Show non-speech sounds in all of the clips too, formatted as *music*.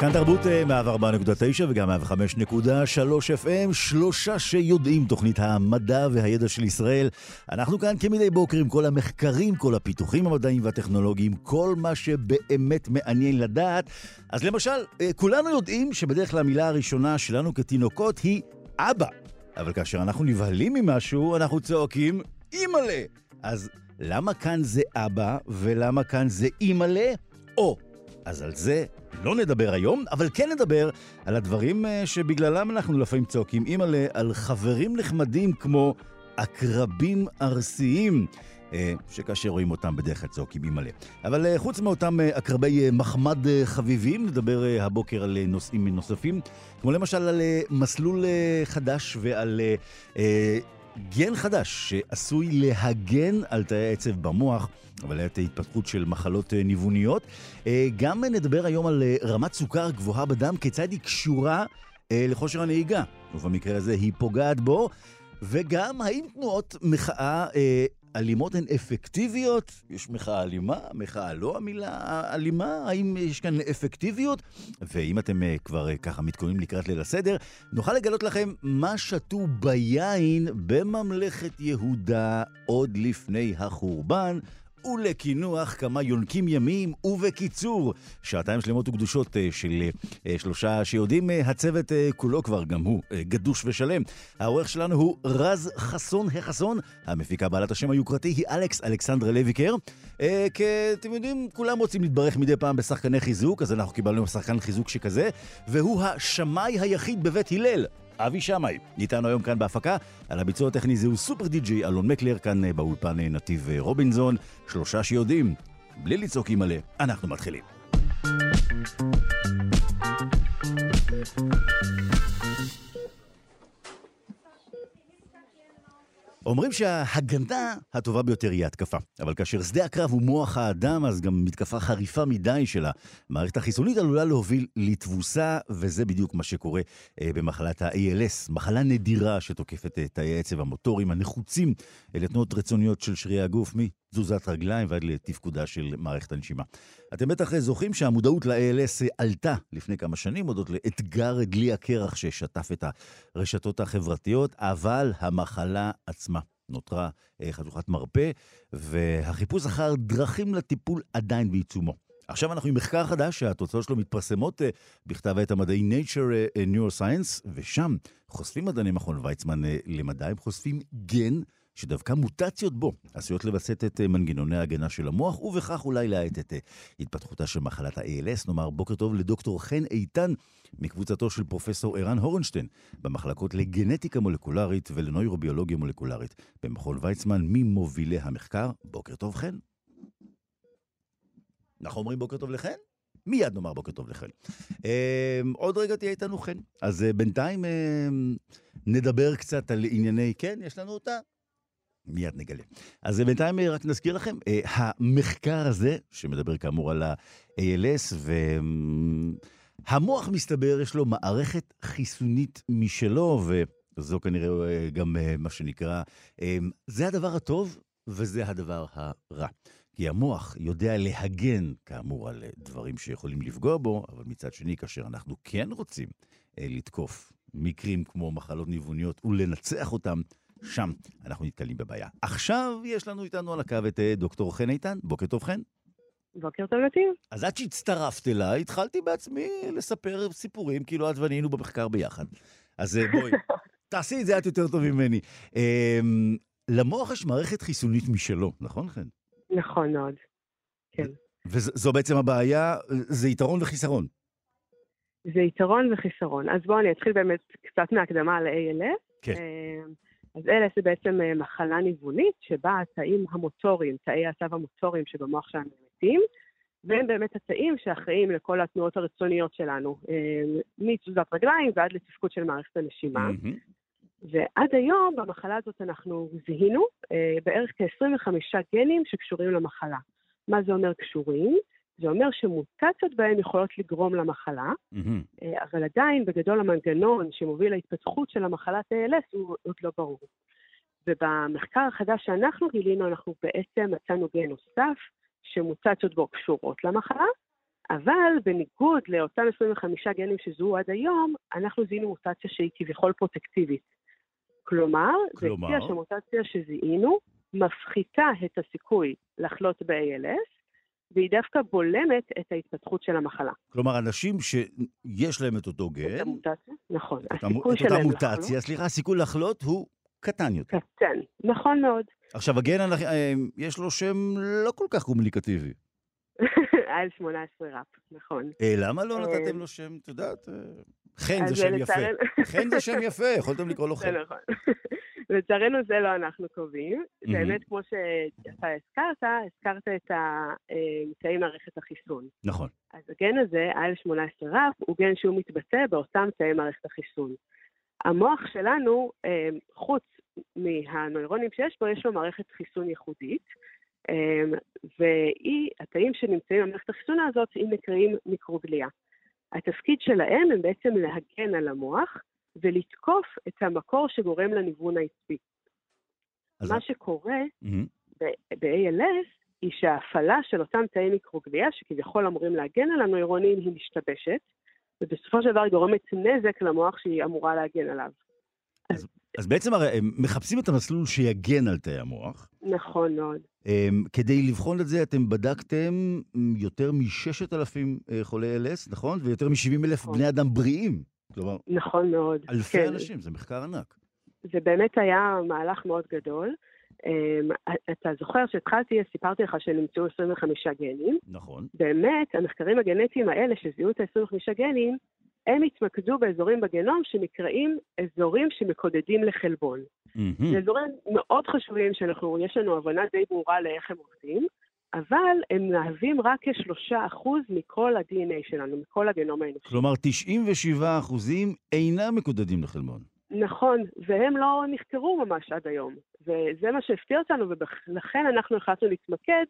כאן תרבות 104.9 וגם 105.3 FM, שלושה שיודעים, תוכנית המדע והידע של ישראל. אנחנו כאן כמדי בוקר עם כל המחקרים, כל הפיתוחים המדעיים והטכנולוגיים, כל מה שבאמת מעניין לדעת. אז למשל, אה, כולנו יודעים שבדרך כלל המילה הראשונה שלנו כתינוקות היא אבא. אבל כאשר אנחנו נבהלים ממשהו, אנחנו צועקים אימא'לה. אז למה כאן זה אבא ולמה כאן זה אימא'לה? או, אז על זה לא נדבר היום, אבל כן נדבר על הדברים אה, שבגללם אנחנו לפעמים צועקים אימא'לה, על חברים נחמדים כמו עקרבים ארסיים. אה, שכאשר רואים אותם בדרך כלל צועקים אימא'לה. אבל אה, חוץ מאותם עקרבי מחמד חביבים, נדבר הבוקר על נושאים נוספים, כמו למשל על מסלול חדש ועל גן חדש שעשוי להגן על תאי עצב במוח. אבל את התפתחות של מחלות אה, ניווניות. אה, גם נדבר היום על אה, רמת סוכר גבוהה בדם, כיצד היא קשורה לכושר הנהיגה, ובמקרה הזה היא פוגעת בו, וגם האם תנועות מחאה אלימות הן אפקטיביות? יש מחאה אלימה, מחאה לא המילה אלימה, האם יש כאן אפקטיביות? ואם אתם כבר ככה מתכוננים לקראת ליל הסדר, נוכל לגלות לכם מה שתו ביין בממלכת יהודה עוד לפני החורבן. ולקינוח כמה יונקים ימים, ובקיצור, שעתיים שלמות וקדושות אה, של אה, שלושה שיודעים, אה, הצוות כולו כבר, גם הוא, גדוש ושלם. העורך שלנו הוא רז חסון החסון, המפיקה בעלת השם היוקרתי היא אלכס אלכסנדרה לויקר. כי אתם יודעים, כולם רוצים להתברך מדי פעם בשחקני חיזוק, אז אנחנו קיבלנו שחקן חיזוק שכזה, והוא השמאי היחיד בבית הלל. אבי שמאי, איתנו היום כאן בהפקה. על הביצוע הטכני זהו סופר די.ג'י אלון מקלר, כאן אה, באולפן אה, נתיב אה, רובינזון. שלושה שיודעים, בלי לצעוק מלא, אנחנו מתחילים. אומרים שההגנה הטובה ביותר היא התקפה. אבל כאשר שדה הקרב הוא מוח האדם, אז גם מתקפה חריפה מדי של המערכת החיסונית עלולה להוביל לתבוסה, וזה בדיוק מה שקורה אה, במחלת ה-ALS, מחלה נדירה שתוקפת את תאי העצב המוטוריים הנחוצים לתנועות רצוניות של שרירי הגוף, תזוזת רגליים ועד לתפקודה של מערכת הנשימה. אתם בטח זוכרים שהמודעות ל-ALS עלתה לפני כמה שנים, הודות לאתגר דלי הקרח ששטף את הרשתות החברתיות, אבל המחלה עצמה נותרה אה, חתוכת מרפא, והחיפוש אחר דרכים לטיפול עדיין בעיצומו. עכשיו אנחנו עם מחקר חדש שהתוצאות שלו מתפרסמות uh, בכתב העת המדעי Nature uh, Neuroscience, ושם חושפים מדעני מכון ויצמן למדע, הם חושפים גן שדווקא מוטציות בו עשויות לווסת את אה, מנגנוני ההגנה של המוח, ובכך אולי להאט את אה, התפתחותה של מחלת ה-ALS. נאמר בוקר טוב לדוקטור חן איתן, מקבוצתו של פרופסור ערן הורנשטיין, במחלקות לגנטיקה מולקולרית ולנוירוביולוגיה מולקולרית במכון ויצמן, ממובילי המחקר. בוקר טוב חן. אנחנו אומרים בוקר טוב לחן? מיד נאמר בוקר טוב לחן. אה, עוד רגע תהיה איתנו חן. אז אה, בינתיים אה, נדבר קצת על ענייני, כן, יש לנו אותה? מיד נגלה. אז בינתיים אה, רק נזכיר לכם, אה, המחקר הזה, שמדבר כאמור על ה-ALS, והמוח מסתבר, יש לו מערכת חיסונית משלו, וזו כנראה אה, גם מה שנקרא, זה הדבר הטוב וזה הדבר הרע. כי המוח יודע להגן, כאמור, על דברים שיכולים לפגוע בו, אבל מצד שני, כאשר אנחנו כן רוצים לתקוף מקרים כמו מחלות ניווניות ולנצח אותם, שם אנחנו נתקלים בבעיה. עכשיו יש לנו איתנו על הקו את אה, דוקטור חן איתן. בוקר טוב, חן. בוקר טוב, נתיב. אז עד שהצטרפת אליי, התחלתי בעצמי לספר סיפורים, כאילו את ואני היינו במחקר ביחד. אז אה, בואי, *laughs* תעשי את זה את יותר טוב ממני. אמ, למוח יש מערכת חיסונית משלו, נכון, חן? נכון מאוד, כן. וזו בעצם הבעיה, זה יתרון וחיסרון. זה יתרון וחיסרון. אז בואו אני אתחיל באמת קצת מהקדמה על ALS. כן. אז ALS זה בעצם אה, מחלה ניוונית שבה התאים המוטוריים, תאי העצב המוטוריים שבמוח שלנו מתים, והם באמת התאים שאחראים לכל התנועות הרצוניות שלנו, אה, מתזוזת רגליים ועד לתפקוד של מערכת הנשימה. מהמם. ועד היום במחלה הזאת אנחנו זיהינו אה, בערך כ-25 גנים שקשורים למחלה. מה זה אומר קשורים? זה אומר שמוטציות בהם יכולות לגרום למחלה. אה, אבל עדיין בגדול המנגנון שמוביל להתפתחות של המחלת ALS הוא עוד לא ברור. ובמחקר החדש שאנחנו גילינו, אנחנו בעצם מצאנו גן נוסף שמוטציות בו קשורות למחלה, אבל בניגוד לאותם 25 גנים שזוהו עד היום, אנחנו זיהינו מוטציה שהיא כביכול פרוטקטיבית. כלומר, זה כלומר? הציע שהמוטציה שזיהינו מפחיתה את הסיכוי לחלות ב-ALS, והיא דווקא בולמת את ההתפתחות של המחלה. כלומר, אנשים שיש להם את אותו את גן, המוטציה, נכון. את, הסיכוי את אותה שלהם מוטציה, סליחה, הסיכוי לחלות הוא קטן יותר. לחלות קטן. נכון מאוד. עכשיו, הגן, אה, יש לו שם לא כל כך קומוניקטיבי. *laughs* על 18 ראפ, נכון. אה, למה לא אה, נתתם לו שם, את יודעת? אה, חן זה שם יפה. חן זה שם יפה, יכולתם לקרוא לו זה חן. נכון. לצערנו זה לא אנחנו קובעים. באמת, כמו שאתה הזכרת, הזכרת את האמצעי מערכת החיסון. נכון. אז הגן הזה, IL-18 רף, הוא גן שהוא מתבטא באותם תאי מערכת החיסון. המוח שלנו, אה, חוץ מהנוירונים שיש בו, יש לו מערכת חיסון ייחודית, אה, והיא, התאים שנמצאים במערכת החיסון הזאת, הם נקראים מיקרוגליה. התפקיד שלהם הם בעצם להגן על המוח ולתקוף את המקור שגורם לניוון העצבי. אז- מה שקורה. ב- ב-ALS היא שההפעלה של אותם תאי מיקרוגליה, שכביכול אמורים להגן על הנוירונים, היא משתבשת, ובסופו של דבר היא גורמת נזק למוח שהיא אמורה להגן עליו. אז בעצם הרי הם מחפשים את המסלול שיגן על תאי המוח. נכון מאוד. אמ, כדי לבחון את זה, אתם בדקתם יותר מ-6,000 חולי LS, נכון? ויותר מ-70,000 נכון. בני אדם בריאים. כלומר, נכון מאוד. אלפי כן, אנשים, זה מחקר ענק. זה באמת היה מהלך מאוד גדול. אמ, אתה זוכר שהתחלתי, סיפרתי לך שנמצאו 25 גנים. נכון. באמת, המחקרים הגנטיים האלה שזיהו את ה-25 גנים, הם התמקדו באזורים בגנום שנקראים אזורים שמקודדים לחלבון. מהמם. זה אזורים מאוד חשובים שאנחנו, יש לנו הבנה די ברורה לאיך הם עובדים, אבל הם מהווים רק כשלושה אחוז מכל ה-DNA שלנו, מכל הגנום האנושי. כלומר, 97 אחוזים אינם מקודדים לחלבון. נכון, והם לא נחקרו ממש עד היום. וזה מה שהפתיע אותנו, ולכן אנחנו החלטנו להתמקד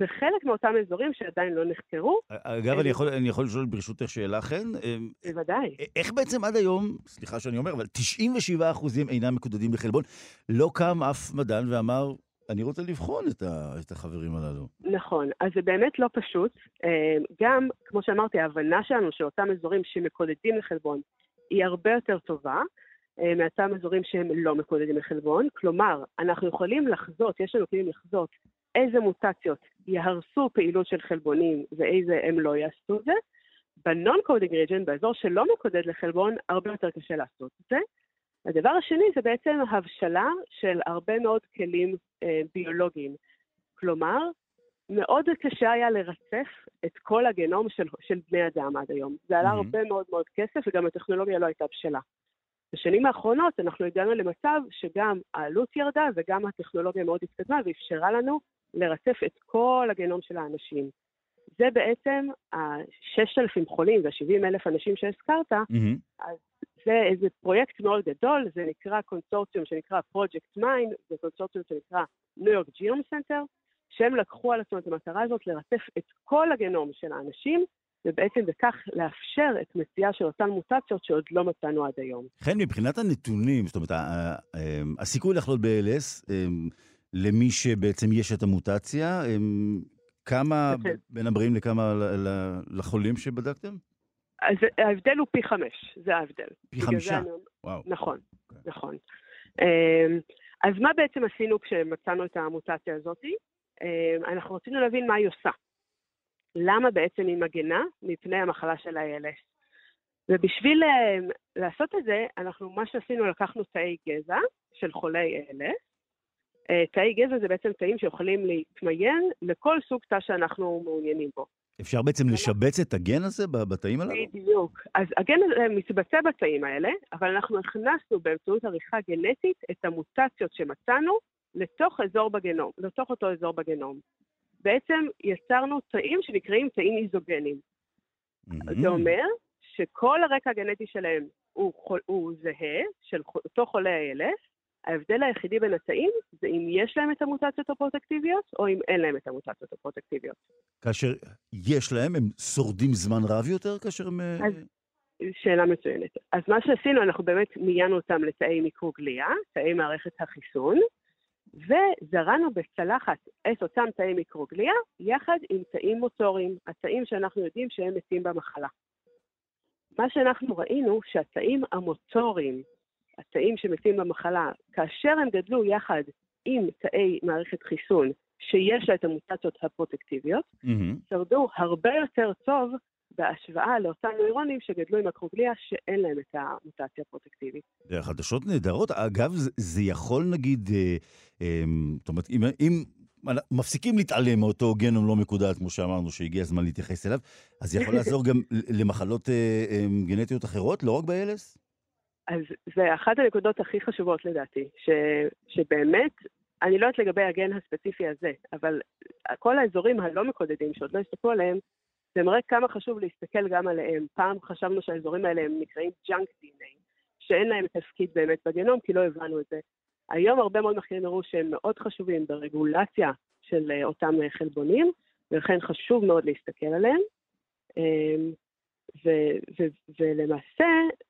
בחלק מאותם אזורים שעדיין לא נחקרו, אגב, אני יכול, אני יכול לשאול ברשותך שאלה, חן? אמ, בוודאי. איך בעצם עד היום, סליחה שאני אומר, אבל 97 אחוזים אינם מקודדים לחלבון, לא קם אף מדען ואמר, אני רוצה לבחון את, ה, את החברים הללו. נכון, אז זה באמת לא פשוט. אה, גם, כמו שאמרתי, ההבנה שלנו שאותם אזורים שמקודדים לחלבון היא הרבה יותר טובה אה, מאותם אזורים שהם לא מקודדים לחלבון. כלומר, אנחנו יכולים לחזות, יש לנו כלים לחזות איזה מוטציות יהרסו פעילות של חלבונים ואיזה הם לא יעשו את זה. ב-non-coding region, באזור שלא מקודד לחלבון, הרבה יותר קשה לעשות את זה. הדבר השני זה בעצם הבשלה של הרבה מאוד כלים אה, ביולוגיים. כלומר, מאוד קשה היה לרצף את כל הגנום של, של בני אדם עד היום. זה עלה Mhm. הרבה מאוד מאוד כסף וגם הטכנולוגיה לא הייתה בשלה. בשנים האחרונות אנחנו הגענו למצב שגם העלות ירדה וגם הטכנולוגיה מאוד התקדמה ואפשרה לנו לרצף את כל הגנום של האנשים. זה בעצם ה-6,000 חולים וה-70,000 אנשים שהזכרת, אהמ. זה איזה פרויקט מאוד גדול, זה נקרא קונסורציום שנקרא Project MinE, זה קונסורציום שנקרא New York Genome Center, שהם לקחו על עצמם את המטרה הזאת לרצף את כל הגנום של האנשים, ובעצם בכך לאפשר את מציאה של אותן מוטציות שעוד לא מצאנו עד היום. חן, מבחינת הנתונים, זאת אומרת, הסיכוי לחלות ב-ALS, אמ, למי שבעצם יש את המוטציה, אמ, כמה כן. בין הבריאים לכמה לחולים שבדקתם? אז ההבדל הוא פי חמש, זה ההבדל. פי חמישה. אני- וואו. נכון, אוקיי. נכון. אמ, אז מה בעצם עשינו כשמצאנו את המוטציה הזאת? אמ, אנחנו רצינו להבין מה היא עושה. למה בעצם היא מגנה מפני המחלה של ה-ALS. ובשביל אמ, לעשות את זה, אנחנו, מה שעשינו, לקחנו תאי גזע של חולי ALS. אה, תאי גזע זה בעצם תאים שיכולים להתמיין לכל סוג תא שאנחנו מעוניינים בו. אפשר בעצם לשבץ את הגן הזה בתאים הללו? בדיוק. אז הגן הזה מתבצע בתאים האלה, אבל אנחנו הכנסנו באמצעות עריכה גנטית את המוטציות שמצאנו לתוך אזור בגנום, לתוך אותו אזור בגנום. בעצם יצרנו תאים שנקראים תאים איזוגנים. Mm-hmm. זה אומר שכל הרקע הגנטי שלהם הוא, הוא זהה, של אותו חולה ה-ALS, ההבדל היחידי בין התאים זה אם יש להם את המוטציות הפרוטקטיביות או אם אין להם את המוטציות הפרוטקטיביות. כאשר יש להם, הם שורדים זמן רב יותר כאשר הם... אז, שאלה מצוינת. אז מה שעשינו, אנחנו באמת מיינו אותם לתאי מיקרוגליה, תאי מערכת החיסון, וזרענו בצלחת את אותם תאי מיקרוגליה יחד עם תאים מוטוריים, התאים שאנחנו יודעים שהם מתים במחלה. מה שאנחנו ראינו, שהתאים המוטוריים, התאים שמתים במחלה, כאשר הם גדלו יחד עם תאי מערכת חיסון שיש לה את המוטציות הפרוטקטיביות, mm-hmm. שרדו הרבה יותר טוב בהשוואה לאותם נוירונים שגדלו עם הקרוגליה שאין להם את המוטציה הפרוטקטיבית. זה חדשות נהדרות. אגב, זה, יכול נגיד, אה, אה, זאת אומרת, אם, אם מפסיקים להתעלם מאותו גנום לא מקודד, כמו שאמרנו, שהגיע הזמן להתייחס אליו, אז זה יכול לעזור גם *laughs* למחלות אה, אה, גנטיות אחרות, לא רק ב-ALS? אז זה אחת הנקודות הכי חשובות לדעתי, ש, שבאמת, אני לא יודעת לגבי הגן הספציפי הזה, אבל כל האזורים הלא מקודדים שעוד לא הסתכלו עליהם, זה מראה כמה חשוב להסתכל גם עליהם. פעם חשבנו שהאזורים האלה הם נקראים ג'אנק DNA, שאין להם תפקיד באמת בגנום, כי לא הבנו את זה. היום הרבה מאוד מחקרים הראו שהם מאוד חשובים ברגולציה של אה, אותם חלבונים, ולכן חשוב מאוד להסתכל עליהם. ו- ו- ולמעשה,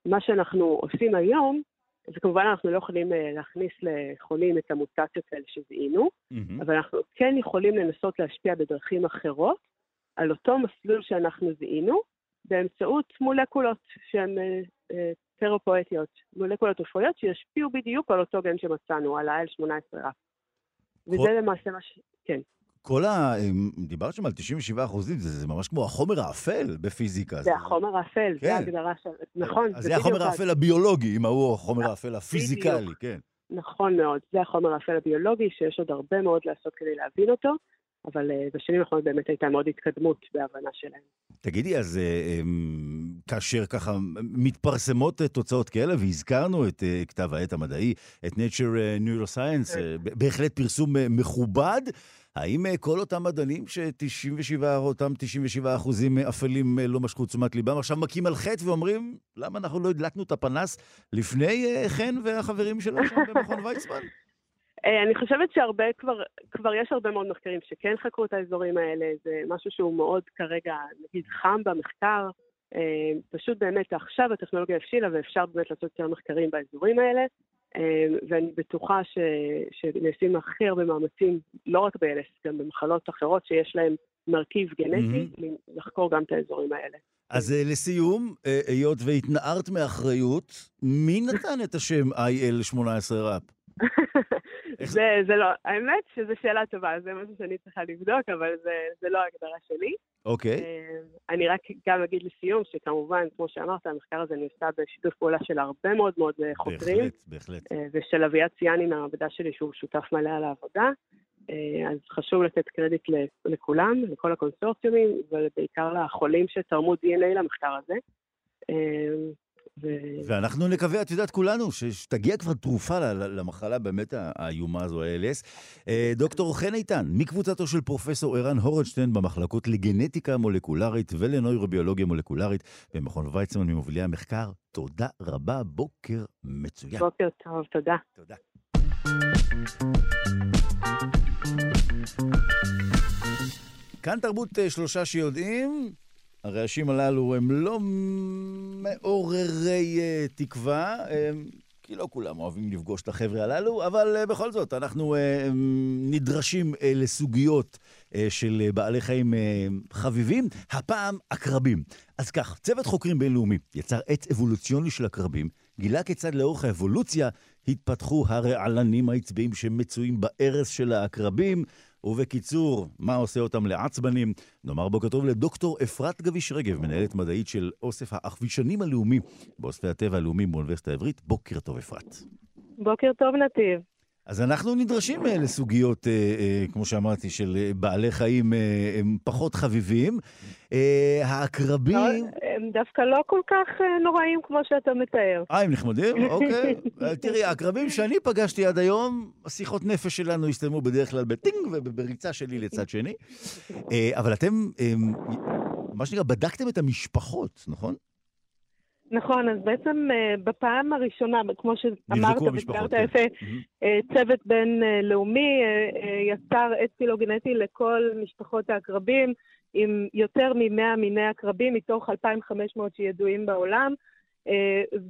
מה שאנחנו עושים היום, זה כמובן אנחנו לא יכולים אה, להכניס לחולים את המוטציות האלה שזיהינו, mm-hmm. אבל אנחנו כן יכולים לנסות להשפיע בדרכים אחרות על אותו מסלול שאנחנו זיהינו, באמצעות מולקולות שהן תרפויטיות, מולקולות רפואיות שישפיעו בדיוק על אותו גן שמצאנו, על ה-IL18RAP. כל... וזה למעשה מה ש... כן. כל ה... דיברת שם על 97 אחוזים, זה, זה ממש כמו החומר האפל בפיזיקה. זה, זה החומר האפל, כן. זה ההגדרה של... נכון, זה, זה החומר האפל הביולוגי, אם ההוא החומר האפל הפיזיקלי, כן. נכון מאוד, זה החומר האפל הביולוגי, שיש עוד הרבה מאוד לעשות כדי להבין אותו. אבל uh, בשנים האחרונות באמת הייתה מאוד התקדמות בהבנה שלהם. תגידי, אז uh, um, כאשר ככה מתפרסמות uh, תוצאות כאלה, והזכרנו את כתב העת המדעי, את Nature Neuroscience, uh, בהחלט פרסום מכובד, האם uh, כל אותם מדענים ש-97, אותם 97 אחוזים אפלים uh, לא משכו תשומת ליבם, עכשיו מכים על חטא ואומרים, למה אנחנו לא הדלקנו את הפנס לפני חן והחברים שלו שם במכון ויצמן? *laughs* אה, אני חושבת שהרבה כבר, כבר יש הרבה מאוד מחקרים שכן חקרו את האזורים האלה, זה משהו שהוא מאוד כרגע, נגיד, חם במחקר. אה, פשוט באמת עכשיו הטכנולוגיה הבשילה ואפשר באמת לעשות יותר מחקרים באזורים האלה, אה, ואני בטוחה ש, שנעשים הכי הרבה מאמצים, לא רק ב-LS, גם במחלות אחרות שיש להן מרכיב גנטי, mm-hmm. לחקור גם את האזורים האלה. אז לסיום, היות והתנערת מאחריות, מי נתן את השם IL-18 ראפ? *laughs* זה, זה לא, האמת שזו שאלה טובה, זה משהו שאני צריכה לבדוק, אבל זה, זה לא ההגדרה שלי. אוקיי. Okay. אה, אני רק גם אגיד לסיום, שכמובן, כמו שאמרת, המחקר הזה נעשה בשיתוף פעולה של הרבה מאוד מאוד אה, חוקרים. בהחלט, בהחלט. אה, ושל אביעד ציאני מהמעבדה שלי, שהוא שותף מלא על העבודה. אז חשוב לתת קרדיט לכולם, לכל הקונסורציומים, ובעיקר לחולים שתרמו DNA למחקר הזה. ו... ואנחנו נקווה, את יודעת, כולנו, שתגיע כבר תרופה למחלה באמת האיומה הזו, ה-ALS. אה, דוקטור חן איתן, מקבוצתו של פרופסור ערן הורנשטיין במחלקות לגנטיקה מולקולרית ולנוירוביולוגיה מולקולרית במכון ויצמן ממובילי המחקר, תודה רבה, בוקר מצוין. בוקר טוב, תודה. תודה. כאן תרבות אה, שלושה שיודעים, הרעשים הללו הם לא מעוררי uh, תקווה, um, כי לא כולם אוהבים לפגוש את החבר'ה הללו, אבל uh, בכל זאת, אנחנו uh, נדרשים uh, לסוגיות uh, של uh, בעלי חיים uh, חביבים, הפעם עקרבים. אז כך, צוות חוקרים בינלאומי יצר עץ אבולוציוני של עקרבים, גילה כיצד לאורך האבולוציה התפתחו הרעלנים העצביים שמצויים בארץ של העקרבים, ובקיצור, מה עושה אותם לעצבנים? נאמר בוקר טוב לדוקטור אפרת גביש רגב, מנהלת מדעית של אוסף האחבישנים הלאומי באוספי הטבע הלאומי באוניברסיטה העברית. בוקר טוב, אפרת. בוקר טוב, נתיב. אז אנחנו נדרשים אה, לסוגיות, אה, אה, כמו שאמרתי, של בעלי חיים הם פחות חביבים. העקרבים... הם דווקא לא כל כך נוראים כמו שאתה מתאר. אה, הם נחמדים? אוקיי. תראי, הקרבים שאני פגשתי עד היום, השיחות נפש שלנו הסתיימו בדרך כלל בטינג ובריצה שלי לצד שני. אבל אתם, מה שנקרא, בדקתם את המשפחות, נכון? נכון, אז בעצם uh, בפעם הראשונה, כמו שאמרת ותיארת כן. יפה, uh, צוות בינלאומי uh, יצר עץ פילוגנטי לכל משפחות העקרבים, עם יותר מ-100 מיני עקרבים מתוך 2,500 שידועים בעולם.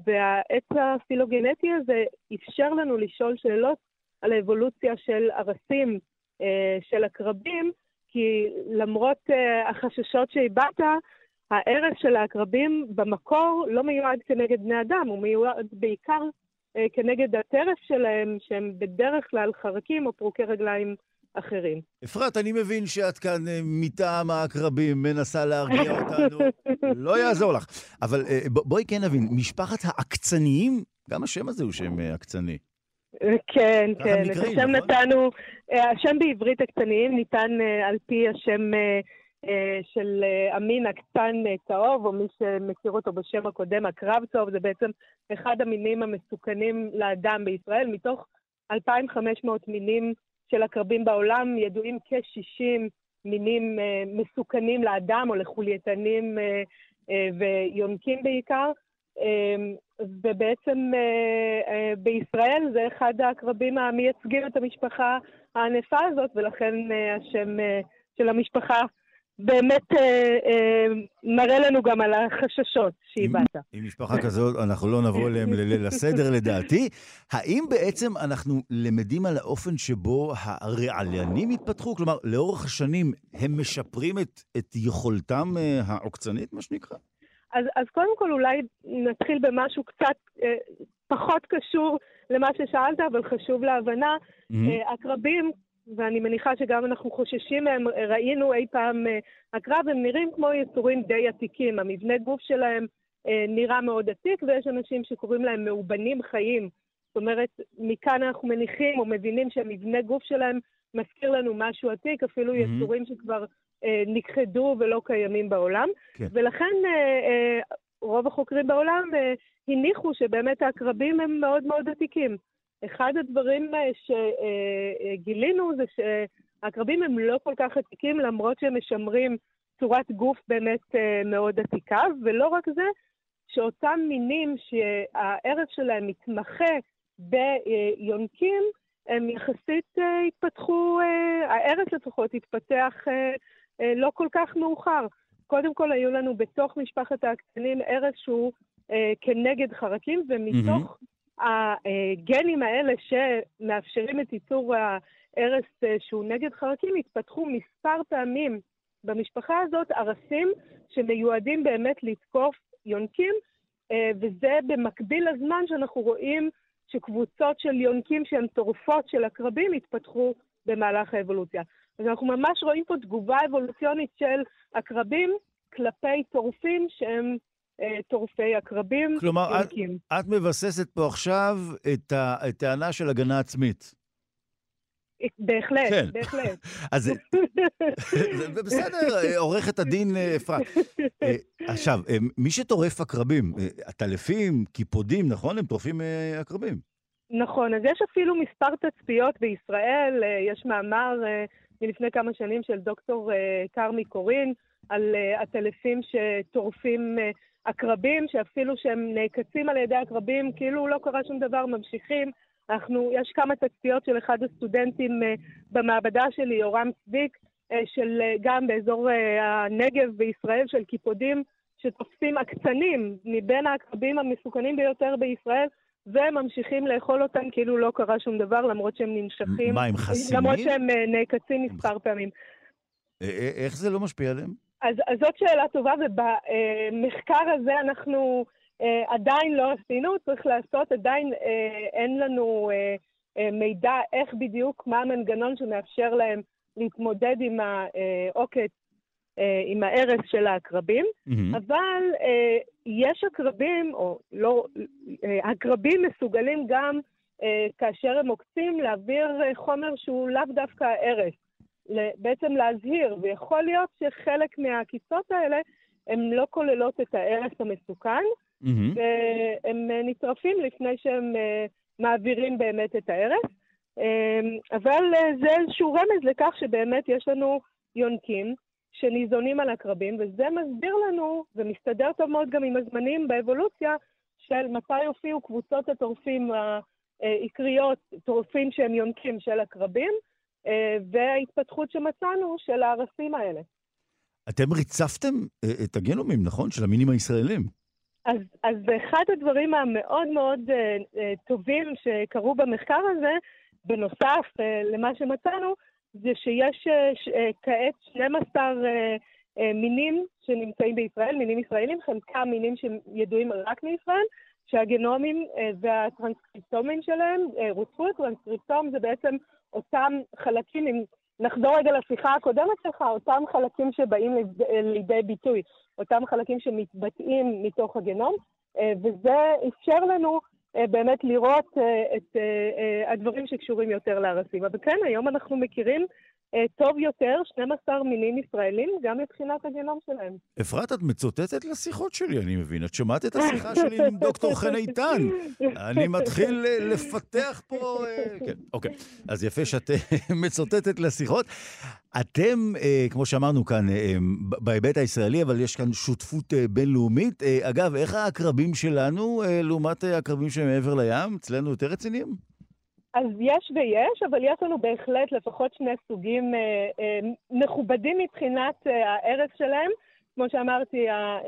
והעץ הפילוגנטי הזה אפשר לנו לשאול שאלות על האבולוציה של ארסים uh, של עקרבים, כי למרות החששות שהבעת, הערך של העקרבים במקור לא מיועד כנגד בני אדם, הוא מיועד בעיקר אה, כנגד הטרף שלהם, שהם בדרך כלל חרקים או פרוקי רגליים אחרים. אפרת, אני מבין שאת כאן אה, מטעם העקרבים, מנסה להרגיע אותנו. לא יעזור לך. אבל אה, בואי כן נבין, משפחת העקצניים, גם השם הזה הוא שם אה, עקצני. כן, כן. את השם נכון? נתנו, השם בעברית עקצניים ניתן על פי השם אה, של אה, אמין הקטן אה, צהוב, או מי שמכיר אותו בשם הקודם, הקרב צהוב, זה בעצם אחד המינים המסוכנים לאדם בישראל. מתוך 2,500 מינים של עקרבים בעולם, ידועים כ-60 מינים מסוכנים לאדם או לחולייתנים ויונקים בעיקר. ובעצם בישראל זה אחד העקרבים המייצגים את המשפחה הענפה הזאת, ולכן השם של המשפחה באמת אה, אה, מראה לנו גם על החששות שהבעת. עם משפחה כזאת, אנחנו לא נבוא אליהם לליל הסדר לדעתי. האם בעצם אנחנו למדים על האופן שבו הרעליינים התפתחו? כלומר, לאורך השנים הם משפרים את, את יכולתם אה, העוקצנית, מה שנקרא? אז, אז קודם כל אולי נתחיל במשהו קצת אה, פחות קשור למה ששאלת, אבל חשוב להבנה. Mm-hmm. אה, עקרבים, ואני מניחה שגם אנחנו חוששים מהם, ראינו אי פעם הקרב, אה, הם נראים כמו יצורים די עתיקים. המבנה גוף שלהם אה, נראה מאוד עתיק, ויש אנשים שקוראים להם מאובנים חיים. זאת אומרת, מכאן אנחנו מניחים או מבינים שהמבנה גוף שלהם מזכיר לנו משהו עתיק, אפילו mm-hmm. יצורים שכבר אה, נכחדו ולא קיימים בעולם. כן. ולכן אה, אה, רוב החוקרים בעולם אה, הניחו שבאמת העקרבים הם מאוד מאוד עתיקים. אחד הדברים אה, שגילינו זה שהעקרבים הם לא כל כך עתיקים, למרות שהם משמרים צורת גוף באמת אה, מאוד עתיקה, ולא רק זה, שאותם מינים שהערך שלהם מתמחה ביונקים, הם יחסית אה, התפתחו, הערך לפחות התפתח לא כל כך מאוחר. קודם כל היו לנו בתוך משפחת העקצנים ערך שהוא כנגד חרקים, ומתוך mm-hmm. הגנים האלה שמאפשרים את ייצור ההרס אה, שהוא נגד חרקים התפתחו מספר פעמים במשפחה הזאת, ארסים שמיועדים באמת לתקוף יונקים, אה, וזה במקביל לזמן שאנחנו רואים שקבוצות של יונקים שהן טורפות של עקרבים התפתחו במהלך האבולוציה. אז אנחנו ממש רואים פה תגובה אבולוציונית של עקרבים כלפי טורפים שהם טורפי עקרבים. כלומר, את, את מבססת פה עכשיו את הטענה של הגנה עצמית. בהחלט, כן. בהחלט. *laughs* אז *laughs* זה בסדר, אה, עורכת הדין אה, אפרת. עכשיו, מי שטורף עקרבים, עטלפים, קיפודים, נכון? הם טורפים עקרבים. נכון, אז יש אפילו מספר תצפיות בישראל, יש מאמר מלפני כמה שנים של דוקטור כרמי קורין על עטלפים שטורפים עקרבים, שאפילו שהם נעקצים על ידי עקרבים, כאילו לא קרה שום דבר, ממשיכים. אנחנו, יש כמה תצפיות של אחד הסטודנטים uh, במעבדה שלי, יורם צביק, uh, של uh, גם באזור uh, הנגב בישראל, של קיפודים שתופסים עקצנים מבין העקרבים המסוכנים ביותר בישראל, וממשיכים לאכול אותם כאילו לא קרה שום דבר, למרות שהם ננשכים. מה, הם חסינים? למרות שהם uh, נעקצים מספר פעמים. איך זה לא משפיע עליהם? אז, אז זאת שאלה טובה, ובמחקר הזה אנחנו אה, עדיין לא עשינו, צריך לעשות, עדיין אה, אין לנו אה, מידע איך בדיוק, מה המנגנון שמאפשר להם להתמודד עם העוקץ, עם ההרס של העקרבים, mm-hmm. אבל יש עקרבים, או לא, עקרבים מסוגלים גם, כאשר הם עוקצים, להעביר חומר שהוא לאו דווקא ההרס. בעצם להזהיר, ויכול להיות שחלק מהעקיצות האלה הן לא כוללות את ההרס המסוכן, mm-hmm. והם נטרפים לפני שהם מעבירים באמת את ההרס. אבל זה איזשהו רמז לכך שבאמת יש לנו יונקים שניזונים על עקרבים, וזה מסביר לנו, ומסתדר טוב מאוד גם עם הזמנים באבולוציה, של מתי הופיעו קבוצות הטורפים העיקריות, טורפים שהם יונקים של עקרבים, וההתפתחות שמצאנו של הארסים האלה. אתם ריצפתם אה, את הגנומים, נכון? של המינים הישראלים. אז, אז אחד הדברים המאוד מאוד uh, uh, טובים שקרו במחקר הזה, בנוסף uh, למה שמצאנו, זה שיש uh, ש, uh, כעת 12 uh, uh, מינים שנמצאים בישראל, מינים ישראלים, חלקם מינים שידועים רק מישראל, שהגנומים uh, והטרנסקריפטומים שלהם uh, רוצפו. טרנסקריפטום זה בעצם אותם חלקים, אם נחזור רגע לשיחה הקודמת שלך, אותם חלקים שבאים לידי ביטוי, אותם חלקים שמתבטאים מתוך הגנום, אה, וזה אפשר לנו באמת לראות אה, את הדברים שקשורים יותר לארסים. אבל כן, היום אנחנו מכירים טוב יותר 12 מינים ישראלים, גם מבחינת הגנום שלהם. אפרת, את מצוטטת לשיחות שלי, אני מבין. את שמעת את השיחה שלי עם דוקטור חן איתן. אני מתחיל לפתח פה... כן, אוקיי. אז יפה שאת מצוטטת לשיחות. אתם, כמו שאמרנו כאן, בהיבט הישראלי, אבל יש כאן שותפות בינלאומית. אגב, איך העקרבים שלנו לעומת העקרבים שמעבר לים? אצלנו יותר רציניים? אז יש ויש, אבל יש לנו בהחלט לפחות שני סוגים אה, אה, מכובדים מבחינת אה, הערך שלהם. כמו שאמרתי, אה,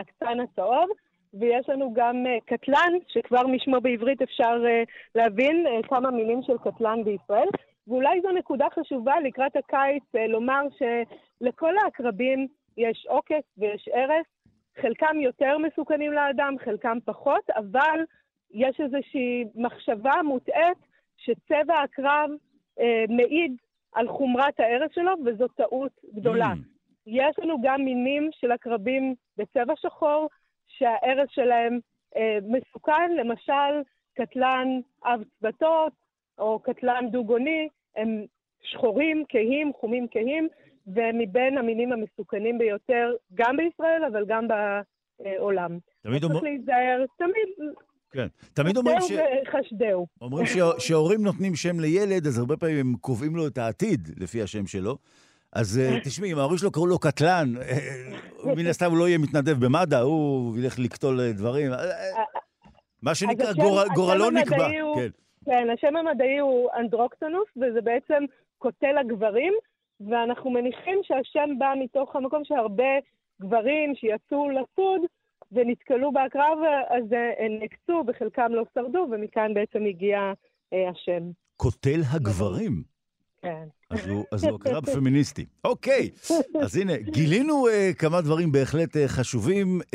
הקטן הצהוב, ויש לנו גם אה, קטלן, שכבר משמו בעברית אפשר אה, להבין אה, כמה מילים של קטלן בישראל. ואולי זו נקודה חשובה לקראת הקיץ אה, לומר שלכל העקרבים יש עוקץ ויש הרס, חלקם יותר מסוכנים לאדם, חלקם פחות, אבל יש איזושהי מחשבה מוטעית שצבע הקרב אה, מעיד על חומרת ההרס שלו, וזו טעות גדולה. Mm. יש לנו גם מינים של עקרבים בצבע שחור, שההרס שלהם אה, מסוכן, למשל קטלן אב צוותות, או קטלן דו-גוני, הם שחורים, כהים, חומים כהים, ומבין המינים המסוכנים ביותר, גם בישראל, אבל גם בעולם. תמיד אומר... צריך להיזהר, תמיד כן. תמיד אומרים ש... חשדהו. אומרים שהורים נותנים שם לילד, אז הרבה פעמים הם קובעים לו את העתיד לפי השם שלו. אז אה, *laughs* תשמעי, אם ההורים שלו קראו לו קטלן, אה, מן הסתם הוא לא יהיה מתנדב במד"א, הוא ילך לקטול אה, דברים. מה שנקרא, גורלו נקבע. כן. כן, השם המדעי הוא אנדרוקטונוס, וזה בעצם קוטל הגברים, ואנחנו מניחים שהשם בא מתוך המקום שהרבה גברים שיצאו לסוד, ונתקלו בקרב, אז הם נקצו, בחלקם לא שרדו, ומכאן בעצם הגיע אה, השם. קוטל הגברים. כן. אז הוא, אז הוא קרב *laughs* פמיניסטי. אוקיי, אז הנה, גילינו uh, כמה דברים בהחלט uh, חשובים, uh,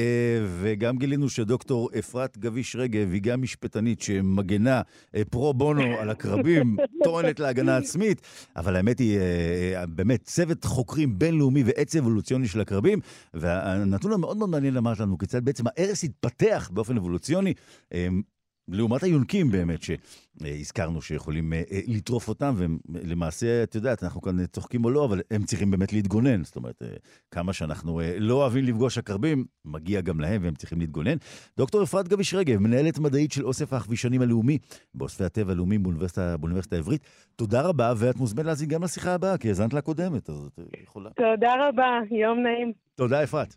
וגם גילינו שדוקטור אפרת גביש רגב היא גם משפטנית שמגנה uh, פרו בונו על הקרבים, *laughs* טוענת להגנה עצמית, אבל האמת היא, uh, באמת, צוות חוקרים בינלאומי ועץ אבולוציוני של הקרבים, והנתון המאוד מאוד מעניין אמרת לנו כיצד בעצם ההרס התפתח באופן אבולוציוני. Uh, לעומת היונקים באמת, שהזכרנו שיכולים אה, אה, לטרוף אותם, ולמעשה, את יודעת, אנחנו כאן צוחקים או לא, אבל הם צריכים באמת להתגונן. זאת אומרת, אה, כמה שאנחנו לא אוהבים לפגוש עקרבים, מגיע גם להם והם צריכים להתגונן. דוקטור אפרת גביש רגב, מנהלת מדעית של אוסף החבישנים הלאומי באוספי הטבע הלאומי באוניברסיטה, באוניברסיטה העברית. תודה רבה, ואת מוזמנת להזין גם לשיחה הבאה, כי האזנת לקודמת, אז את יכולה. תודה רבה, יום נעים. תודה, אפרת.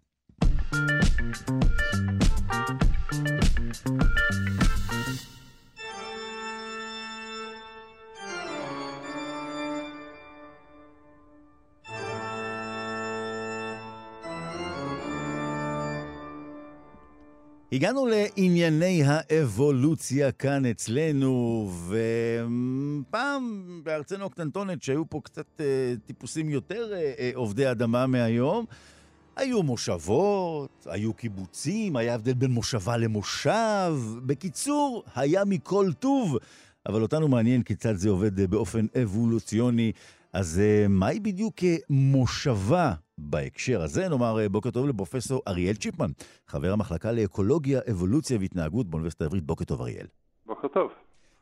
הגענו לענייני האבולוציה כאן אצלנו, ופעם בארצנו הקטנטונת, שהיו פה קצת אה, טיפוסים יותר אה, אה, עובדי אדמה מהיום, היו מושבות, היו קיבוצים, היה הבדל בין מושבה למושב. בקיצור, היה מכל טוב. אבל אותנו מעניין כיצד זה עובד אה, באופן אבולוציוני. אז אה, מהי בדיוק אה, מושבה בהקשר הזה? נאמר בוקר טוב לפרופסור אריאל צ'יפמן, חבר המחלקה לאקולוגיה, אבולוציה והתנהגות באוניברסיטה העברית. בוקר טוב, אריאל. בוקר טוב.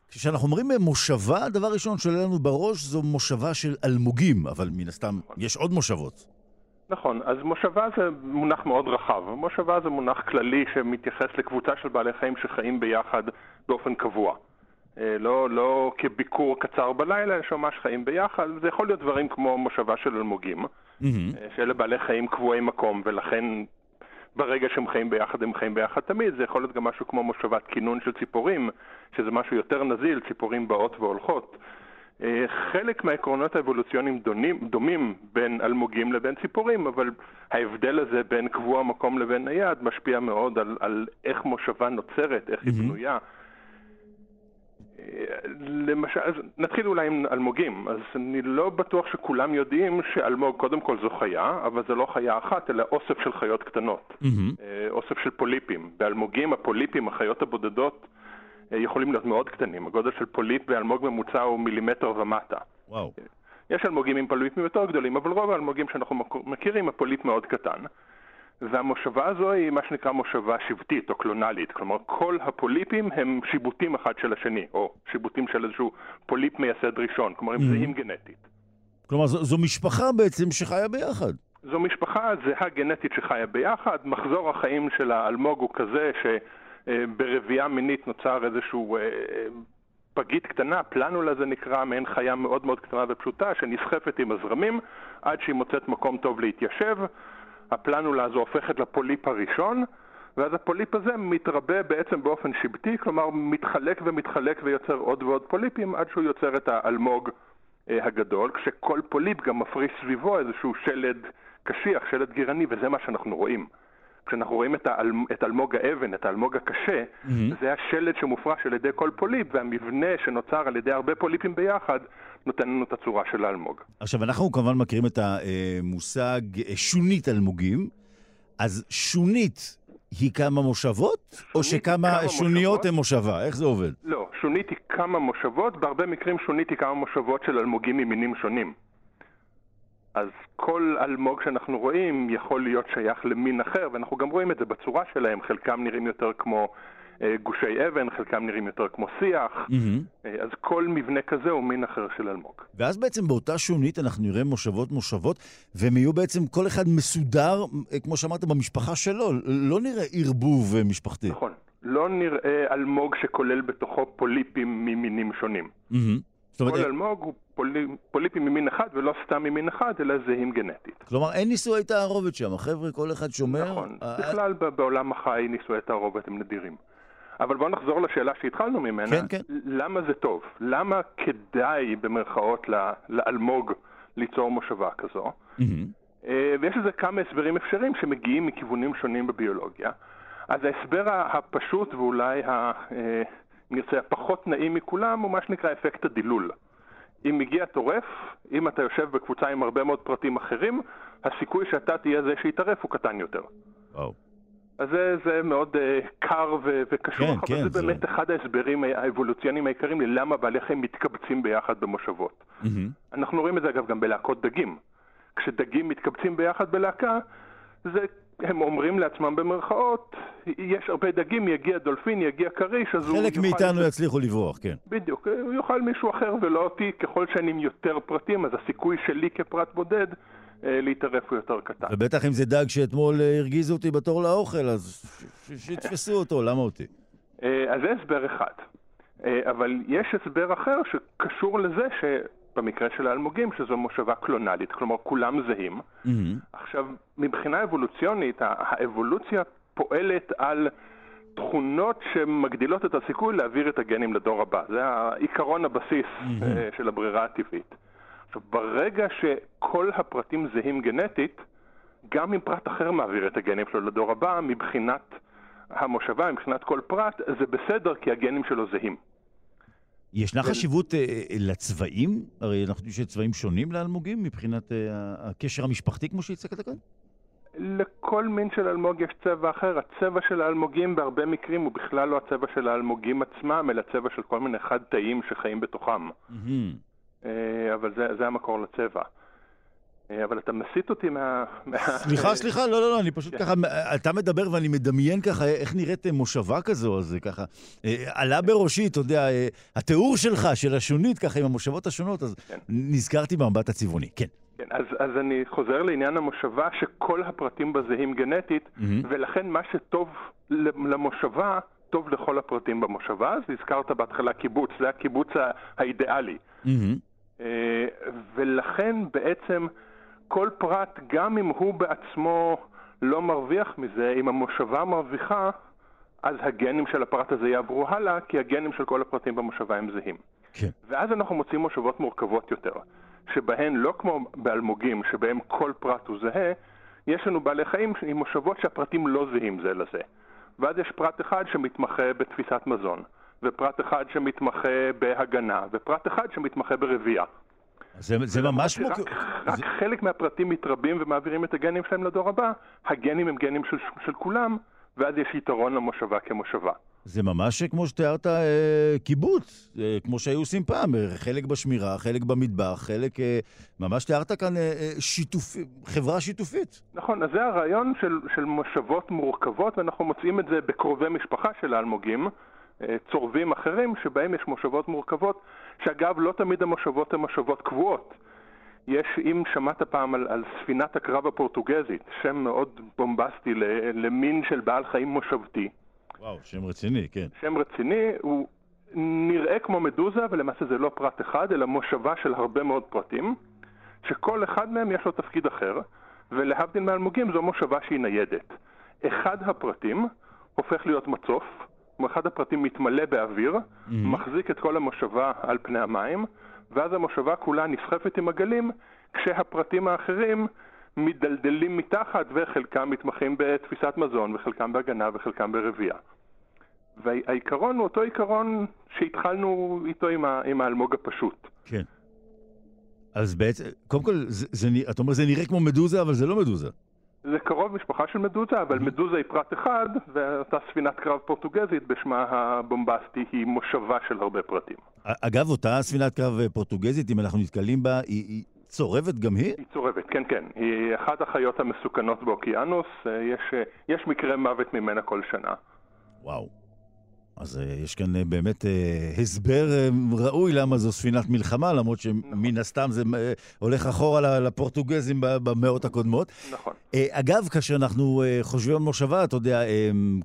כשאנחנו אומרים מושבה, הדבר הראשון שעולה לנו בראש זו מושבה של אלמוגים, אבל מן הסתם יש עוד מושבות. נכון, אז מושבה זה מונח מאוד רחב. מושבה זה מונח כללי שמתייחס לקבוצה של בעלי חיים שחיים ביחד באופן קבוע. אה, לא, לא כביקור קצר בלילה, אלא שממש חיים ביחד. זה יכול להיות דברים כמו מושבה של אלמוגים, mm-hmm. שאלה בעלי חיים קבועי מקום, ולכן ברגע שהם חיים ביחד, הם חיים ביחד תמיד. זה יכול להיות גם משהו כמו מושבת כינון של ציפורים, שזה משהו יותר נזיל, ציפורים באות והולכות. אה, חלק מהעקרונות האבולוציוניים דונים, דומים בין אלמוגים לבין ציפורים, אבל ההבדל הזה בין קבוע מקום לבין נייד משפיע מאוד על, על איך מושבה נוצרת, איך mm-hmm. היא בנויה. אה, למשל, אז נתחיל אולי עם אלמוגים. אז אני לא בטוח שכולם יודעים שאלמוג קודם כל זו חיה, אבל זו לא חיה אחת, אלא אוסף של חיות קטנות. Mm-hmm. אוסף של פוליפים. באלמוגים, הפוליפים, החיות הבודדות, אה, יכולים להיות מאוד קטנים. הגודל של פוליפ באלמוג ממוצע הוא מילימטר ומטה. וואו. יש אלמוגים עם פוליפים יותר גדולים, אבל רוב האלמוגים שאנחנו מכירים, הפוליפ מאוד קטן. והמושבה הזו היא מה שנקרא מושבה שבטית או קלונלית, כלומר כל הפוליפים הם שיבוטים אחד של השני, או שיבוטים של איזשהו פוליפ מייסד ראשון, כלומר הם אהמ. זהים גנטית. כלומר זו, זו משפחה בעצם שחיה ביחד. זו משפחה זהה גנטית שחיה ביחד, מחזור החיים של האלמוג הוא כזה ש... אה, ברבייה מינית נוצר איזשהו אה, פגית קטנה, פלנולה זה נקרא, מעין חיה מאוד מאוד קטנה ופשוטה, שנסחפת עם הזרמים עד שהיא מוצאת מקום טוב להתיישב. הפלנולה הזו הופכת לפוליפ הראשון, ואז הפוליפ הזה מתרבה בעצם באופן שבטי, כלומר מתחלק ומתחלק ויוצר עוד ועוד פוליפים עד שהוא יוצר את האלמוג הגדול, כשכל פוליפ גם מפריש סביבו איזשהו שלד קשיח, שלד גירני, וזה מה שאנחנו רואים. כשאנחנו רואים את, האל, את אלמוג האבן, את האלמוג הקשה, mm-hmm. זה השלד שמופרש על ידי כל פוליפ, והמבנה שנוצר על ידי הרבה פוליפים ביחד, נותן לנו את הצורה של האלמוג. עכשיו, אנחנו כמובן מכירים את המושג שונית אלמוגים, אז שונית היא כמה מושבות, או שכמה שוניות הן מושבה? איך זה עובד? לא, שונית היא כמה מושבות, בהרבה מקרים שונית היא כמה מושבות של אלמוגים ממינים שונים. אז כל אלמוג שאנחנו רואים יכול להיות שייך למין אחר, ואנחנו גם רואים את זה בצורה שלהם, חלקם נראים יותר כמו אה, גושי אבן, חלקם נראים יותר כמו שיח, mm-hmm. אז כל מבנה כזה הוא מין אחר של אלמוג. ואז בעצם באותה שונית אנחנו נראה מושבות מושבות, והם יהיו בעצם כל אחד מסודר, אה, כמו שאמרת, במשפחה שלו, לא נראה ערבוב משפחתי. נכון, לא נראה אלמוג שכולל בתוכו פוליפים ממינים שונים. Mm-hmm. כל אומרת, אלמוג הוא פוליפ, פוליפים ממין אחד, ולא סתם ממין אחד, אלא זהים גנטית. כלומר, אין נישואי תערובת שם, החבר'ה, כל אחד שומר... נכון, אה, בכלל בעולם החי נישואי תערובת הם נדירים. אבל בואו נחזור לשאלה שהתחלנו ממנה. כן, כן. למה זה טוב? למה כדאי, במרכאות, לאלמוג ליצור מושבה כזו? Mm-hmm. ויש לזה כמה הסברים אפשריים שמגיעים מכיוונים שונים בביולוגיה. אז ההסבר הפשוט ואולי ה... אה, נרצה, הפחות נעים מכולם הוא מה שנקרא אפקט הדילול. אם מגיע טורף, אם אתה יושב בקבוצה עם הרבה מאוד פרטים אחרים, הסיכוי שאתה תהיה זה שיטרף הוא קטן יותר. וואו. אז זה, זה מאוד uh, קר ו- וקשור, כן, אבל כן, זה, זה באמת אחד ההסברים האבולוציוניים העיקריים ללמה בעלי חיים מתקבצים ביחד במושבות. Mm-hmm. אנחנו רואים את זה אגב גם בלהקות דגים. כשדגים מתקבצים ביחד בלהקה, זה הם אומרים לעצמם במרכאות, יש הרבה דגים, יגיע דולפין, יגיע כריש, אז הוא... חלק מאיתנו ש... יצליחו לברוח, כן. בדיוק, הוא יאכל מישהו אחר ולא אותי, ככל שאני עם יותר פרטים, אז הסיכוי שלי כפרט בודד אה, להתערף הוא יותר קטן. ובטח אם זה דג שאתמול אה, הרגיז אותי בתור לאוכל, אז שיתפסו אותו, למה אותי? אה, אז זה הסבר אחד. אבל יש הסבר אחר שקשור לזה ש... במקרה של האלמוגים, שזו מושבה קלונלית, כלומר כולם זהים. Mm-hmm. עכשיו, מבחינה אבולוציונית, האבולוציה פועלת על תכונות שמגדילות את הסיכוי להעביר את הגנים לדור הבא. זה העיקרון הבסיס mm-hmm. של הברירה הטבעית. עכשיו, ברגע שכל הפרטים זהים גנטית, גם אם פרט אחר מעביר את הגנים שלו לדור הבא, מבחינת המושבה, מבחינת כל פרט, זה בסדר כי הגנים שלו זהים. ישנה חשיבות אה, אה, לצבעים? הרי אנחנו יודעים שצבעים שונים לאלמוגים מבחינת אה, הקשר המשפחתי, כמו שהצגת כאן? לכל מין של אלמוג יש צבע אחר. הצבע של האלמוגים בהרבה מקרים הוא בכלל לא הצבע של האלמוגים עצמם, אלא צבע של כל מיני חד-תאים שחיים בתוכם. Mm-hmm. אבל זה, זה המקור לצבע. אה, אבל אתה מסיט אותי מה... סליחה, סליחה, לא, לא, לא, אני פשוט כן. ככה, אתה מדבר ואני מדמיין ככה איך נראית מושבה כזו, אז ככה, אה, עלה בראשי, אתה יודע, אה, התיאור שלך, של השונית, ככה עם המושבות השונות, אז כן. נזכרתי במבט הצבעוני, כן. כן, אז, אז אני חוזר לעניין המושבה, שכל הפרטים בה זהים גנטית, mm-hmm. ולכן מה שטוב למושבה, טוב לכל הפרטים במושבה. אז הזכרת בהתחלה קיבוץ, זה הקיבוץ האידיאלי. Mm-hmm. ולכן בעצם כל פרט, גם אם הוא בעצמו לא מרוויח מזה, אם המושבה מרוויחה, אז הגנים של הפרט הזה יעברו הלאה, כי הגנים של כל הפרטים במושבה הם זהים. כן. ואז אנחנו מוצאים מושבות מורכבות יותר, שבהן לא כמו באלמוגים, שבהם כל פרט הוא זהה, יש לנו בעלי חיים עם מושבות שהפרטים לא זהים זה לזה. ואז יש פרט אחד שמתמחה בתפיסת מזון, ופרט אחד שמתמחה בהגנה, ופרט אחד שמתמחה ברבייה. זה, זה ממש מוק... רק, רק זה... חלק מהפרטים מתרבים ומעבירים את הגנים שלהם לדור הבא, הגנים הם גנים של, של כולם, ואז יש יתרון למושבה כמושבה. זה ממש כמו שתיארת אה, קיבוץ, אה, כמו שהיו עושים פעם, אה, חלק בשמירה, חלק במטבח, חלק... אה, ממש תיארת כאן אה, אה, שיתופ... חברה שיתופית. נכון, אז זה הרעיון של, של מושבות מורכבות, ואנחנו מוצאים את זה בקרובי משפחה של האלמוגים, אה, צורבים אחרים, שבהם יש מושבות מורכבות, שאגב, לא תמיד המושבות הן מושבות קבועות. יש, אם שמעת פעם על, על ספינת הקרב הפורטוגזית, שם מאוד בומבסטי למין של בעל חיים מושבתי. וואו, שם רציני, כן. שם רציני, הוא נראה כמו מדוזה, ולמעשה זה לא פרט אחד, אלא מושבה של הרבה מאוד פרטים, שכל אחד מהם יש לו תפקיד אחר, ולהבדיל מאלמוגים זו מושבה שהיא ניידת. אחד הפרטים הופך להיות מצוף, אחד הפרטים מתמלא באוויר, mm-hmm. מחזיק את כל המושבה על פני המים, ואז המושבה כולה נסחפת עם הגלים, כשהפרטים האחרים מדלדלים מתחת וחלקם מתמחים בתפיסת מזון וחלקם בהגנה וחלקם ברבייה. והעיקרון הוא אותו עיקרון שהתחלנו איתו עם, ה, עם האלמוג הפשוט. כן. אז בעצם, קודם כל, זה, זה, אתה אומר זה נראה כמו מדוזה, אבל זה לא מדוזה. זה קרוב משפחה של מדוזה, אבל מדוזה היא פרט אחד, ואותה ספינת קרב פורטוגזית בשמה הבומבסטי היא מושבה של הרבה פרטים. אגב, אותה ספינת קרב פורטוגזית, אם אנחנו נתקלים בה, היא, היא צורבת גם היא? היא צורבת, כן, כן. היא אחת החיות המסוכנות באוקיינוס, יש, יש מקרה מוות ממנה כל שנה. וואו. אז uh, יש כאן uh, באמת uh, הסבר ראוי למה זו ספינת מלחמה, למרות שמן נכון. הסתם זה הולך אחורה לפורטוגזים במאות הקודמות. נכון. אגב, כאשר אנחנו חושבים על מושבה, אתה יודע,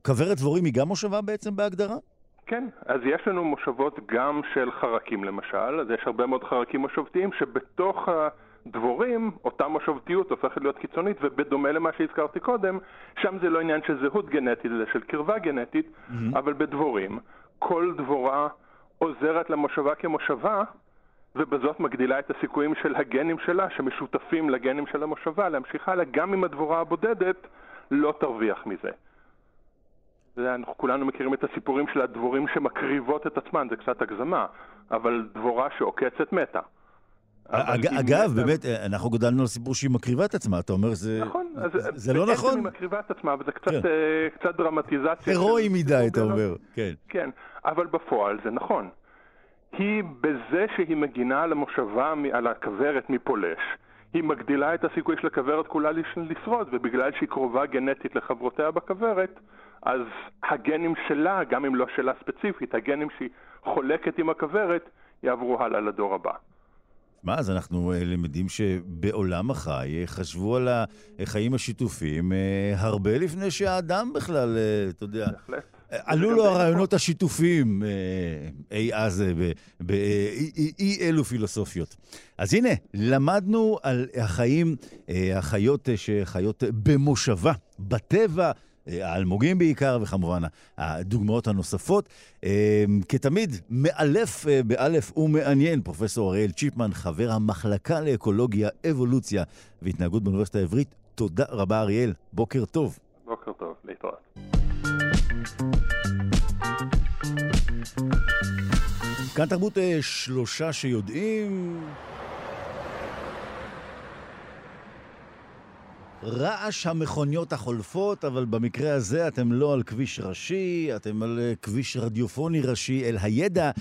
כוורת דבורים היא גם מושבה בעצם בהגדרה? כן, אז יש לנו מושבות גם של חרקים למשל, אז יש הרבה מאוד חרקים מושבתיים שבתוך הדבורים אותה מושבתיות הופכת להיות קיצונית, ובדומה למה שהזכרתי קודם, שם זה לא עניין של זהות גנטית, זה של קרבה גנטית, mm-hmm. אבל בדבורים כל דבורה עוזרת למושבה כמושבה, ובזאת מגדילה את הסיכויים של הגנים שלה, שמשותפים לגנים של המושבה, להמשיך הלאה, גם אם הדבורה הבודדת לא תרוויח מזה. אנחנו כולנו מכירים את הסיפורים של הדבורים שמקריבות את עצמן, זה קצת הגזמה, אבל דבורה שעוקצת מתה. אג, אגב, מתה... באמת, אנחנו גדלנו על סיפור שהיא מקריבה את עצמה, אתה אומר, זה, נכון, אז זה, לא נכון? היא מקריבה את עצמה, וזה קצת, כן. uh, קצת דרמטיזציה. הירואי מדי, אתה אומר, כן. כן, אבל בפועל זה נכון. היא, בזה שהיא מגינה על המושבה, על הכוורת מפולש, היא מגדילה את הסיכוי של הכוורת כולה לשרוד, ובגלל שהיא קרובה גנטית לחברותיה בכוורת, אז הגנים שלה, גם אם לא שלה ספציפית, הגנים שהיא חולקת עם הכוורת, יעברו הלאה לדור הבא. מה, אז אנחנו אה, למדים שבעולם החי חשבו על החיים השיתופיים אה, הרבה לפני שהאדם בכלל, אה, אתה יודע... בהחלט. עלו לו הרעיונות השיתופיים אי אז באי אלו פילוסופיות. אז הנה, למדנו על החיים, החיות שחיות במושבה, בטבע, האלמוגים בעיקר, וכמובן הדוגמאות הנוספות. אה, כתמיד, מאלף אה, באלף ומעניין, פרופסור אריאל צ'יפמן, חבר המחלקה לאקולוגיה, אבולוציה והתנהגות באוניברסיטה העברית. תודה רבה, אריאל. בוקר טוב. בוקר טוב, להתראות. כאן תרבות אה, שלושה שיודעים... רעש המכוניות החולפות, אבל במקרה הזה אתם לא על כביש ראשי, אתם על אה, כביש רדיופוני ראשי אל הידע.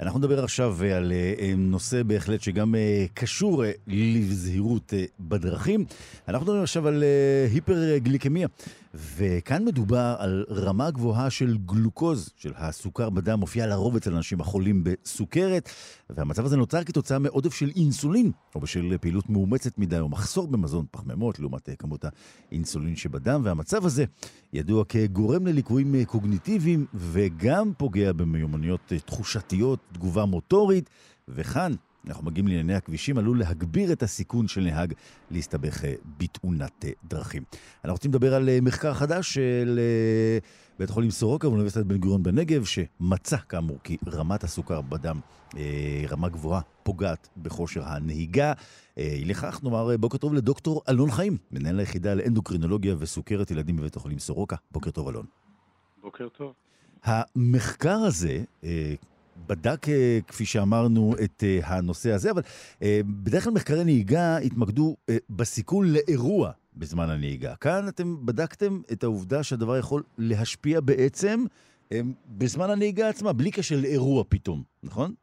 אנחנו נדבר עכשיו על אה, נושא בהחלט שגם אה, קשור לזהירות בדרכים. אנחנו מדברים עכשיו על היפרגליקמיה, וכאן מדובר על רמה גבוהה של גלוקוז, של הסוכר בדם, מופיע לרוב אצל אנשים החולים בסוכרת, והמצב הזה נוצר כתוצאה מעודף של אינסולין, או בשל פעילות מאומצת מדי, או מחסור במזון פחמימות, לעומת כמות האינסולין שבדם, והמצב הזה ידוע כגורם לליקויים קוגניטיביים, וגם פוגע במיומנויות תחושתיות, תגובה מוטורית, וכאן אנחנו מגיעים לענייני הכבישים, עלול להגביר את הסיכון של נהג להסתבך אה, בתאונת אה, דרכים. אנחנו רוצים לדבר על אה, מחקר חדש של בית החולים סורוקה ואוניברסיטת בן גוריון בנגב, שמצא כאמור כי רמת הסוכר בדם, רמה גבוהה, פוגעת בכושר הנהיגה. לכך נאמר בוקר טוב לדוקטור אלון חיים, מנהל היחידה לאנדוקרינולוגיה וסוכרת ילדים בבית החולים סורוקה. בוקר טוב, אלון. בוקר טוב. המחקר הזה, בדק, אה, כפי שאמרנו, את אה, הנושא הזה, אבל אה, בדרך כלל מחקרי נהיגה התמקדו בסיכון לאירוע בזמן הנהיגה. כאן אתם בדקתם את העובדה שהדבר יכול להשפיע בעצם בזמן הנהיגה עצמה, בלי קשר לאירוע פתאום, נכון?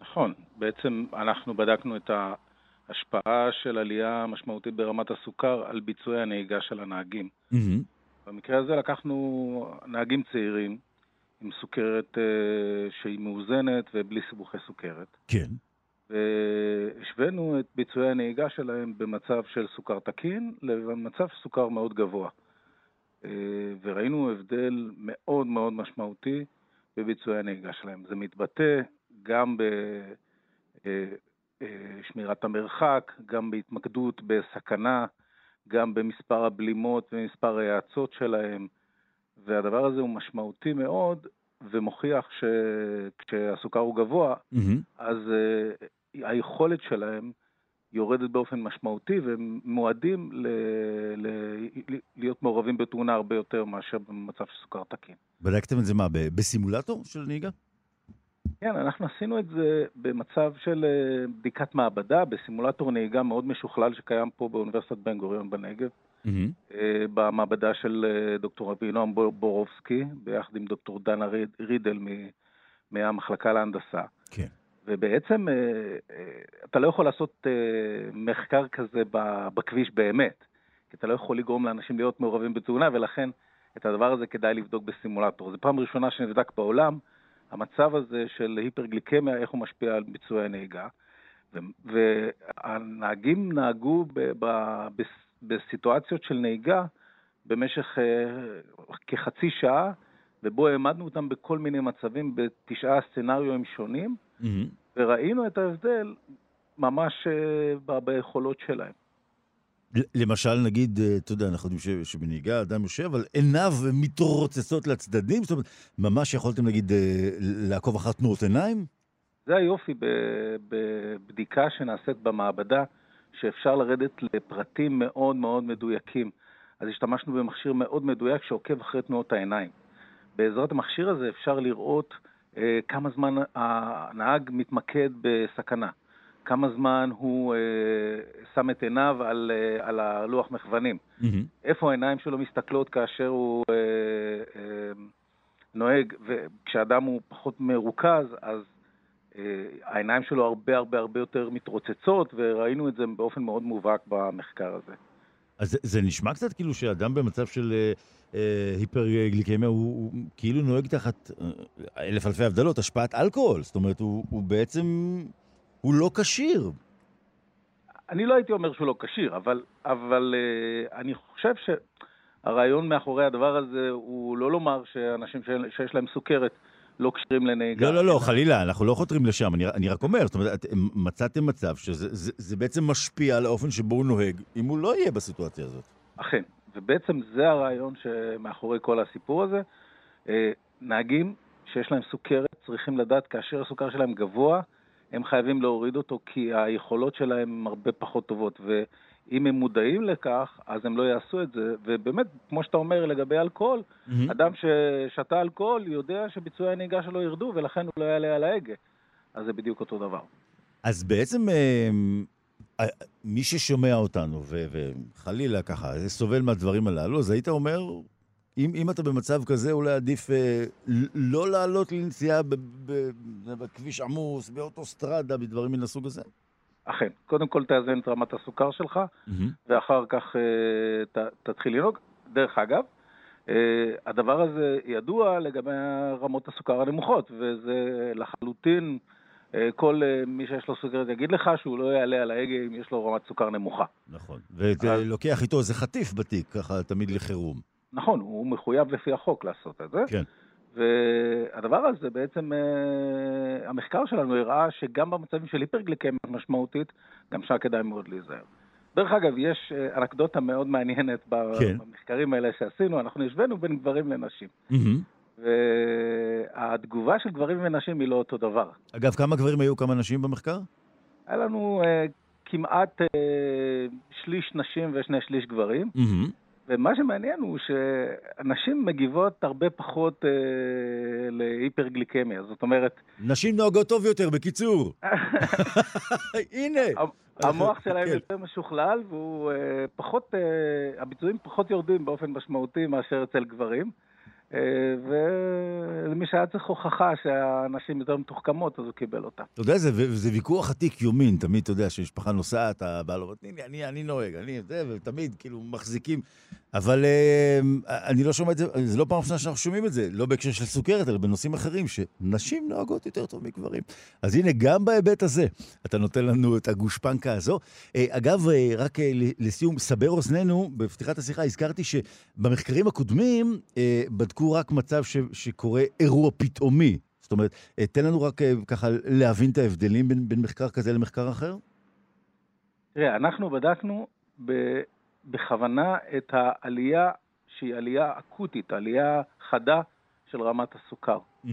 נכון. בעצם אנחנו בדקנו את ההשפעה של עלייה משמעותית ברמת הסוכר על ביצועי הנהיגה של הנהגים. Mm-hmm. במקרה הזה לקחנו נהגים צעירים, עם סוכרת אה, שהיא מאוזנת ובלי סיבוכי סוכרת. כן. והשווינו את ביצועי הנהיגה שלהם במצב של סוכר תקין למצב סוכר מאוד גבוה. אה, וראינו הבדל מאוד מאוד משמעותי בביצועי הנהיגה שלהם. זה מתבטא גם בשמירת אה, המרחק, גם בהתמקדות בסכנה, גם במספר הבלימות ומספר ההאצות שלהם. והדבר הזה הוא משמעותי מאוד, ומוכיח שכשהסוכר הוא גבוה, mm-hmm. אז uh, היכולת שלהם יורדת באופן משמעותי, והם מועדים ל- ל- ל- להיות מעורבים בתאונה הרבה יותר מאשר במצב של סוכר תקין. בדקתם את זה מה, בסימולטור של נהיגה? כן, אנחנו עשינו את זה במצב של אה, בדיקת מעבדה, בסימולטור נהיגה מאוד משוכלל שקיים פה באוניברסיטת בן גוריון בנגב. Mm-hmm. במעבדה של אה, דוקטור אבינועם בורובסקי, ביחד עם דוקטור דנה רידל מהמחלקה להנדסה. כן. ובעצם אה, אתה לא יכול לעשות מחקר כזה בכביש באמת, כי אתה לא יכול לגרום לאנשים להיות מעורבים בתאונה, ולכן את הדבר הזה כדאי לבדוק בסימולטור. זו פעם ראשונה שנבדק בעולם המצב הזה של היפרגליקמיה, איך הוא משפיע על ביצועי הנהיגה. והנהגים נהגו ב- ב- בסיטואציות של נהיגה במשך uh, כחצי שעה, ובו העמדנו אותם בכל מיני מצבים בתשעה סצנריואים שונים, mm-hmm. וראינו את ההבדל ממש uh, ביכולות שלהם. למשל, נגיד, אה, אתה יודע, אנחנו יודעים שבנהיגה אדם יושב, אבל עיניו מתרוצצות לצדדים? זאת אומרת, ממש יכולתם, נגיד, לעקוב אחר תנועות עיניים? זה היופי בבדיקה שנעשית במעבדה, שאפשר לרדת לפרטים מאוד מאוד מדויקים. אז השתמשנו במכשיר מאוד מדויק שעוקב אחרי תנועות העיניים. בעזרת המכשיר הזה אפשר לראות אה, כמה זמן הנהג מתמקד בסכנה, כמה זמן הוא אה, שם את עיניו על, אה, על הלוח מכוונים, mm-hmm. איפה העיניים שלו מסתכלות כאשר הוא אה, אה, נוהג, וכשאדם הוא פחות מרוכז, אז העיניים שלו הרבה הרבה הרבה יותר מתרוצצות, וראינו את זה באופן מאוד מובהק במחקר הזה. אז זה, זה נשמע קצת כאילו שאדם במצב של אה, אה, היפרגליקמיה, הוא, הוא כאילו נוהג תחת אה, אלף אלפי הבדלות, השפעת אלכוהול. זאת אומרת, הוא, הוא בעצם, הוא לא כשיר. אני לא הייתי אומר שהוא לא כשיר, אבל, אבל אה, אני חושב שהרעיון מאחורי הדבר הזה הוא לא לומר שאנשים שיש להם סוכרת, לא כשירים לנהיגה. לא, לא, לא, חלילה, אנחנו לא חותרים לשם, אני, אני רק אומר, זאת אומרת, מצאתם מצב שזה זה, זה בעצם משפיע על האופן שבו הוא נוהג, אם הוא לא יהיה בסיטואציה הזאת. אכן, ובעצם זה הרעיון שמאחורי כל הסיפור הזה. אה, נהגים שיש להם סוכרת צריכים לדעת כאשר הסוכר שלהם גבוה, הם חייבים להוריד אותו כי היכולות שלהם הרבה פחות טובות. אם הם מודעים לכך, אז הם לא יעשו את זה. ובאמת, כמו שאתה אומר לגבי אלכוהול, mm-hmm. אדם ששתה אלכוהול יודע שביצועי הנהיגה שלו ירדו, ולכן הוא לא יעלה על ההגה. אז זה בדיוק אותו דבר. אז בעצם אה, מי ששומע אותנו, וחלילה ככה, סובל מהדברים הללו, אז היית אומר, אם, אם אתה במצב כזה, אולי עדיף אה, לא לעלות לנסיעה בכביש עמוס, באוטוסטרדה, בדברים מן הסוג הזה? אכן. קודם כל תאזן את רמת הסוכר שלך, mm-hmm. ואחר כך uh, ת, תתחיל לנהוג. דרך אגב, הדבר הזה ידוע לגבי רמות הסוכר הנמוכות, וזה לחלוטין, כל מי שיש לו סוכרת יגיד לך שהוא לא יעלה על ההגה אם יש לו רמת סוכר נמוכה. נכון, ולוקח איתו איזה חטיף בתיק, ככה תמיד לחירום. נכון, הוא מחויב לפי החוק לעשות את זה. כן. והדבר הזה בעצם, אה, המחקר שלנו הראה שגם במצבים של היפרגליקמיה משמעותית, גם שם כדאי מאוד להיזהר. דרך אגב, יש אה, אנקדוטה מאוד מעניינת כן. במחקרים האלה שעשינו, אנחנו השווינו בין גברים לנשים. Mm-hmm. והתגובה של גברים ונשים היא לא אותו דבר. אגב, כמה גברים היו, כמה נשים במחקר? היה לנו uh, כמעט uh, שליש נשים ושני שליש גברים. Mm-hmm. ומה שמעניין הוא שנשים מגיבות הרבה פחות אה, להיפרגליקמיה, זאת אומרת... נשים נוהגות טוב יותר, בקיצור. *laughs* *laughs* הנה. המוח שלהם כן. יותר משוכלל, והוא אה, פחות, אה, הביצועים פחות יורדים באופן משמעותי מאשר אצל גברים. אה, ולמי שהיה צריך הוכחה שהנשים יותר מתוחכמות, אז הוא קיבל אותה. אתה יודע, זה, זה ויכוח עתיק יומין, תמיד, אתה יודע, שמשפחה נוסעת, הבעל אומר, תני לי, אני, אני נוהג, אני זה, ותמיד כאילו מחזיקים. אבל אה, אני לא שומע את זה, זה לא פעם ראשונה שאנחנו שומעים את זה, לא בהקשר של סוכרת, אלא בנושאים אחרים, שנשים נוהגות יותר טוב מגברים. אז הנה, גם בהיבט הזה, אתה נותן לנו את הגושפנקה הזו. אה, אגב, רק לסיום, סבר אוזנינו, בפתיחת השיחה הזכרתי שבמחקרים הקודמים בדקו רק מצב ש, שקורה אירוע פתאומי. זאת אומרת, אה, תן לנו רק אה, ככה להבין את ההבדלים בין, בין מחקר כזה למחקר אחר. תראה, אנחנו בדקנו ב, בכוונה את העלייה שהיא עלייה אקוטית, עלייה חדה של רמת הסוכר. Mm-hmm.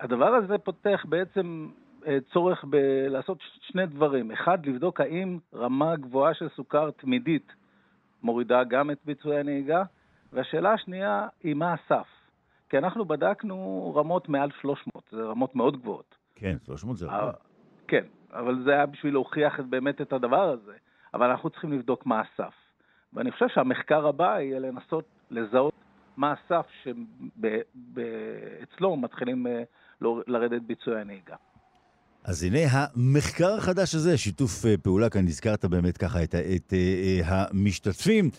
הדבר הזה פותח בעצם אה, צורך ב- לעשות שני דברים. אחד, לבדוק האם רמה גבוהה של סוכר תמידית מורידה גם את ביצועי הנהיגה, והשאלה השנייה היא מה הסף. כי אנחנו בדקנו רמות מעל 300, זה רמות מאוד גבוהות. כן, 300 זה הרבה. כן, אבל זה היה בשביל להוכיח באמת את הדבר הזה. אבל אנחנו צריכים לבדוק מה הסף. ואני חושב שהמחקר הבא יהיה לנסות לזהות מה הסף שאצלו מתחילים אה, לרדת ביצועי הנהיגה. אז הנה המחקר החדש הזה, שיתוף אה, פעולה, כאן הזכרת באמת ככה את, את, את אה, המשתתפים.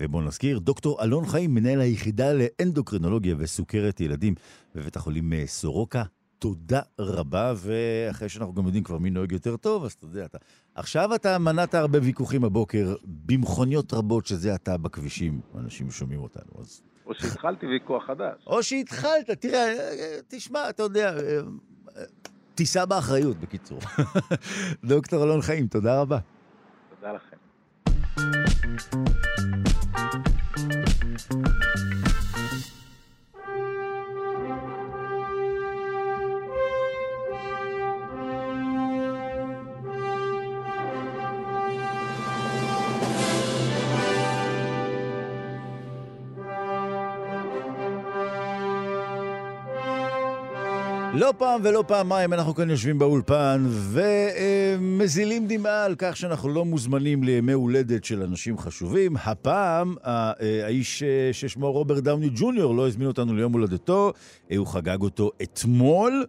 ובואו נזכיר, דוקטור אלון חיים, מנהל היחידה לאנדוקרינולוגיה וסוכרת ילדים בבית החולים סורוקה. תודה רבה, ואחרי שאנחנו גם יודעים כבר מי נוהג יותר טוב, אז אתה יודע, אתה... עכשיו אתה מנעת הרבה ויכוחים הבוקר במכוניות רבות, שזה אתה בכבישים, אנשים שומעים אותנו, אז... או שהתחלתי ויכוח חדש. או שהתחלת, תראה, תשמע, אתה יודע... תישא באחריות, בקיצור. *laughs* דוקטור אלון חיים, תודה רבה. תודה לכם. לא פעם ולא פעמיים אנחנו כאן יושבים באולפן ומזילים דמעה על כך שאנחנו לא מוזמנים לימי הולדת של אנשים חשובים. הפעם האיש ששמו רוברט דאוני ג'וניור לא הזמין אותנו ליום הולדתו, הוא חגג אותו אתמול.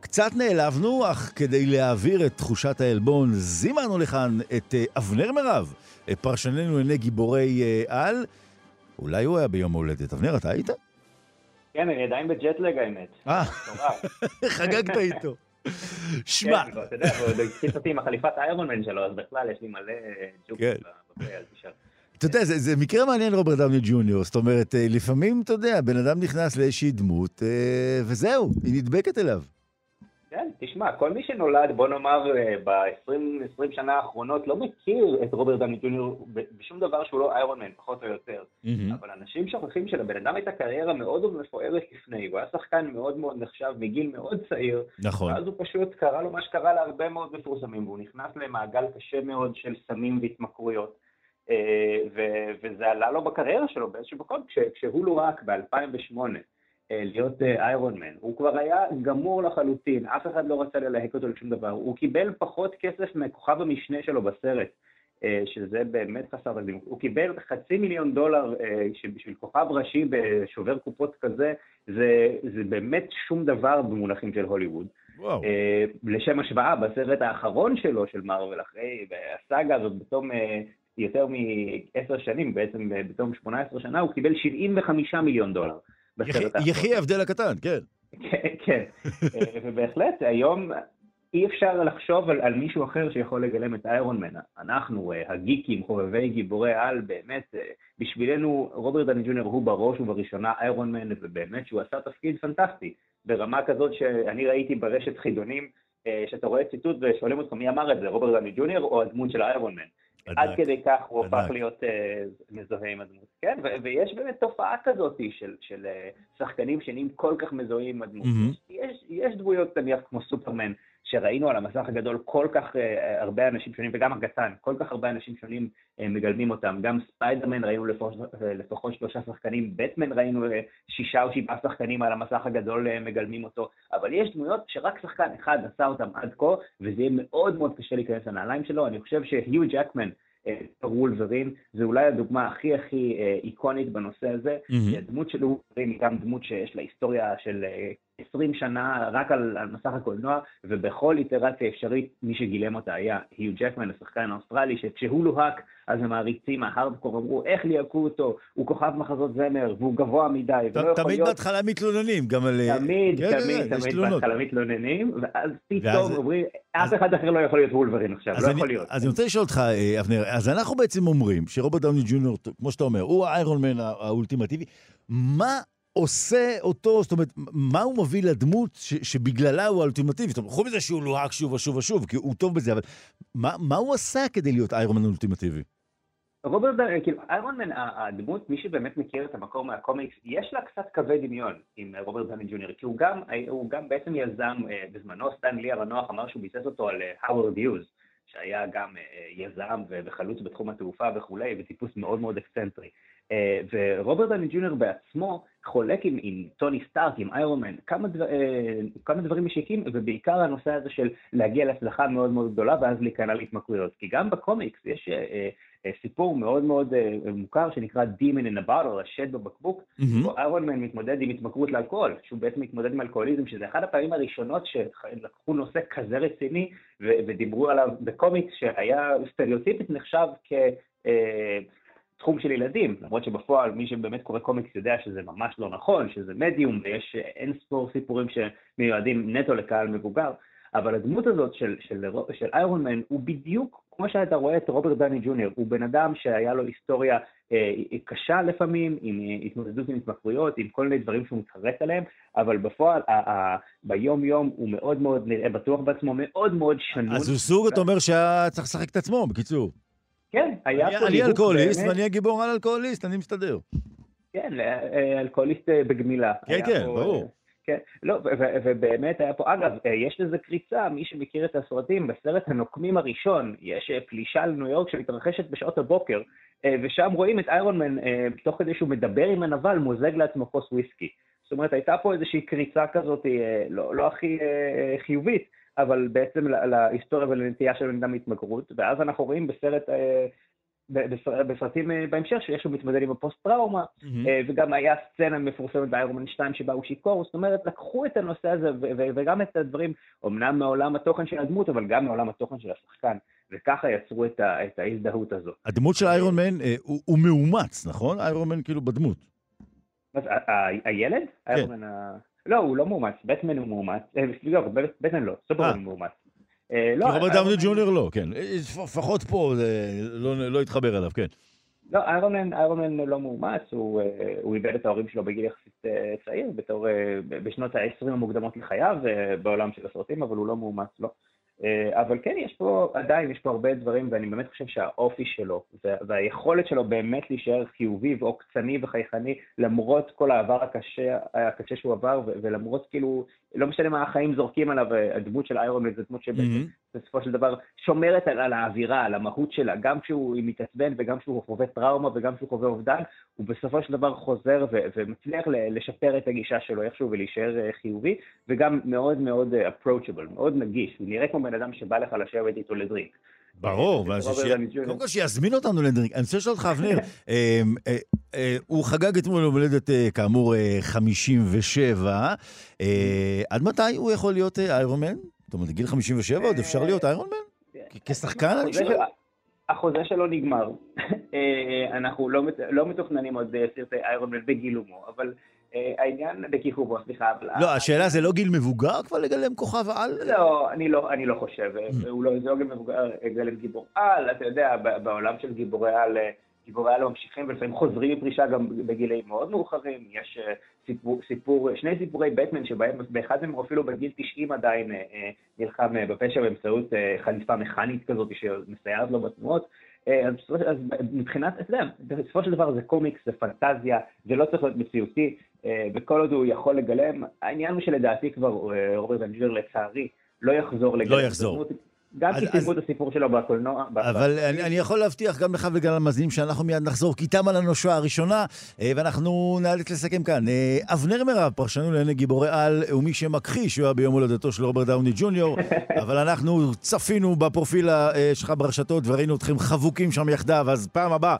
קצת נעלבנו, אך כדי להעביר את תחושת העלבון, זימנו לכאן את אבנר מירב, פרשננו לעיני גיבורי על. אולי הוא היה ביום הולדת. אבנר, אתה היית? כן, אני עדיין בג'טלג האמת. אה, חגגת איתו. שמע. כן, אתה יודע, הוא התחיל אותי עם החליפת איירון שלו, אז בכלל יש לי מלא. בפה, אז תשאר. אתה יודע, זה, זה מקרה מעניין רוברט דאוני ג'וניור, זאת אומרת, אה, לפעמים, אתה יודע, בן אדם נכנס לאיזושהי דמות, אה, וזהו, היא נדבקת אליו. כן, תשמע, כל מי שנולד, בוא נאמר, אה, ב-20 שנה האחרונות, לא מכיר את רוברט דני ג'וניור בשום דבר שהוא לא איירון מן, פחות או יותר. Mm-hmm. אבל אנשים שוכחים שלבן אדם הייתה קריירה מאוד מפוארת לפני, הוא היה שחקן מאוד מאוד נחשב מגיל מאוד צעיר. נכון. ואז הוא פשוט קרה לו מה שקרה להרבה מאוד מפורסמים, והוא נכנס למעגל קשה מאוד של סמים והתמכרויות. אה, וזה עלה לו בקריירה שלו באיזשהו מקום, כשהוא לא רק ב-2008. אה, להיות איירון אה, מן. הוא כבר היה גמור לחלוטין, אף אחד לא רצה ללהק אותו לשום דבר. הוא קיבל פחות כסף מכוכב המשנה שלו בסרט, אה, שזה באמת חסר תקדים. הוא קיבל חצי מיליון דולר שבשביל כוכב ראשי בשובר קופות כזה, זה, זה באמת שום דבר במונחים של הוליווד. וואו. לשם השוואה, בסרט האחרון שלו, של מארוול, אחרי הסאגה הזאת, בתום יותר מעשר שנים, בעצם בתום 18 שנה, הוא קיבל 75 מיליון דולר. יחי ההבדל הקטן, כן. כן, כן. ובהחלט, היום אי אפשר לחשוב על, על מישהו אחר שיכול לגלם את איירון מן. אנחנו, הגיקים, חובבי גיבורי על, באמת, בשבילנו רוברט דני ג'וניור הוא בראש ובראשונה איירון מן, ובאמת שהוא עשה תפקיד פנטסטי, ברמה כזאת שאני ראיתי ברשת חידונים, שאתה רואה ציטוט ושואלים אותך מי אמר את זה, רוברט דני ג'וניור או הדמות של איירון מן. עד כדי כך הוא הפך להיות uh, מזוהה עם הדמות. כן, ויש באמת תופעה כזאת של, של uh, שחקנים שנהיים כל כך מזוהים עם הדמות. יש, יש דמויות נניח כמו סופרמן, שראינו על המסך הגדול כל כך uh, הרבה אנשים שונים, וגם הקטן, כל כך הרבה אנשים שונים uh, מגלמים אותם. גם ספיידרמן ראינו לפחות, שלושה שחקנים, בטמן ראינו שישה או שבעה שחקנים על המסך הגדול מגלמים אותו, אבל יש דמויות שרק שחקן אחד עשה אותם עד כה, וזה יהיה מאוד מאוד קשה להיכנס לנעליים שלו. אני חושב שיו ג'קמן, וולברין, זה אולי הדוגמה הכי הכי איקונית בנושא הזה. Mm-hmm. הדמות של וולברין היא גם דמות שיש לה היסטוריה של 20 שנה רק על, על מסך הקולנוע, ובכל איטרציה אפשרית מי שגילם אותה היה יו ג'קמן, השחקן האוסטרלי, שכשהוא לוהק, אז המעריצים ההארדקור אמרו, איך ליהקו אותו, הוא כוכב מחזות זמר, והוא גבוה מדי, ולא יכול להיות... תמיד בהתחלה מתלוננים, גם על... תמיד, כן, תמיד, כן, תמיד בהתחלה מתלוננים, ואז פתאום אומרים, אף אחד אחר לא יכול להיות וולברין עכשיו, לא יכול להיות. אז אני רוצה לשאול אותך, אה, אבנר, אז אנחנו בעצם אומרים שרוברט דאוני ג'וניור, כמו שאתה אומר, הוא האיירון מן האולטימטיבי, מה עושה אותו, זאת אומרת, מה הוא מביא לדמות ש, שבגללה הוא האולטימטיבי? זאת אומרת, חוץ מזה שהוא לוהק שוב ושוב ושוב, כי הוא טוב בזה, אבל מה, מה הוא עשה כדי להיות איירון אולטימטיבי? רוברט, כאילו, איירון מן, הדמות, מי שבאמת מכיר את המקור מהקומיקס, יש לה קצת קווי דמיון עם רוברט דני ג'וניור, כי הוא גם, הוא גם בעצם יזם, אה, בזמנו סטן לי המנוח אמר שהוא ביסס אותו על האוורד אה, יוז, שהיה גם אה, יזם וחלוץ בתחום התעופה וכולי, וטיפוס מאוד מאוד אקסצנטרי. אה, ורוברט דאוני ג'וניור בעצמו חולק עם, עם טוני סטארק, עם איירון מן, כמה, דבר, אה, כמה דברים משיקים, ובעיקר הנושא הזה של להגיע להצלחה מאוד מאוד גדולה ואז להיכנע להתמכרויות. כי גם בקומיקס יש אה, אה, סיפור מאוד מאוד אה, מוכר שנקרא Demon in a Bottle, השד בבקבוק, mm-hmm. איירון מן מתמודד עם התמכרות לאלכוהול, שהוא בעצם מתמודד עם אלכוהוליזם, שזה אחת הפעמים הראשונות שלקחו נושא כזה רציני ו- ודיברו עליו בקומיקס, שהיה סטריאוטיפית נחשב כ... אה, תחום של ילדים, למרות שבפועל מי שבאמת קורא קומיקס יודע שזה ממש לא נכון, שזה מדיום ויש אין ספור סיפורים שמיועדים נטו לקהל מבוגר, אבל הדמות הזאת של, של, של איירון מן הוא בדיוק כמו שאתה רואה את רוברט דני ג'וניור, הוא בן אדם שהיה לו היסטוריה אה, קשה לפעמים, עם אה, התמודדות עם התמכרויות, עם כל מיני דברים שהוא מתחרט עליהם, אבל בפועל, ה- ה- ביום יום הוא מאוד מאוד נראה בטוח בעצמו, מאוד מאוד שנון. אז הוא סוג, אתה אומר שהיה צריך לשחק את עצמו, בקיצור. כן, היה פה... אני אלכוהוליסט ואני הגיבור על אלכוהוליסט, אני מסתדר. כן, אה, אלכוהוליסט אה, בגמילה. כן, כן, ברור. אה, כן, לא, ובאמת היה פה, אגב, יש לזה קריצה, מי שמכיר את הסרטים, בסרט הנוקמים הראשון, יש פלישה לניו יורק שמתרחשת בשעות הבוקר, ושם רואים את איירון מן, תוך כדי שהוא מדבר עם הנבל, מוזג לעצמו כוס וויסקי. זאת אומרת, הייתה פה איזושהי קריצה כזאת, לא, לא הכי חיובית, אבל בעצם להיסטוריה ולנטייה של בן אדם מהתמכרות, ואז אנחנו רואים בסרט, אה, בסרטים אה, בהמשך שיש הוא מתמודד עם הפוסט-טראומה, mm-hmm. וגם היה סצנה מפורסמת באיירומן 2 שבה הוא שיכור, זאת אומרת, לקחו את הנושא הזה וגם את הדברים, אמנם מעולם התוכן של הדמות, אבל גם מעולם התוכן של השחקן, וככה יצרו את, ה, את ההזדהות הזאת. הדמות של איירון מן הוא, הוא מאומץ, נכון? איירון מן כאילו בדמות. אז הילד? כן. איירון מן לא, הוא לא מאומץ, בטמן הוא מאומץ, אה, סליחה, בטמן לא, סופרמן הוא מאומץ. אה, לא, רוברט דאוני ג'וניור לא, כן. אה, לפחות פה לא, לא התחבר אליו, כן. לא, איירון מן לא מאומץ, הוא איבד את ההורים שלו בגיל יחסית צעיר, בתור, בשנות ה-20 המוקדמות לחייו בעולם של הסרטים, אבל הוא לא מאומץ, לא. אה, אבל כן, יש פה, עדיין יש פה הרבה דברים, ואני באמת חושב שהאופי שלו, והיכולת שלו באמת להישאר חיובי ועוקצני וחייכני, למרות כל העבר הקשה, הקשה שהוא עבר, ולמרות כאילו, לא משנה מה החיים זורקים עליו, הדמות של איירון מן זו דמות שבעצם בסופו של דבר שומרת על, על האווירה, על המהות שלה, גם כשהוא מתעצבן וגם כשהוא חווה טראומה וגם כשהוא חווה אובדן, הוא בסופו של דבר חוזר ו- ומצליח לשפר את הגישה שלו איכשהו ולהישאר אה, חיובי, וגם מאוד מאוד אה, approachable, מאוד נגיש, הוא נראה כמו בן אדם שבא לך לשבת איתו לדריק. ברור, קודם כל שיזמין אותנו לדריק. אני רוצה לשאול אותך, אבנר, *laughs* אמ, אה, הוא חגג אתמול יום הולדת, כאמור, 57. עד מתי הוא יכול להיות איירון מן? זאת אומרת, גיל 57 עוד אפשר להיות איירון מן? כשחקן, אני שואל. החוזה שלו נגמר. *laughs* אנחנו לא, לא מתוכננים עוד סרטי איירון מן בגילומו, אבל העניין, בכיכובו, סליחה. לא, השאלה זה לא גיל מבוגר כבר לגלם כוכב על? לא, אני לא, אני לא חושב. הוא לא, זה לא גיל מבוגר לגלם גיבור על, אתה יודע, בעולם של גיבורי על... גיבורי על ממשיכים ולפעמים חוזרים מפרישה גם בגילאים מאוד מאוחרים. יש אה, סיפור, סיפור, שני סיפורי בטמן שבהם באחד מהם אפילו בגיל 90 עדיין אה, אה, נלחם בפשע באמצעות חליפה מכנית כזאת שמסייעת לו בתנועות. אז, אז מבחינת, אתה יודע, בסופו של דבר זה קומיקס, זה פנטזיה, זה לא צריך להיות מציאותי, וכל עוד הוא יכול לגלם, העניין הוא שלדעתי כבר רוברט אנג'ר לצערי לא יחזור לגלם. לא יחזור. גם כי סיימו את הסיפור שלו בקולנוע. אבל אני, אני יכול להבטיח גם לך וגם למאזינים שאנחנו מיד נחזור, כי תמה לנו השעה הראשונה, אה, ואנחנו נאלץ לסכם כאן. אה, אבנר מירב, פרשנו לענייני גיבורי על, ומי שמכחיש שהוא היה ביום הולדתו של רוברט דאוני ג'וניור, *laughs* אבל אנחנו צפינו בפרופיל אה, שלך ברשתות וראינו אתכם חבוקים שם יחדיו, אז פעם הבאה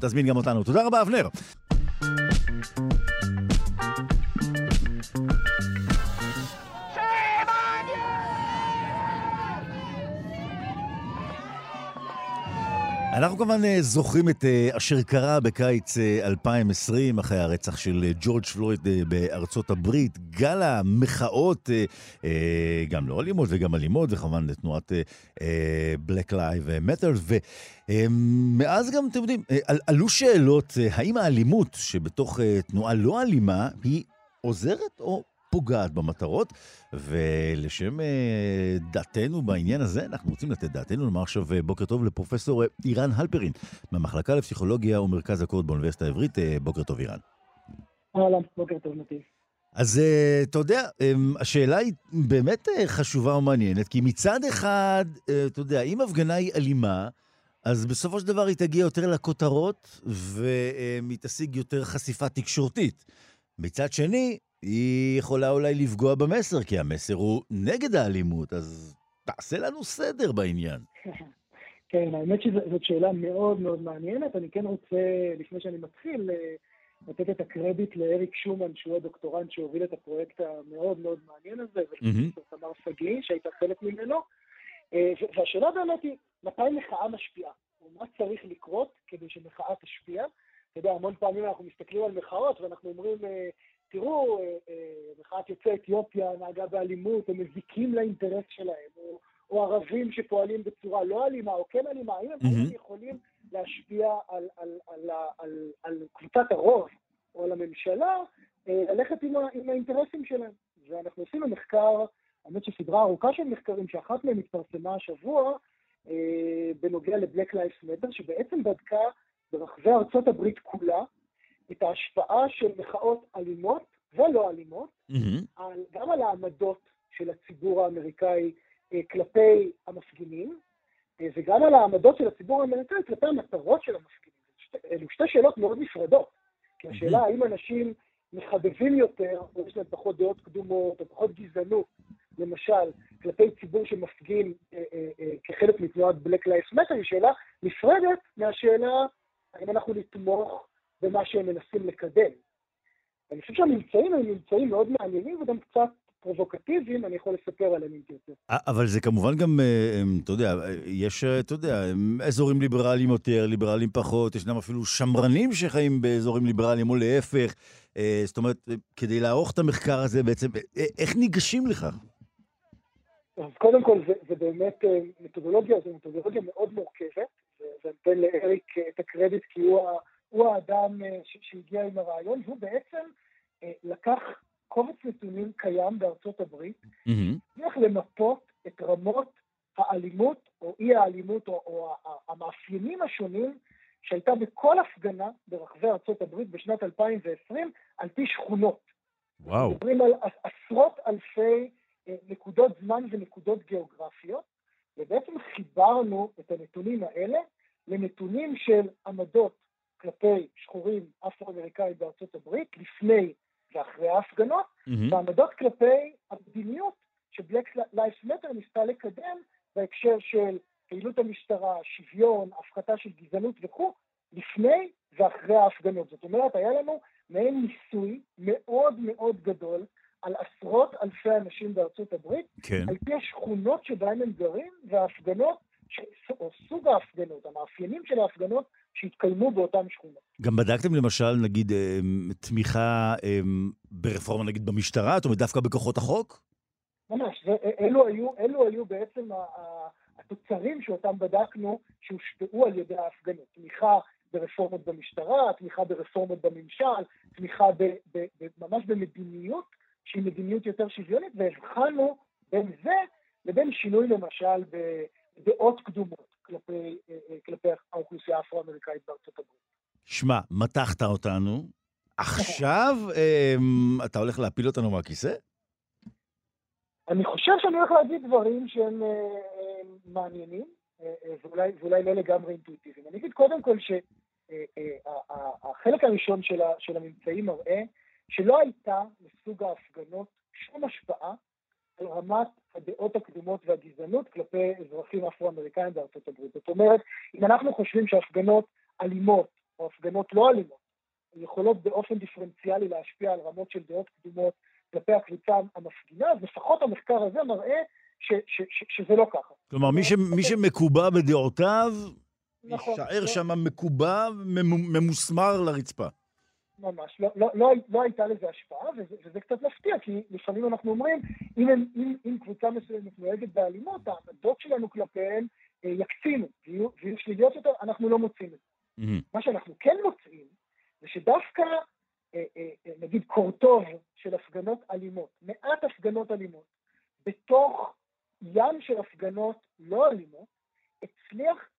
תזמין גם אותנו. תודה רבה, אבנר. אנחנו כמובן אה, זוכרים את אה, אשר קרה בקיץ 2020, אה, אחרי הרצח של ג'ורג' פלויד בארצות הברית. גל המחאות, גם לא אלימות וגם אלימות, וכמובן לתנועת Black Live Matter. ומאז גם, אתם יודעים, עלו שאלות, האם האלימות שבתוך תנועה לא אלימה היא עוזרת או פוגעת במטרות, ולשם אה, דעתנו בעניין הזה, אנחנו רוצים לתת דעתנו, לומר עכשיו אה, בוקר טוב לפרופסור אה, אירן הלפרין, מהמחלקה לפסיכולוגיה ומרכז הקוד באוניברסיטה העברית. בוקר טוב, אירן. אהלן, בוקר טוב, נתיב. אז אתה יודע, אמ, השאלה היא באמת חשובה ומעניינת, כי מצד אחד, אתה יודע, אם הפגנה היא אלימה, אז בסופו של דבר היא תגיע יותר לכותרות, והיא תשיג יותר חשיפה תקשורתית. מצד שני, היא יכולה אולי לפגוע במסר, כי המסר הוא נגד האלימות, אז תעשה לנו סדר בעניין. *laughs* כן, האמת שזאת שאלה מאוד מאוד מעניינת. אני כן רוצה, לפני שאני מתחיל, אה, לתת את הקרדיט לאריק שומן, שהוא הדוקטורנט שהוביל את הפרויקט המאוד מאוד מעניין הזה, ולפרופסור תמר סגלי, שהייתה חלק ממנו. אה, והשאלה באמת היא, מתי מחאה משפיעה? ומה צריך לקרות כדי שמחאה תשפיע? אתה יודע, המון פעמים אנחנו מסתכלים על מחאות ואנחנו אומרים, אה, תראו, אה, אה, מחאת יוצאי אתיופיה נהגה באלימות, הם מזיקים לאינטרס שלהם, או, או ערבים שפועלים בצורה לא אלימה או כן אלימה, האם הם mm-hmm. יכולים להשפיע על, על, על, על, על, קבוצת הרוב או על הממשלה, אה, ללכת עם, עם האינטרסים שלהם. ואנחנו עשינו מחקר, האמת שסדרה ארוכה של מחקרים, שאחת מהם התפרסמה השבוע, בנוגע לבלק לייף מטר, שבעצם בדקה ברחבי ארצות הברית כולה, את ההשפעה של מחאות אלימות ולא אלימות, mm-hmm. על, גם על העמדות של הציבור האמריקאי אה, כלפי המפגינים, אה, וגם על העמדות של הציבור האמריקאי כלפי המטרות של המפגינים. שתי, אלו שתי שאלות מאוד נפרדות. כי השאלה mm-hmm. האם אנשים מחבבים יותר, או יש להם פחות דעות קדומות, או פחות גזענות, למשל, כלפי ציבור שמפגין אה, אה, אה, כחלק מתנועת Black Lives Matter, היא שאלה נפרדת מהשאלה האם אנחנו נתמוך במה שהם מנסים לקדם. אני חושב שהממצאים הם ממצאים מאוד מעניינים וגם קצת פרובוקטיביים, אני יכול לספר עליהם אם תרצה. אבל זה כמובן גם, אה, אתה יודע, יש, אה, אתה יודע, אזורים ליברליים יותר, ליברליים פחות, ישנם אפילו שמרנים שחיים באזורים ליברליים, או להפך. אה, זאת אומרת, כדי לערוך את המחקר הזה בעצם, איך ניגשים לכך? אז קודם כל, זה, זה באמת מתודולוגיה, זו מתודולוגיה מאוד מורכבת, ואני אתן לאריק את הקרדיט כי הוא הוא האדם אה, שהגיע עם הרעיון, והוא בעצם אה, לקח קובץ נתונים קיים בארצות הברית, הצליח mm-hmm. למפות את רמות האלימות או אי האלימות או, או המאפיינים השונים שהייתה בכל הפגנה ברחבי ארצות הברית בשנת 2020 על פי שכונות. וואו. מדברים על עשרות אלפי אה, נקודות זמן ונקודות גיאוגרפיות, ובעצם חיברנו את הנתונים האלה לנתונים של עמדות כלפי שחורים אפרו-אמריקאים בארצות הברית, לפני ואחרי ההפגנות, mm-hmm. ועמדות כלפי המדיניות שבלק לייף מטר ניסתה לקדם בהקשר של פעילות המשטרה, שוויון, הפחתה של גזענות וכו', לפני ואחרי ההפגנות. זאת אומרת, היה לנו מעין ניסוי מאוד מאוד גדול על עשרות אלפי אנשים בארצות הברית, כן. על פי השכונות שבהן הם גרים וההפגנות או סוג ההפגנות, המאפיינים של ההפגנות שהתקיימו באותן שכונות. גם בדקתם למשל, נגיד, אה, תמיכה אה, ברפורמה, נגיד, במשטרה? זאת אומרת, דווקא בכוחות החוק? ממש, זה, אלו, היו, אלו היו בעצם התוצרים שאותם בדקנו, שהושפעו על ידי ההפגנות. תמיכה ברפורמות במשטרה, תמיכה ברפורמות בממשל, תמיכה ב, ב, ב, ממש במדיניות שהיא מדיניות יותר שוויונית, והבחנו בין זה לבין שינוי למשל בדעות קדומות כלפי, אה, אה, כלפי האוכלוסייה האפרו-אמריקאית בארצות הברית. שמע, מתחת אותנו. עכשיו אמ, אתה הולך להפיל אותנו מהכיסא? אני חושב שאני הולך להגיד דברים שהם אה, מעניינים, ואולי, ואולי לא לגמרי אינטואיטיביים. אני אגיד קודם כל שהחלק הראשון של, של הממצאים מראה שלא הייתה לסוג ההפגנות שום השפעה על רמת הדעות הקדומות והגזענות כלפי אזרחים אפרו-אמריקאים בארצות הברית. זאת אומרת, אם אנחנו חושבים שהפגנות אלימות או הפגנות לא אלימות יכולות באופן דיפרנציאלי להשפיע על רמות של דעות קדומות כלפי הקבוצה המפגינה, אז לפחות המחקר הזה מראה ש, ש, ש, שזה לא ככה. כלומר, מי, ש, מי שמקובע בדעותיו, נכון, יישאר לא... שם מקובע, ממוסמר לרצפה. ממש, לא, לא, לא, לא הייתה לזה השפעה, וזה, וזה קצת מפתיע, כי לפעמים אנחנו אומרים, אם, אם, אם, אם קבוצה מסוימת נוהגת באלימות, העמדות שלנו כלפיהם אה, יקצינו, ויהיו, ויהיו שליליות יותר, אנחנו לא מוצאים את זה. Mm-hmm. מה שאנחנו כן מוצאים, זה שדווקא, אה, אה, אה, נגיד, קורטוב של הפגנות אלימות, מעט הפגנות אלימות, בתוך ים של הפגנות לא אלימות, הצליח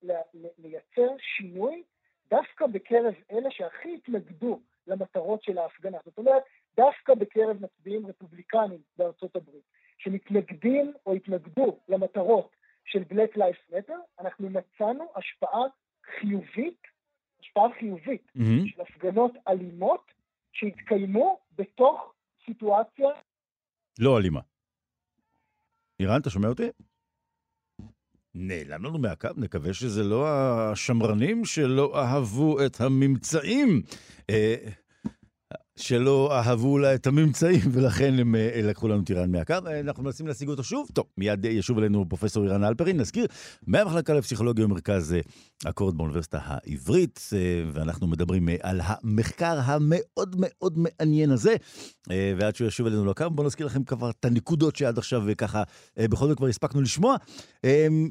לייצר שינוי דווקא בקרב אלה שהכי התנגדו למטרות של ההפגנה. זאת אומרת, דווקא בקרב מצביעים רפובליקנים בארצות הברית, שמתנגדים או התנגדו למטרות של Black Lives Matter, אנחנו מצאנו השפעה חיובית, השפעה חיובית mm-hmm. של הפגנות אלימות שהתקיימו בתוך סיטואציה... לא אלימה. אירן, אתה שומע אותי? נעלם לנו מהקו, נקווה שזה לא השמרנים שלא אהבו את הממצאים. אה, שלא אהבו לה את הממצאים, *laughs* ולכן הם אה, לקחו לנו טירן מהקו. אה, אנחנו מנסים להשיג אותו שוב. טוב, מיד ישוב אלינו פרופסור אירן אלפרין. נזכיר, מהמחלקה לפסיכולוגיה ומרכז אקורד באוניברסיטה העברית, ואנחנו מדברים על המחקר המאוד מאוד מעניין הזה. ועד שהוא ישוב אלינו לקו, בואו נזכיר לכם כבר את הנקודות שעד עכשיו ככה, בכל זאת כבר הספקנו לשמוע.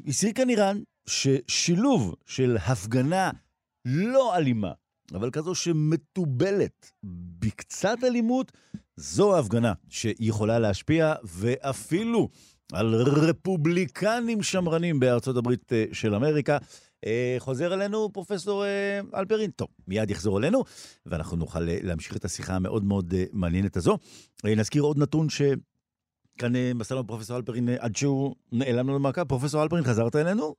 הסיר כאן אירן ששילוב של הפגנה לא אלימה, אבל כזו שמתובלת בקצת אלימות, זו ההפגנה שיכולה להשפיע, ואפילו על רפובליקנים שמרנים בארצות הברית אה, של אמריקה. אה, חוזר אלינו פרופסור אה, אלפרין. טוב, מיד יחזור אלינו, ואנחנו נוכל להמשיך את השיחה המאוד מאוד מעניינת הזו. נזכיר עוד נתון ש... כאן מסר לנו פרופסור אלפרין עד שהוא נעלם לנו מהקו. פרופסור אלפרין, חזרת אלינו?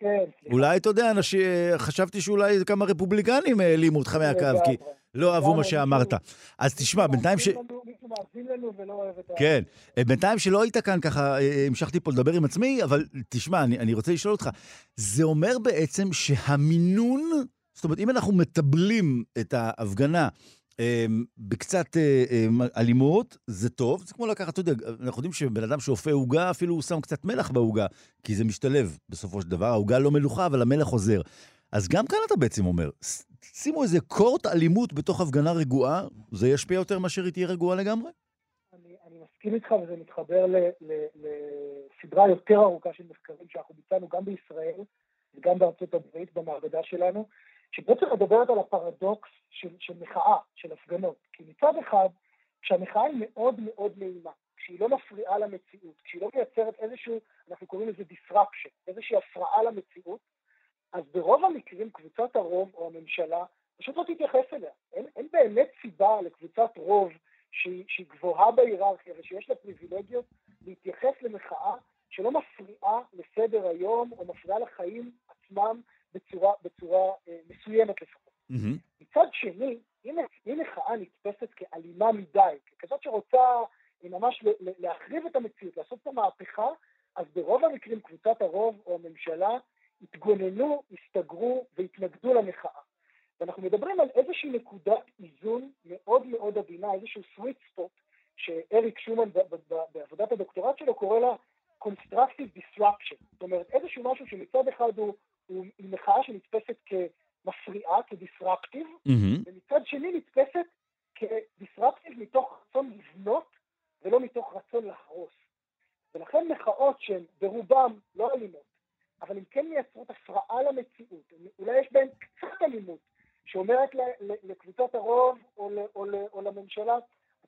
כן, אולי, אתה יודע, אנשים, חשבתי שאולי כמה רפובליקנים העלימו אותך מהקו, כי לא אהבו מה שאמרת. אז תשמע, בינתיים ש... כן, בינתיים שלא היית כאן, ככה אה, המשכתי פה לדבר עם עצמי, אבל תשמע, אני, אני רוצה לשאול אותך, זה אומר בעצם שהמינון, זאת אומרת, אם אנחנו מטבלים את ההפגנה בקצת אה, אמ, אלימות, זה טוב. זה כמו לקחת, אתה יודע, אנחנו יודעים שבן אדם שאופה עוגה, אפילו הוא שם קצת מלח בעוגה, כי זה משתלב בסופו של דבר. העוגה לא מלוכה, אבל המלח עוזר. אז גם כאן אתה בעצם אומר, שימו איזה קורט אלימות בתוך הפגנה רגועה, זה ישפיע יותר מאשר היא תהיה רגועה לגמרי? אני, אני מסכים איתך, וזה מתחבר לסדרה יותר ארוכה של מחקרים שאנחנו ביצענו גם בישראל וגם בארצות הברית, במעבדה שלנו, שבעצם מדברת על הפרדוקס של, של מחאה, של הפגנות. כי מצד אחד, כשהמחאה היא מאוד מאוד נעימה, כשהיא לא מפריעה למציאות, כשהיא לא מייצרת איזשהו, אנחנו קוראים לזה disruption, איזושהי הפרעה למציאות, אז ברוב המקרים קבוצת הרוב או הממשלה פשוט לא תתייחס אליה. אין, אין באמת סיבה לקבוצת רוב שהיא, שהיא גבוהה בהיררכיה ושיש לה פריבילגיות להתייחס למחאה שלא מפריעה לסדר היום או מפריעה לחיים עצמם בצורה, בצורה אה, מסוימת לפחות. Mm-hmm. מצד שני, אם, מחאה נתפסת כאלימה מדי, ככזאת שרוצה אה, ממש להחריב את המציאות, לעשות את המהפכה, אז ברוב המקרים קבוצת הרוב או הממשלה התגוננו, הסתגרו והתנגדו למחאה. ואנחנו מדברים על איזושהי נקודת איזון מאוד מאוד עדינה, איזשהו sweet spot, שאריק שומן בעבודת הדוקטורט שלו קורא לה constructive disruption, זאת אומרת איזשהו משהו שמצד אחד הוא, הוא מחאה שנתפסת כמפריעה, כדיסרפטיב, mm-hmm. ומצד שני נתפסת כדיסרפטיב מתוך רצון לבנות ולא מתוך רצון להרוס. ולכן מחאות שהן ברובן לא אלימות, אבל הן כן מייצרות הפרעה למציאות, אולי יש בהן קצת אלימות, שאומרת לקבוצת הרוב או, או, או לממשלה,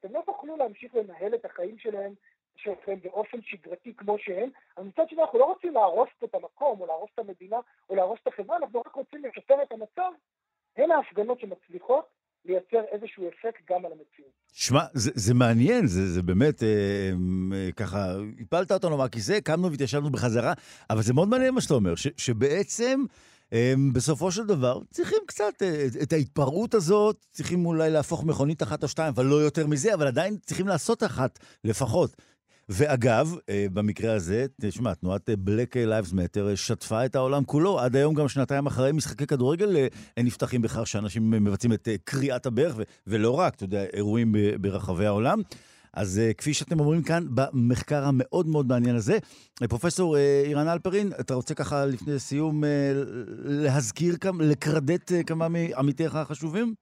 אתם לא תוכלו להמשיך לנהל את החיים שלהם שלכם באופן שגרתי כמו שהם, אבל מצד שני אנחנו לא רוצים להרוס פה את המקום, או להרוס את המדינה, או להרוס את החברה, אנחנו רק רוצים לשפר את המצב. הן ההפגנות שמצליחות לייצר איזשהו אפקט גם על המציאות. שמע, זה, זה מעניין, זה, זה באמת, אה, אה, ככה, הפלת אותנו מהכיסא, קמנו והתיישבנו בחזרה, אבל זה מאוד מעניין מה שאתה אומר, ש, שבעצם... אה, בסופו של דבר צריכים קצת אה, את ההתפרעות הזאת, צריכים אולי להפוך מכונית אחת או שתיים, אבל לא יותר מזה, אבל עדיין צריכים לעשות אחת לפחות. ואגב, אה, במקרה הזה, תשמע, תנועת אה, Black Lives Matter אה, שטפה את העולם כולו. עד היום, גם שנתיים אחרי משחקי כדורגל, נפתחים בכך שאנשים מבצעים את קריאת הברך, ולא רק, אתה יודע, אירועים ברחבי העולם. אז כפי שאתם אומרים כאן, במחקר המאוד מאוד מעניין הזה, פרופסור אירן אלפרין, אתה רוצה ככה לפני סיום להזכיר, לקרדט כמה מעמיתיך החשובים?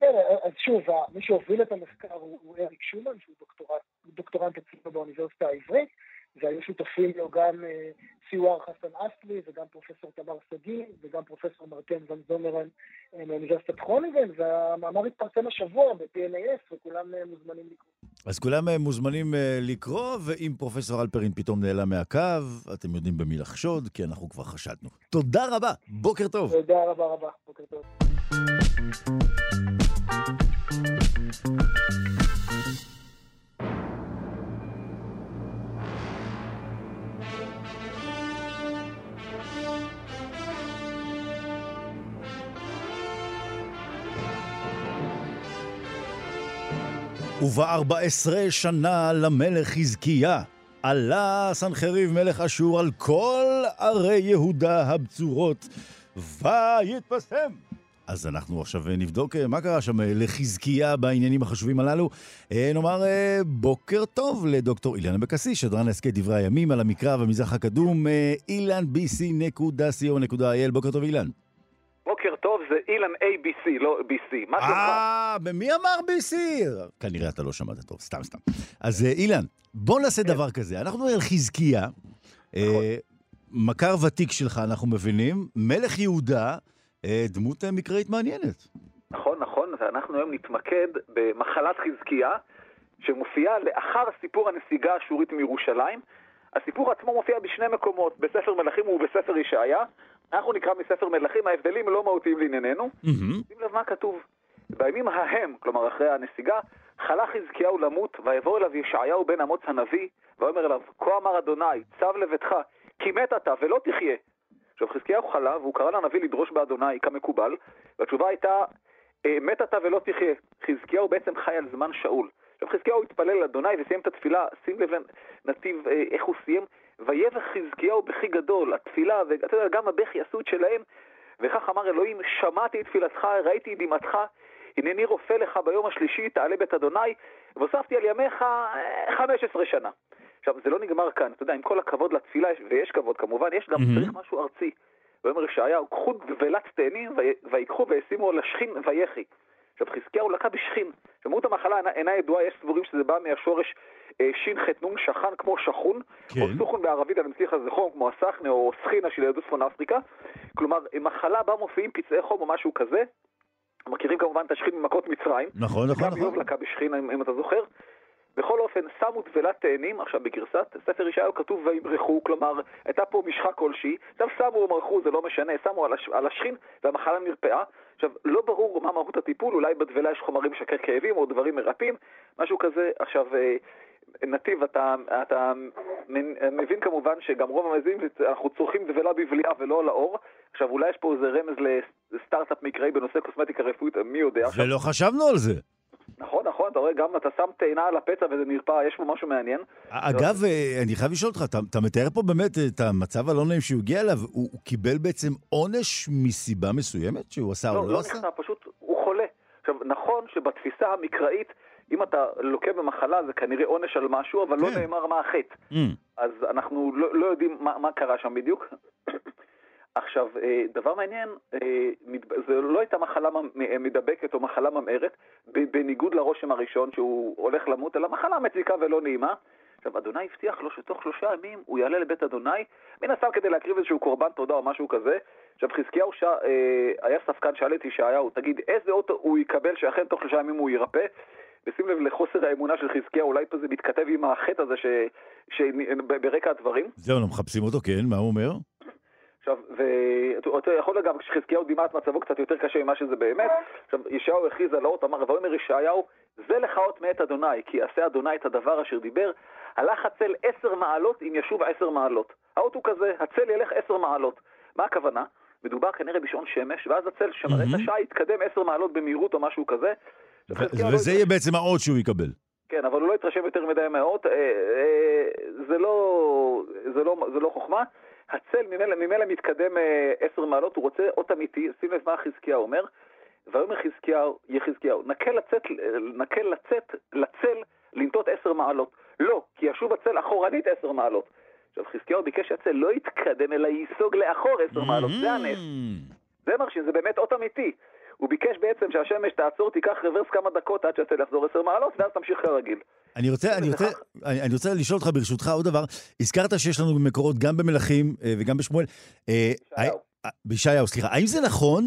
כן, אז שוב, מי שהוביל את המחקר הוא אריק שומן, שהוא דוקטורנט אצלנו באוניברסיטה העברית, והיו שותפים לו גם אה, סיואר חסן אסלי וגם פרופסור תמר שגיא וגם פרופסור מרטן ון זומרן אה, מאוניברסיטת כרונינגן, והמאמר התפרסם השבוע ב-PNAS וכולם אה, מוזמנים לקרוא. אז כולם מוזמנים לקרוא, ואם פרופסור אלפרין פתאום נעלם מהקו, אתם יודעים במי לחשוד, כי אנחנו כבר חשדנו. תודה רבה, בוקר טוב. תודה רבה רבה, בוקר טוב. ובארבע עשרה שנה למלך חזקיה, עלה סנחריב מלך אשור על כל ערי יהודה הבצורות, ויתפסם. אז אנחנו עכשיו נבדוק אה, מה קרה שם אה, לחזקיה בעניינים החשובים הללו. אה, נאמר בוקר טוב לדוקטור אילן אבקסיס, שדרן הסכת דברי הימים על המקרא והמזרח הקדום, אילן.bc.co.il. בוקר טוב אילן. בוקר טוב, זה אילן ABC, לא BC. מה שלומך? אה, במי אמר BC? כנראה אתה לא שמעת טוב, סתם סתם. אז אה, אילן, בוא נעשה כן. דבר כזה. אנחנו על חזקיה, אה, נכון. מכר ותיק שלך, אנחנו מבינים, מלך יהודה, אה, דמות מקראית מעניינת. נכון, נכון, ואנחנו היום נתמקד במחלת חזקיה, שמופיעה לאחר סיפור הנסיגה האשורית מירושלים. הסיפור עצמו מופיע בשני מקומות, בספר מלכים ובספר ישעיה. אנחנו נקרא מספר מלכים, ההבדלים לא מהותיים לענייננו. שים לב מה כתוב. בימים ההם, כלומר אחרי הנסיגה, חלה חזקיהו למות, ויבוא אליו ישעיהו בן אמוץ הנביא, ויאמר אליו, כה אמר אדוני, צב לביתך, כי מת אתה ולא תחיה. עכשיו חזקיהו חלה, והוא קרא לנביא לדרוש באדוני כמקובל, והתשובה הייתה, אה, מת אתה ולא תחיה. חזקיהו בעצם חי על זמן שאול. עכשיו חזקיהו התפלל לאדוני וסיים את התפילה, שים לב לנתיב, אה, איך הוא סיים, ויבך חזקיהו בכי גדול, התפילה, ואתה יודע, גם הבכי עשו את שלהם, וכך אמר אלוהים, שמעתי את תפילתך, ראיתי את דמעתך, הנני רופא לך ביום השלישי, תעלה בית אדוני, והוספתי על ימיך 15 אה, שנה. עכשיו, זה לא נגמר כאן, אתה יודע, עם כל הכבוד לתפילה, ויש כבוד כמובן, יש גם, mm-hmm. צריך משהו ארצי. ויאמר ישעיהו, קחו גבלת תאנים, ויקחו וישימו על השכין ויחי. עכשיו, חזקיהו לקה בשכין. שמות המחלה אינה ידועה, יש סבורים שזה בא מהשורש אה, ש"ח שחן כמו שחון, כן. או סוכון בערבית, אני מצליח לזכור, כמו הסחנה או סחינה של יהדות צפון אפריקה. כלומר, מחלה בה מופיעים פצעי חום או משהו כזה. מכירים כמובן את השכין ממכות מצרים. נכון, נכון, נכון. גם איוב לקה בשכין, אם, אם אתה זוכר. בכל אופן, שמו טבלת תאנים, עכשיו בגרסת ספר ישעיהו כתוב וימרחו, כלומר, הייתה פה משחה כלשהי, עכשיו שמו או מרחו, זה לא משנה, שמו על, הש, על השכין והמחלה נרפאה. עכשיו, לא ברור מה מהות הטיפול, אולי בטבלה יש חומרים משקר כאבים או דברים מרפאים, משהו כזה. עכשיו, אה, נתיב, אתה, אתה מבין כמובן שגם רוב המזינים, אנחנו צורכים דבלה בבליעה ולא לאור. עכשיו, אולי יש פה איזה רמז לסטארט-אפ מקראי בנושא קוסמטיקה רפואית, מי יודע. ולא חשבנו על זה. נכון, נכון, אתה רואה, גם אתה שם טעינה על הפצע וזה נרפא, יש פה משהו מעניין. אגב, אה, אני חייב לשאול אותך, אתה, אתה מתאר פה באמת את המצב הלא נעים שהוא הגיע אליו, הוא, הוא קיבל בעצם עונש מסיבה מסוימת שהוא עשה לא, או לא, לא עשה? לא, לא, פשוט הוא חולה. עכשיו, נכון שבתפיסה המקראית אם אתה לוקה במחלה זה כנראה עונש על משהו, אבל לא כן. נאמר מה החטא. Mm. אז אנחנו לא, לא יודעים מה, מה קרה שם בדיוק. עכשיו, אה, דבר מעניין, אה, זה לא הייתה מחלה מדבקת או מחלה ממארת, בניגוד לרושם הראשון שהוא הולך למות, אלא מחלה מציקה ולא נעימה. עכשיו, אדוני הבטיח לו שתוך שלושה ימים הוא יעלה לבית אדוני, מן הסתם כדי להקריב איזשהו קורבן תודה או משהו כזה. עכשיו, חזקיהו ש... אה, היה ספקן, שאל את ישעיהו, תגיד, איזה אות הוא יקבל שאכן תוך שלושה ימים הוא יירפא? ושים לב לחוסר האמונה של חזקיהו, אולי פה זה מתכתב עם החטא הזה ש... ש... ברקע הדברים. זהו, לא מחפשים אותו, כן, מה הוא אומר? עכשיו, ואתה יכול גם כשחזקיהו דימה את מצבו קצת יותר קשה ממה שזה באמת. עכשיו, ישעיהו הכריז על האות, אמר, ויאמר ישעיהו, זה לך אות מאת אדוני, כי יעשה אדוני את הדבר אשר דיבר, הלך הצל עשר מעלות אם ישוב עשר מעלות. האות הוא כזה, הצל ילך עשר מעלות. מה הכוונה? מדובר כנראה בשעון שמש, ואז הצל שמראה את. השעה יתקדם עשר מעלות במהירות או משהו כזה. לא וזה יהיה בעצם האות שהוא יקבל. כן, אבל הוא לא התרשם יותר מדי מהאות, אה, אה, לא, לא, זה לא חוכמה. הצל ממילא, ממילא מתקדם אה, עשר מעלות, הוא רוצה אות אמיתי, שים לב מה חזקיהו אומר. ויאמר חזקיהו, יחזקיהו, נקל לצאת, נקל לצאת, לצל, לנטות עשר מעלות. לא, כי ישוב הצל אחורנית עשר מעלות. עכשיו חזקיהו ביקש שהצל לא יתקדם, אלא ייסוג לאחור עשר מעלות, זה הנס. Mm. זה מרשים, זה באמת אות אמיתי. הוא ביקש בעצם שהשמש תעצור, תיקח רוורס כמה דקות עד שהצל יחזור עשר מעלות, ואז תמשיך כרגיל. אני רוצה, אני, רוצה, אני, אני רוצה לשאול אותך ברשותך עוד דבר. הזכרת שיש לנו מקורות גם במלכים אה, וגם בשמואל. אה, בישעיהו. אה, בישעיהו, סליחה. האם זה נכון,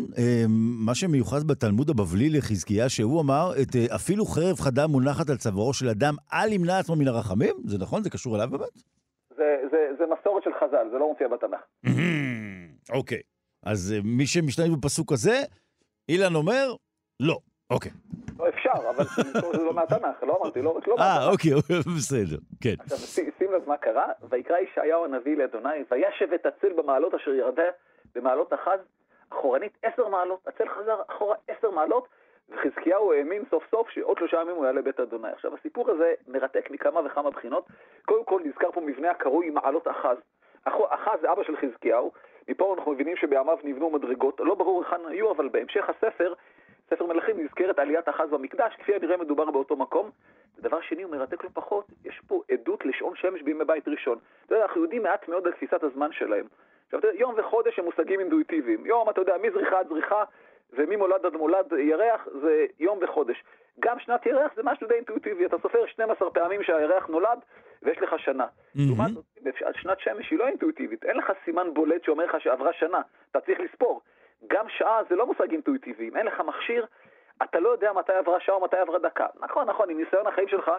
מה שמיוחד בתלמוד הבבלי לחזקיה, שהוא אמר, את, אפילו חרב חדה מונחת על צווארו של אדם, אל ימנע עצמו מן הרחמים? זה נכון? זה קשור אליו באמת? זה, זה, זה מסורת של חז"ל, זה לא מופיע בתנ"ך. אוקיי. אז אה, מי שמשתמש בפסוק הזה, אילן אומר, לא. אוקיי. לא אפשר, אבל זה לא מהתנ"ך, לא אמרתי, לא, לא אה, מהתנ"ך. אוקיי, בסדר. כן. עכשיו, שים לב מה קרה, ויקרא ישעיהו הנביא לאדוני, וישב את הצל במעלות אשר ירדה במעלות אחז, אחורנית עשר מעלות, הצל חזר אחורה עשר מעלות, וחזקיהו האמין סוף סוף שעוד שלושה ימים הוא יעלה בית אדוני. עכשיו, הסיפור הזה מרתק מכמה וכמה בחינות. קודם כל נזכר פה מבנה הקרוי מעלות אחז. אחז זה אבא של חזקיהו, מפה אנחנו מבינים שבימיו נבנו מדרגות, לא ברור היכן היו, אבל בהמשך הספר, ספר מלכים נזכרת עליית אחז במקדש, כפי הנראה מדובר באותו מקום. ודבר שני, הוא מרתק לא פחות, יש פה עדות לשעון שמש בימי בית ראשון. אתה יודע, אנחנו יודעים מעט מאוד על תפיסת הזמן שלהם. עכשיו, אתה יודע, יום וחודש הם מושגים אינטואיטיביים. יום, אתה יודע, מזריחה עד זריחה, וממולד עד מולד ירח, זה יום וחודש. גם שנת ירח זה משהו די אינטואיטיבי, אתה סופר 12 פעמים שהירח נולד, ויש לך שנה. לעומת זאת, שנת שמש היא לא אינטואיטיבית, אין לך סימן בולט שאומר לך שעברה שנה, אתה צריך לספור. גם שעה זה לא מושג אינטואיטיבי, אם אין לך מכשיר, אתה לא יודע מתי עברה שעה או מתי עברה דקה. נכון, נכון, עם ניסיון החיים שלך,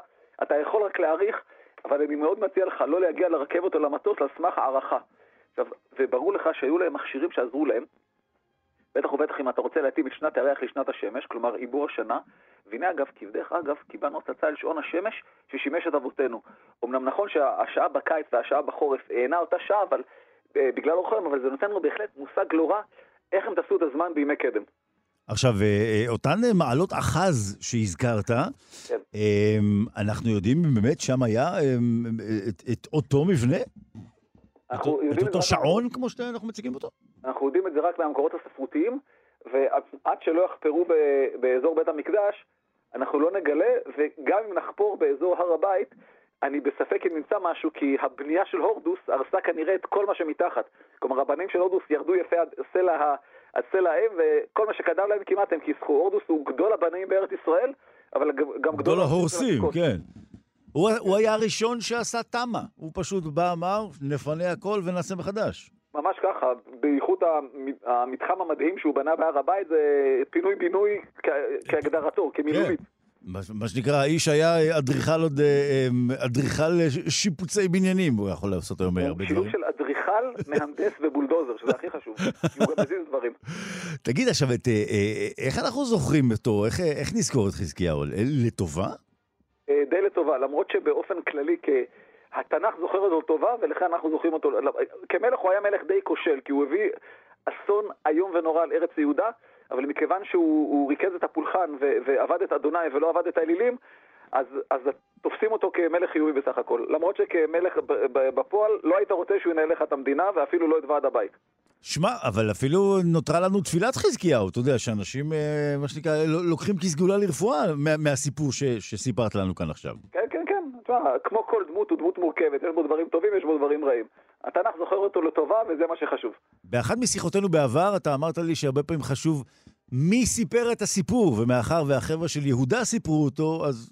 אתה יכול רק להעריך, אבל אני מאוד מציע לך לא להגיע לרכבת או למטוס על סמך הערכה. עכשיו, וברור לך שהיו להם מכשירים שעזרו להם, בטח ובטח אם אתה רוצה להתאים את שנת הירח לשנת השמש, כלומר עיבור השנה, והנה אגב, כבדך אגב, קיבלנו הצצה אל שעון השמש ששימש את אבותינו. אמנם נכון שהשעה בקיץ והשעה בחורף אינה אותה שעה, אבל אה, בגלל אורחם, אבל זה נותן לנו בהחלט מושג לא רע איך הם תעשו את הזמן בימי קדם. עכשיו, אה, אה, אותן מעלות אחז שהזכרת, כן. אנחנו יודעים באמת שם היה את, את אותו מבנה? אנחנו יודעים את אותו שעון כמו שאנחנו מציגים אותו? אנחנו יודעים את זה רק מהמקורות הספרותיים, ועד עד שלא יחפרו ב- באזור בית המקדש, אנחנו לא נגלה, וגם אם נחפור באזור הר הבית, אני בספק אם נמצא משהו, כי הבנייה של הורדוס הרסה כנראה את כל מה שמתחת. כלומר, הבנים של הורדוס ירדו יפה עד סלע, ה- עד סלע האם, וכל מה שקדם להם כמעט הם כיסחו. הורדוס הוא גדול הבנים בארץ ישראל, אבל גם גם גדול ההורסים. כן. הוא, הוא היה הראשון שעשה תמ"א. הוא פשוט בא, אמר, נפנה הכל ונעשה מחדש. ממש ככה, בייחוד המ- המתחם המדהים שהוא בנה בהר הבית זה פינוי-בינוי כהגדרתו, כמילולית. מה, מה שנקרא, האיש היה אדריכל עוד, אה, אדריכל שיפוצי בניינים, הוא יכול לעשות היום הרבה הוא שילוב דברים. של אדריכל, *laughs* מהנדס ובולדוזר, שזה הכי חשוב, כי הוא גם מזיז דברים. תגיד עכשיו, אה, אה, איך אנחנו זוכרים אותו? איך, אה, איך נזכור את חזקיהו? לטובה? אה, די לטובה, למרות שבאופן כללי, כ... התנ"ך זוכר אותו טובה, ולכן אנחנו זוכרים אותו. כמלך הוא היה מלך די כושל, כי הוא הביא אסון איום ונורא על ארץ יהודה, אבל מכיוון שהוא הוא ריכז את הפולחן ו- ועבד את אדוני ולא עבד את האלילים, אז, אז תופסים אותו כמלך חיובי בסך הכל. למרות שכמלך בפועל לא היית רוצה שהוא ינהל לך את המדינה ואפילו לא את ועד הבית. שמע, אבל אפילו נותרה לנו תפילת חזקיהו, אתה יודע, שאנשים, אה, מה שנקרא, לוקחים כסגולה לרפואה מה, מהסיפור ש, שסיפרת לנו כאן עכשיו. כן, כן, כן. תשמע, כמו כל דמות הוא דמות מורכבת, יש בו דברים טובים, יש בו דברים רעים. התנ"ך זוכר אותו לטובה, וזה מה שחשוב. באחת משיחותינו בעבר, אתה אמרת לי שהרבה פעמים חשוב מי סיפר את הסיפור, ומאחר והחבר'ה של יהודה סיפרו אותו, אז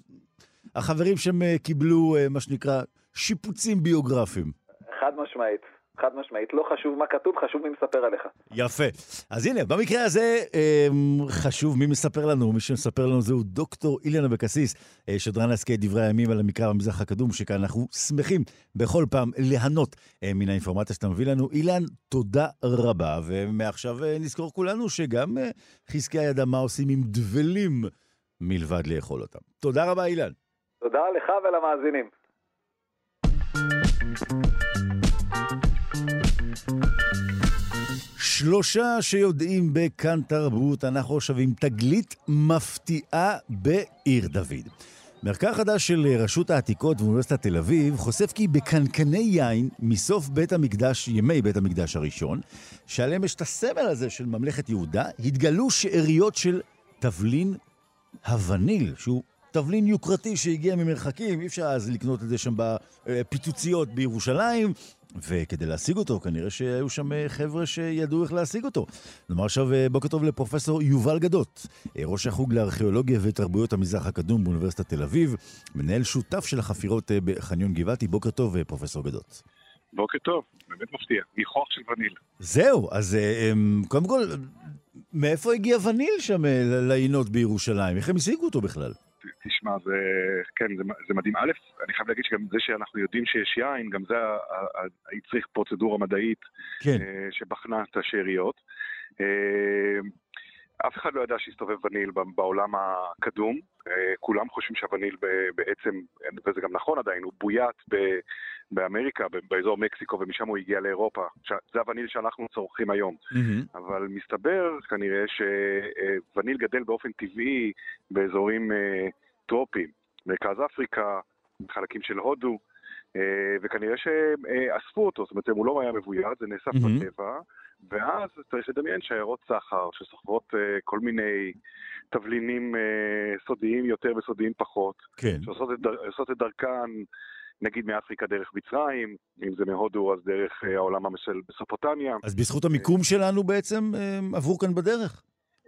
החברים שם אה, קיבלו, אה, מה שנקרא, שיפוצים ביוגרפיים. חד משמעית. חד משמעית, לא חשוב מה כתוב, חשוב מי מספר עליך. יפה. אז הנה, במקרה הזה אמ, חשוב מי מספר לנו, מי שמספר לנו זהו דוקטור אילן אבקסיס, אה, שדרן להזכיר דברי הימים על המקרא במזרח הקדום, שכאן אנחנו שמחים בכל פעם ליהנות אה, מן האינפורמציה שאתה מביא לנו. אילן, תודה רבה, ומעכשיו אה, נזכור כולנו שגם חזקיה ידע מה עושים עם דבלים מלבד לאכול אותם. תודה רבה, אילן. תודה לך ולמאזינים. שלושה שיודעים בכאן תרבות, אנחנו עכשיו עם תגלית מפתיעה בעיר דוד. מחקר חדש של רשות העתיקות ואוניברסיטת תל אביב חושף כי בקנקני יין מסוף בית המקדש, ימי בית המקדש הראשון, שעליהם יש את הסמל הזה של ממלכת יהודה, התגלו שאריות של תבלין הווניל, שהוא תבלין יוקרתי שהגיע ממרחקים, אי אפשר אז לקנות את זה שם בפיצוציות בירושלים, וכדי להשיג אותו, כנראה שהיו שם אה, חבר'ה שידעו איך להשיג אותו. נאמר עכשיו אה, בוקר טוב לפרופסור יובל גדות, אה, ראש החוג לארכיאולוגיה ותרבויות המזרח הקדום באוניברסיטת תל אביב, מנהל שותף של החפירות בחניון גבעתי. בוקר טוב, פרופסור גדות. בוקר טוב, באמת מפתיע, ניחוח של וניל. זהו, אז אמ, קודם כל, מאיפה הגיע וניל שם לעינות בירושלים? איך הם השיגו אותו בכלל? תשמע, זה, כן, זה, זה מדהים. א', אני חייב להגיד שגם זה שאנחנו יודעים שיש יין, גם זה הצריך פרוצדורה מדעית כן. אה, שבחנה את השאריות. אף אחד לא ידע שהסתובב וניל בעולם הקדום. אה, כולם חושבים שהווניל בעצם, וזה גם נכון עדיין, הוא בוית באמריקה, באזור מקסיקו, ומשם הוא הגיע לאירופה. זה הווניל שאנחנו צורכים היום. Mm-hmm. אבל מסתבר כנראה שווניל גדל באופן טבעי באזורים אה, טרופיים. מרכז אפריקה, חלקים של הודו, אה, וכנראה שאספו אותו, זאת אומרת, הוא לא היה מבוית, זה נאסף mm-hmm. בטבע, ואז צריך לדמיין שיירות סחר שסוחרות אה, כל מיני תבלינים סודיים יותר וסודיים פחות, כן. שעושות את, דר, את דרכן נגיד מאפריקה דרך מצרים, אם זה מהודו אז דרך אה, העולם של בסופוטמיה. אז בזכות המיקום שלנו בעצם עברו כאן בדרך?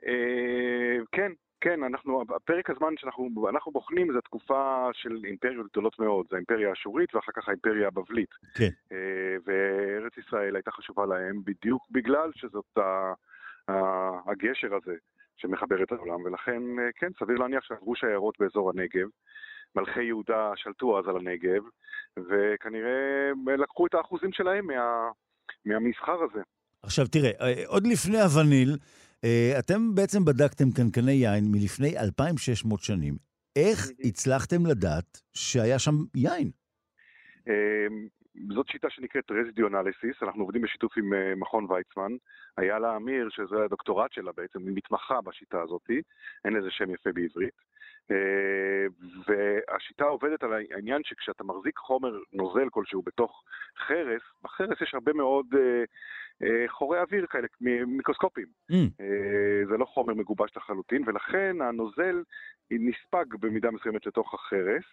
אה, כן, כן, אנחנו, פרק הזמן שאנחנו בוחנים זה תקופה של אימפריות גדולות מאוד, זה האימפריה האשורית ואחר כך האימפריה הבבלית. כן. וארץ ישראל הייתה חשובה להם בדיוק בגלל שזאת הגשר הזה שמחבר את העולם, ולכן כן, סביר להניח שעברו שיירות באזור הנגב. מלכי יהודה שלטו אז על הנגב, וכנראה לקחו את האחוזים שלהם מה, מהמסחר הזה. עכשיו תראה, אה, עוד לפני הווניל, אה, אתם בעצם בדקתם קנקני יין מלפני 2,600 שנים. איך הצלחתם לדעת שהיה שם יין? אה, זאת שיטה שנקראת רזידיו אנליסיס, אנחנו עובדים בשיתוף עם מכון ויצמן. היה לה אמיר, שזה הדוקטורט שלה בעצם, היא מתמחה בשיטה הזאת, אין לזה שם יפה בעברית. אה, והשיטה עובדת על העניין שכשאתה מחזיק חומר נוזל כלשהו בתוך חרס, בחרס יש הרבה מאוד אה, אה, חורי אוויר כאלה, מיקרוסקופיים. Mm. זה לא חומר מגובש לחלוטין, ולכן הנוזל נספג במידה מסוימת לתוך החרס.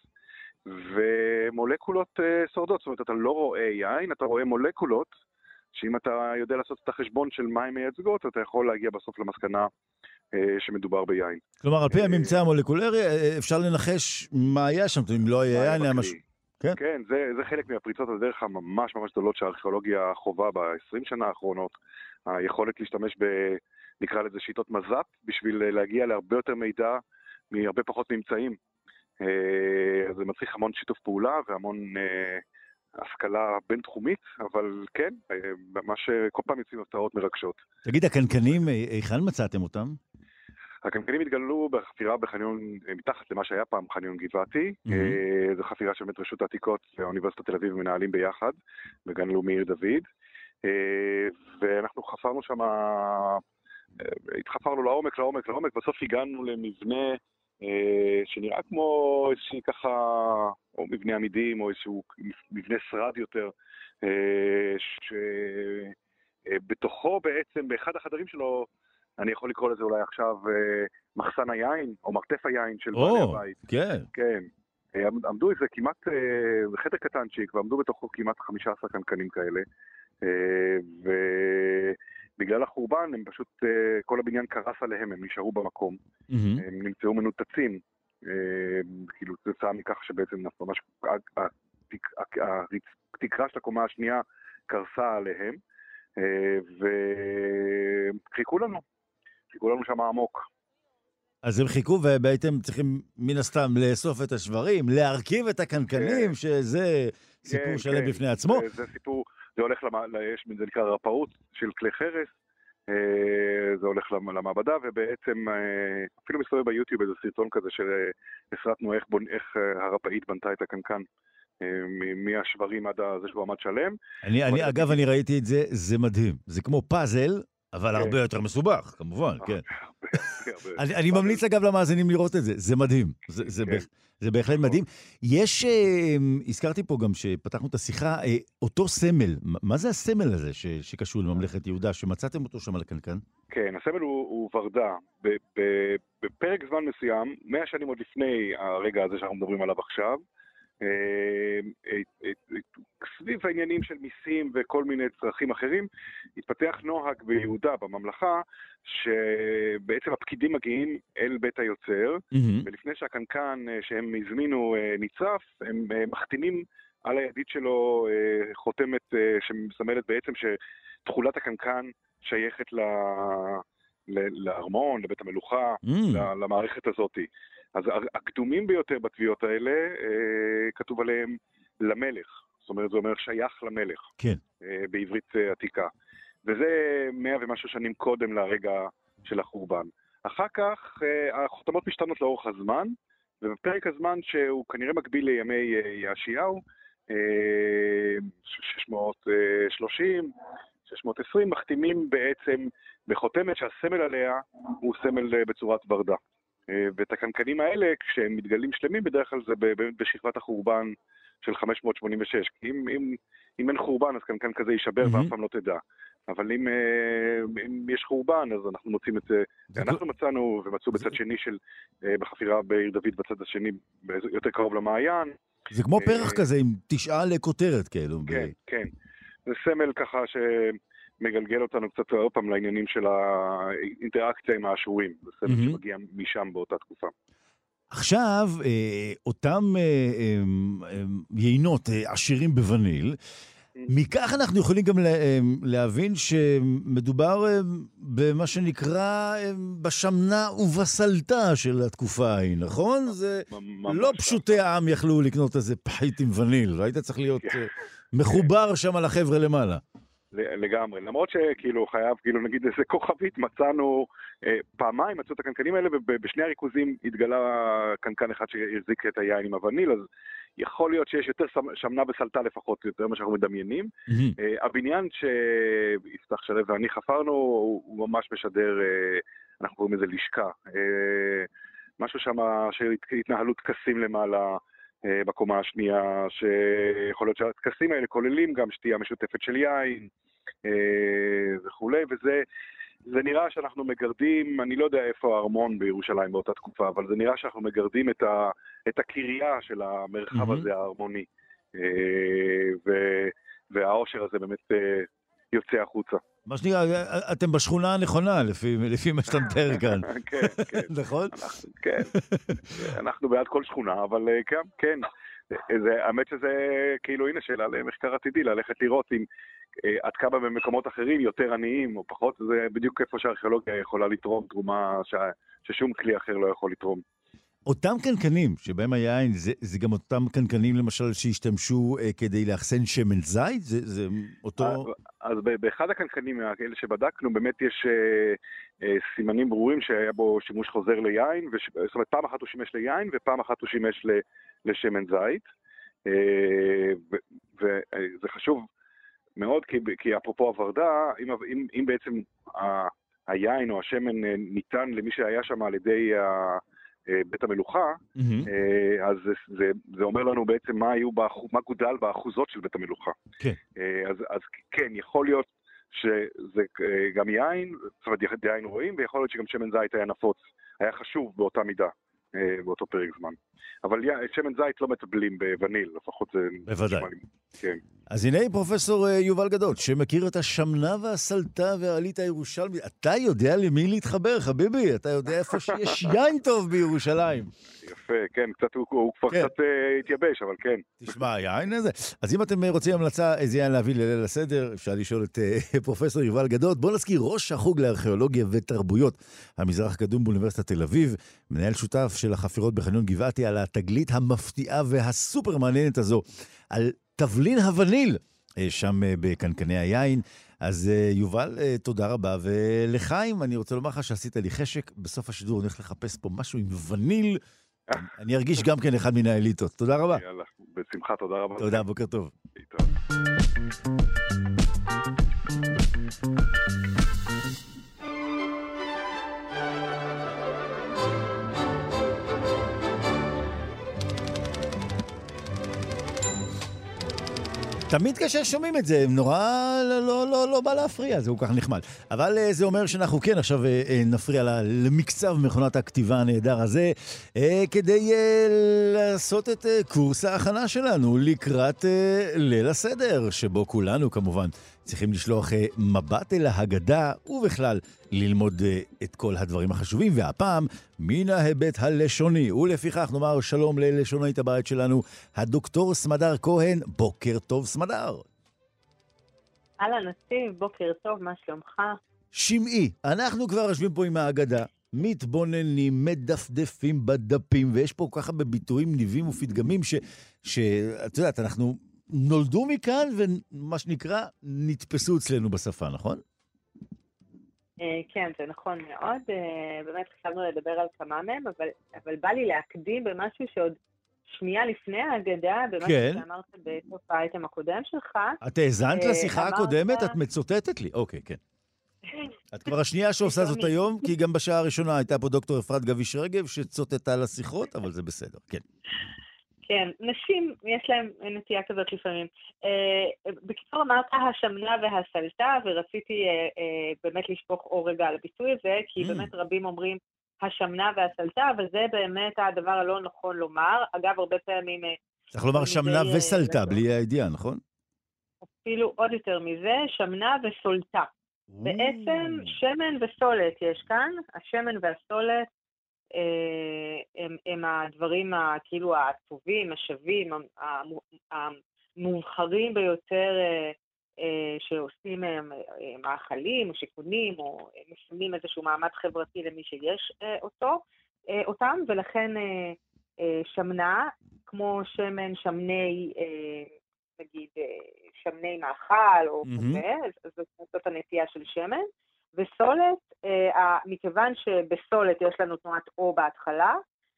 ומולקולות שורדות, זאת אומרת, אתה לא רואה יין, אתה רואה מולקולות, שאם אתה יודע לעשות את החשבון של מה הן מייצגות, אתה יכול להגיע בסוף למסקנה אה, שמדובר ביין. כלומר, על פי אה, הממצא המולקולרי, אה, אפשר לנחש מה היה שם, אם לא היה יין, היה משהו... כן, כן זה, זה חלק מהפריצות הדרך הממש ממש גדולות שהארכיאולוגיה חווה ב-20 שנה האחרונות. היכולת להשתמש ב... נקרא לזה שיטות מז"פ, בשביל להגיע להרבה יותר מידע מהרבה פחות ממצאים. זה מצריך המון שיתוף פעולה והמון השכלה בינתחומית, אבל כן, ממש כל פעם יוצאים הפתעות מרגשות. תגיד, הקנקנים, היכן מצאתם אותם? הקנקנים התגלו בחפירה בחניון, מתחת למה שהיה פעם חניון גבעתי. Mm-hmm. זו חפירה של באמת רשות העתיקות ואוניברסיטת תל אביב מנהלים ביחד, בגן לאומי עיר דוד. אה, ואנחנו חפרנו שם, אה, התחפרנו לעומק, לעומק, לעומק, בסוף הגענו למבנה שנראה כמו איזושהי ככה, או מבנה עמידים, או איזשהו מבנה שרד יותר, ש... בתוכו בעצם, באחד החדרים שלו, אני יכול לקרוא לזה אולי עכשיו מחסן היין, או מרתף היין של בעלי הבית. כן. כן. עמדו איזה כמעט, חדר קטנצ'יק, ועמדו בתוכו כמעט 15 קנקנים כאלה. ובגלל החורבן הם פשוט, כל הבניין קרס עליהם, הם נשארו במקום. הם נמצאו מנותצים. כאילו, זה תוצאה מכך שבעצם ממש התקרה של הקומה השנייה קרסה עליהם, וחיכו לנו, חיכו לנו שם עמוק. אז הם חיכו והייתם צריכים מן הסתם לאסוף את השברים, להרכיב את הקנקנים, כן. שזה סיפור כן, שלם כן. בפני עצמו. זה, זה סיפור, זה הולך, למ... יש, זה נקרא רפאות של כלי חרס, זה הולך למעבדה, ובעצם אפילו מסתובב ביוטיוב איזה סרטון כזה שהסרטנו איך, בונ... איך הרפאית בנתה את הקנקן. מהשברים עד זה שהוא עמד שלם. אני, אני אגב, אני ראיתי את זה, זה מדהים. זה כמו פאזל, אבל הרבה כן. יותר מסובך, כמובן, כן. אני ממליץ אגב למאזינים לראות את זה, זה מדהים. זה כן. בהחלט. מדהים. יש, אה, הזכרתי פה גם שפתחנו את השיחה, אה, אותו סמל, מה זה הסמל הזה שקשור לממלכת יהודה, שמצאתם אותו שם על הקנקן? כן, הסמל הוא ורדה. בפרק זמן מסוים, מאה שנים עוד לפני הרגע הזה שאנחנו מדברים עליו עכשיו, סביב העניינים של מיסים וכל מיני צרכים אחרים, התפתח נוהג ביהודה, בממלכה, שבעצם הפקידים מגיעים אל בית היוצר, mm-hmm. ולפני שהקנקן שהם הזמינו נצרף, הם מחתימים על הידית שלו חותמת שמסמלת בעצם שתכולת הקנקן שייכת ל... לארמון, לבית המלוכה, mm. למערכת הזאתי. אז הקדומים ביותר בתביעות האלה, אה, כתוב עליהם למלך. זאת אומרת, זה אומר שייך למלך. כן. אה, בעברית אה, עתיקה. וזה מאה ומשהו שנים קודם לרגע של החורבן. אחר כך החותמות משתנות לאורך הזמן, ובפרק הזמן שהוא כנראה מקביל לימי יאשיהו, 630, 620, מחתימים בעצם בחותמת שהסמל עליה הוא סמל בצורת ורדה. אה, ואת הקנקנים האלה, כשהם מתגלים שלמים, בדרך כלל זה בשכבת החורבן של 586. כי אם, אם, אם אין חורבן, אז קנקן כזה יישבר mm-hmm. ואף פעם לא תדע. אבל אם, אה, אם יש חורבן, אז אנחנו מוצאים את זה. אנחנו מצאנו, ומצאו בצד שני של, אה, בחפירה בעיר דוד, בצד השני, יותר קרוב למעיין. זה כמו פרח כזה עם תשעה לכותרת, כאילו. כן, כן. זה סמל ככה ש... מגלגל אותנו קצת עוד פעם לעניינים של האינטראקציה עם האשורים. זה סרט mm-hmm. שמגיע משם באותה תקופה. עכשיו, אה, אותם אה, אה, יינות עשירים בווניל, מכך אנחנו יכולים גם להבין שמדובר במה שנקרא בשמנה ובסלטה של התקופה ההיא, נכון? זה לא פשוטי העם יכלו לקנות איזה פחית עם וניל, היית צריך להיות כן. מחובר שם על החבר'ה למעלה. לגמרי. למרות שכאילו חייב, כאילו נגיד איזה *laughs* כוכבית, מצאנו אה, פעמיים, מצאו את הקנקנים האלה, ובשני הריכוזים התגלה קנקן אחד שהחזיק את היין עם הווניל, אז יכול להיות שיש יותר שמנה וסלטה לפחות, יותר ממה שאנחנו מדמיינים. Mm-hmm. אה, הבניין שיפתח שלו ואני חפרנו, הוא, הוא ממש משדר, אה, אנחנו קוראים לזה לשכה. אה, משהו שם שהתנהלו טקסים למעלה. אה, בקומה השנייה, שיכול להיות שהטקסים האלה כוללים גם שתייה משותפת של יין אה, וכולי, וזה זה נראה שאנחנו מגרדים, אני לא יודע איפה הארמון בירושלים באותה תקופה, אבל זה נראה שאנחנו מגרדים את, ה, את הקריה של המרחב mm-hmm. הזה הארמוני. אה, ו, והעושר הזה באמת יוצא החוצה. מה שנקרא, אתם בשכונה הנכונה, לפי, לפי מה שאתה מתאר *laughs* כאן. כן, כן. נכון? אנחנו, כן. אנחנו בעד כל שכונה, אבל אה, כן, כן. זה, האמת שזה כאילו, הנה שאלה למחקר עתידי, ללכת לראות אם אה, עד כמה במקומות אחרים יותר עניים או פחות, זה בדיוק איפה שהארכיאולוגיה יכולה לתרום תרומה ש, ששום כלי אחר לא יכול לתרום. אותם קנקנים שבהם היין, זה, זה גם אותם קנקנים למשל שהשתמשו אה, כדי לאחסן שמן זית? זה, זה אותו... אז, אז באחד הקנקנים האלה שבדקנו, באמת יש אה, אה, סימנים ברורים שהיה בו שימוש חוזר ליין, וש, זאת אומרת פעם אחת הוא שימש ליין ופעם אחת הוא שימש ל, לשמן זית. אה, וזה אה, חשוב מאוד, כי, כי אפרופו הווניל, אם, אם, אם בעצם ה, היין או השמן אה, ניתן למי שהיה שם על ידי ה... אה, בית המלוכה, mm-hmm. אז זה, זה, זה אומר לנו בעצם מה, היו באחוז, מה גודל באחוזות של בית המלוכה. כן. אז, אז כן, יכול להיות שזה אה, גם יין, זאת אומרת יין רואים, ויכול להיות שגם שמן זית היה נפוץ, היה חשוב באותה מידה. אה, באותו פרק זמן. אבל שמן זית לא מטבלים בווניל, לפחות זה... בוודאי. כן. אז הנה פרופסור אה, יובל גדות, שמכיר את השמנה והסלטה והעלית הירושלמית. אתה יודע למי להתחבר, חביבי, אתה יודע איפה שיש *laughs* יין טוב בירושלים. יפה, כן, קצת, הוא, הוא כבר כן. קצת uh, התייבש, אבל כן. תשמע, יין איזה. אז אם אתם רוצים המלצה איזה יין להביא לליל הסדר, אפשר לשאול את uh, *laughs* פרופסור יובל גדות. בואו נזכיר, ראש החוג לארכיאולוגיה ותרבויות המזרח הקדום באוניברסיטת תל אביב, מנהל שותף של החפירות בחניון גבעתי על התגלית המפתיעה והסופר מעניינת הזו, על תבלין הווניל, אה, שם אה, בקנקני היין. אז אה, יובל, תודה רבה. ולחיים, אני רוצה לומר לך שעשית לי חשק, בסוף השידור אני הולך לחפש פה משהו עם וניל. *laughs* אני ארגיש גם כן אחד מן האליטות. תודה רבה. יאללה, בשמחה, תודה רבה. תודה, בוקר טוב. תמיד כאשר שומעים את זה, נורא לא, לא, לא, לא בא להפריע, זה כל כך נחמד. אבל אה, זה אומר שאנחנו כן עכשיו אה, אה, נפריע למקצב מכונת הכתיבה הנהדר הזה, כדי לעשות את קורס ההכנה שלנו לקראת ליל הסדר, שבו כולנו כמובן צריכים לשלוח אה, מבט אל ההגדה, ובכלל ללמוד אה, את כל הדברים החשובים, והפעם מן ההיבט הלשוני. ולפיכך נאמר שלום ללשונאית הבית שלנו, הדוקטור סמדר כהן. בוקר טוב, סמדר. אהלן, נציב, בוקר טוב, מה שלומך? שמעי, אנחנו כבר יושבים פה עם ההגדה. מתבוננים, מדפדפים בדפים, ויש פה ככה בביטויים ניבים ופתגמים שאת יודעת, אנחנו נולדו מכאן ומה שנקרא, נתפסו אצלנו בשפה, נכון? אה, כן, זה נכון מאוד. אה, באמת חשבנו לדבר על כמה מהם, אבל, אבל בא לי להקדים במשהו שעוד שנייה לפני ההגדה, במה כן. שאמרת בסוף האייטם הקודם שלך. את האזנת אה, לשיחה אמרת... הקודמת? את מצוטטת לי. אוקיי, כן. *laughs* את כבר השנייה שעושה זאת היום, כי גם בשעה הראשונה הייתה פה דוקטור אפרת גביש רגב שצוטטה לשיחות, אבל זה בסדר, כן. כן, נשים, יש להן נטייה כזאת לפעמים. אה, בקיצור, אמרת השמנה והסלטה, ורציתי אה, אה, באמת לשפוך אור רגע על הביטוי הזה, כי mm. באמת רבים אומרים השמנה והסלטה, וזה באמת הדבר הלא נכון לומר. אגב, הרבה פעמים... אה, צריך לומר שמנה וסלטה, בלי הידיעה, נכון? אפילו עוד יותר מזה, שמנה וסולטה. בעצם שמן וסולת יש כאן, השמן והסולת הם, הם הדברים כאילו הטובים, השווים, המובחרים ביותר אה, אה, שעושים מאכלים או שיכונים או משלמים איזשהו מעמד חברתי למי שיש אותו, אותם, ולכן שמנה, כמו שמן, שמני, נגיד, שמני מאכל או כזה, mm-hmm. זאת הנטייה של שמן. וסולת, אה, מכיוון שבסולת יש לנו תנועת O בהתחלה,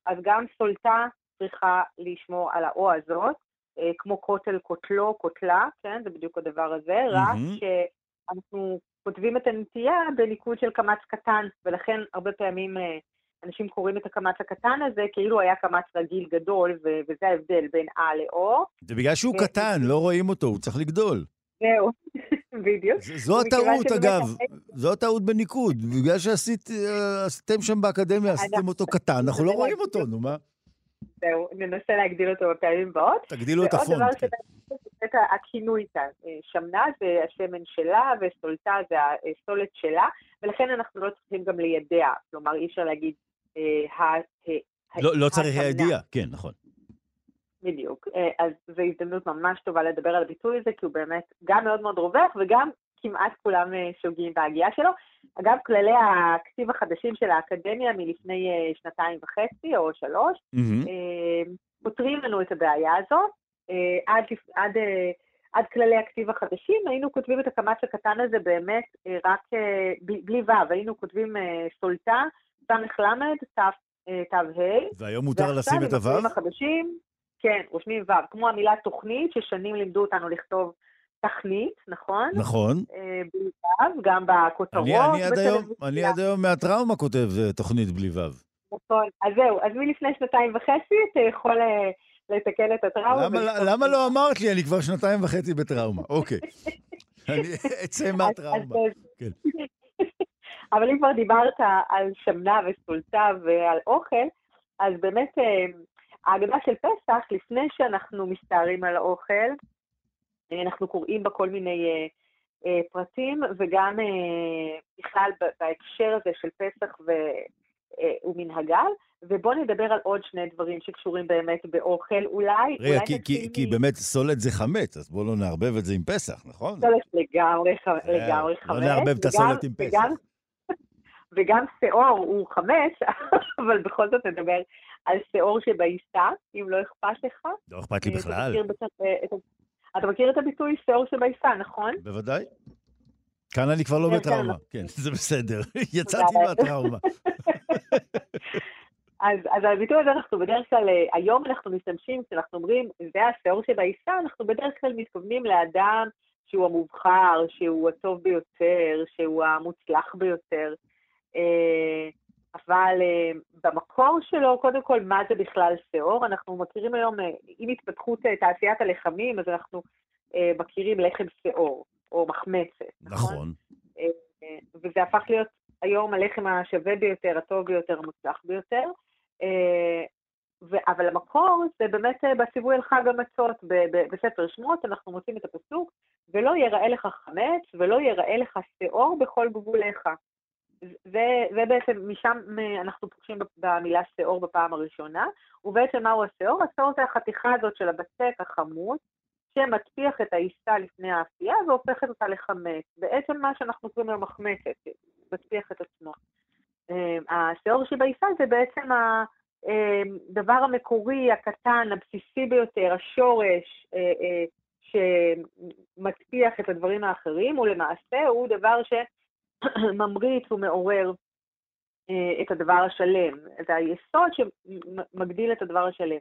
אז גם סולתה צריכה לשמור על ה-O הזאת, אה, כמו כותל, כותלו, כותלה, כן? זה בדיוק הדבר הזה, mm-hmm. רק שאנחנו כותבים את הנטייה בניקוד של קמץ קטן, ולכן הרבה פעמים אה, אנשים קוראים את הקמץ הקטן הזה כאילו היה קמץ רגיל גדול, וזה ההבדל בין A ל-O. זה בגלל שהוא קטן, לא רואים אותו, הוא צריך לגדול. זהו, *laughs* בדיוק. זו הטעות, אגב, זו הטעות בניקוד. בגלל שעשיתם שם באקדמיה, עשיתם אותו קטן, אנחנו לא רואים אותו, נו מה? זהו, ננסה להגדיל אותו בפעמים הבאות. תגדילו את הפונט. ועוד דבר כן. את הכינוי כאן. אה, שמנה זה השמן שלה, וסולטה זה הסולת שלה, ולכן אנחנו לא צריכים גם לידע. כלומר, אי אפשר להגיד... אה, לא, לא צריך לידע, כן, נכון. בדיוק. אה, אז זו הזדמנות ממש טובה לדבר על הביטוי הזה, כי הוא באמת גם מאוד מאוד רווח וגם כמעט כולם אה, שוגים בהגייה שלו. אגב, כללי הכתיב החדשים של האקדמיה מלפני אה, שנתיים וחצי או שלוש, mm-hmm. פותרים לנו את הבעיה הזאת. עד, עד, עד כללי הכתיב החדשים היינו כותבים את הקמץ הקטן הזה באמת רק בלי ו', היינו כותבים סולטה, ס"ל, ת"ה. והיום מותר לשים את הו'? החדשים, כן, רושמים ו', כמו המילה תוכנית, ששנים לימדו אותנו לכתוב תכנית, נכון? נכון. אה, בלי ו', גם בכותרות. אני, אני, עד היום, אני עד היום מהטראומה כותב אה, תוכנית בלי ו'. נכון, אז זהו, אז מלפני שנתיים וחצי אתה יכול אה, לתקן את הטראומה. למה, למה לא אמרת לי? אני כבר שנתיים וחצי בטראומה, אוקיי. *laughs* אני אצא מהטראומה. כן. *laughs* אבל אם כבר דיברת על שמנה וסולטה ועל אוכל, אז באמת ההגדה של פסח, לפני שאנחנו מסתערים על האוכל, אה, אנחנו קוראים בה כל מיני אה, פרטים, וגם בכלל בהקשר הזה של פסח ומנהגל, ובואו נדבר על עוד שני דברים שקשורים באמת באוכל, אולי... רגע, אולי כי, כי, כי באמת סולת זה חמץ, אז בואו לא נערבב את זה עם פסח, נכון? סולת לגמרי, לגמרי חמץ. לא נערבב את הסולת עם פסח. *laughs* וגם, וגם שיעור הוא חמץ, *laughs* אבל בכל זאת נדבר על שיעור שבעיסה, אם לא אכפת לך. לא אכפת לי בכלל. אתה מכיר את הביטוי שיעור שבעיסה, נכון? בוודאי. כאן אני כבר לא בטראומה. כן, זה בסדר. יצאתי מהטראומה. *laughs* אז, אז הביטוי הזה אנחנו בדרך כלל, אה, היום אנחנו משתמשים, כשאנחנו אומרים, זה השעור שבעיסה, אנחנו בדרך כלל מתכוונים לאדם שהוא המובחר, שהוא הטוב ביותר, שהוא המוצלח ביותר. אה, אבל אה, במקור שלו, קודם כל, מה זה בכלל שעור? אנחנו מכירים היום, עם התפתחות תעשיית הלחמים, אז אנחנו מכירים לחם שעור, או מחמצת. נכון. נכון. וזה הפך להיות היום הלחם השווה ביותר, הטוב ביותר, המוצלח ביותר. אה, אבל המקור זה באמת בציווי על חג המצות, בספר שמות אנחנו מוצאים את הפסוק, ולא יראה לך חמץ ולא יראה לך שאור בכל גבוליך. זה בעצם, משם אנחנו פוגשים במילה שאור בפעם הראשונה, ובעצם מהו השאור? השאור זה החתיכה הזאת של הבצק החמוץ, שמטפיח את העיסה לפני האפייה והופכת אותה לחמץ. בעצם מה שאנחנו קוראים לו מחמצת, מטפיח את עצמו. אמ, השאור שבעיסה זה בעצם הדבר המקורי, הקטן, הבסיסי ביותר, השורש אה, אה, שמטפיח את הדברים האחרים, ולמעשה הוא דבר *clears throat* שממריץ ומעורר אה, את הדבר השלם, את היסוד שמגדיל את הדבר השלם.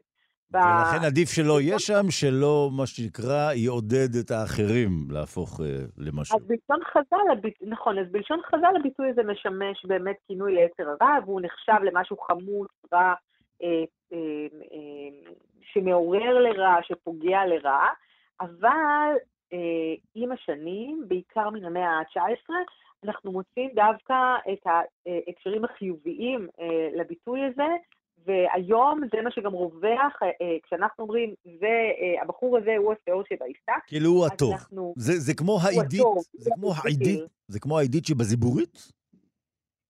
ולכן עדיף שלא יהיה שם, שלא, מה שנקרא, יעודד את האחרים להפוך uh, למשהו. אז בלשון חז"ל, הביט... נכון, אז בלשון חז"ל הביטוי הזה משמש באמת כינוי ליצר הרע, והוא נחשב למשהו חמוץ, רע, אה, אה, אה, שמעורר לרע, שפוגע לרע, אבל אה, עם השנים, בעיקר מן המאה ה-19, אנחנו מוצאים דווקא את ההקשרים החיוביים אה, לביטוי הזה, והיום זה מה שגם רווח, אה, אה, כשאנחנו אומרים, זה, אה, הבחור הזה הוא השאור שבעיסה. כאילו הוא הטוב. אנחנו... זה, זה כמו העידית, זה כמו העידית, זה כמו העידית שבזיבורית?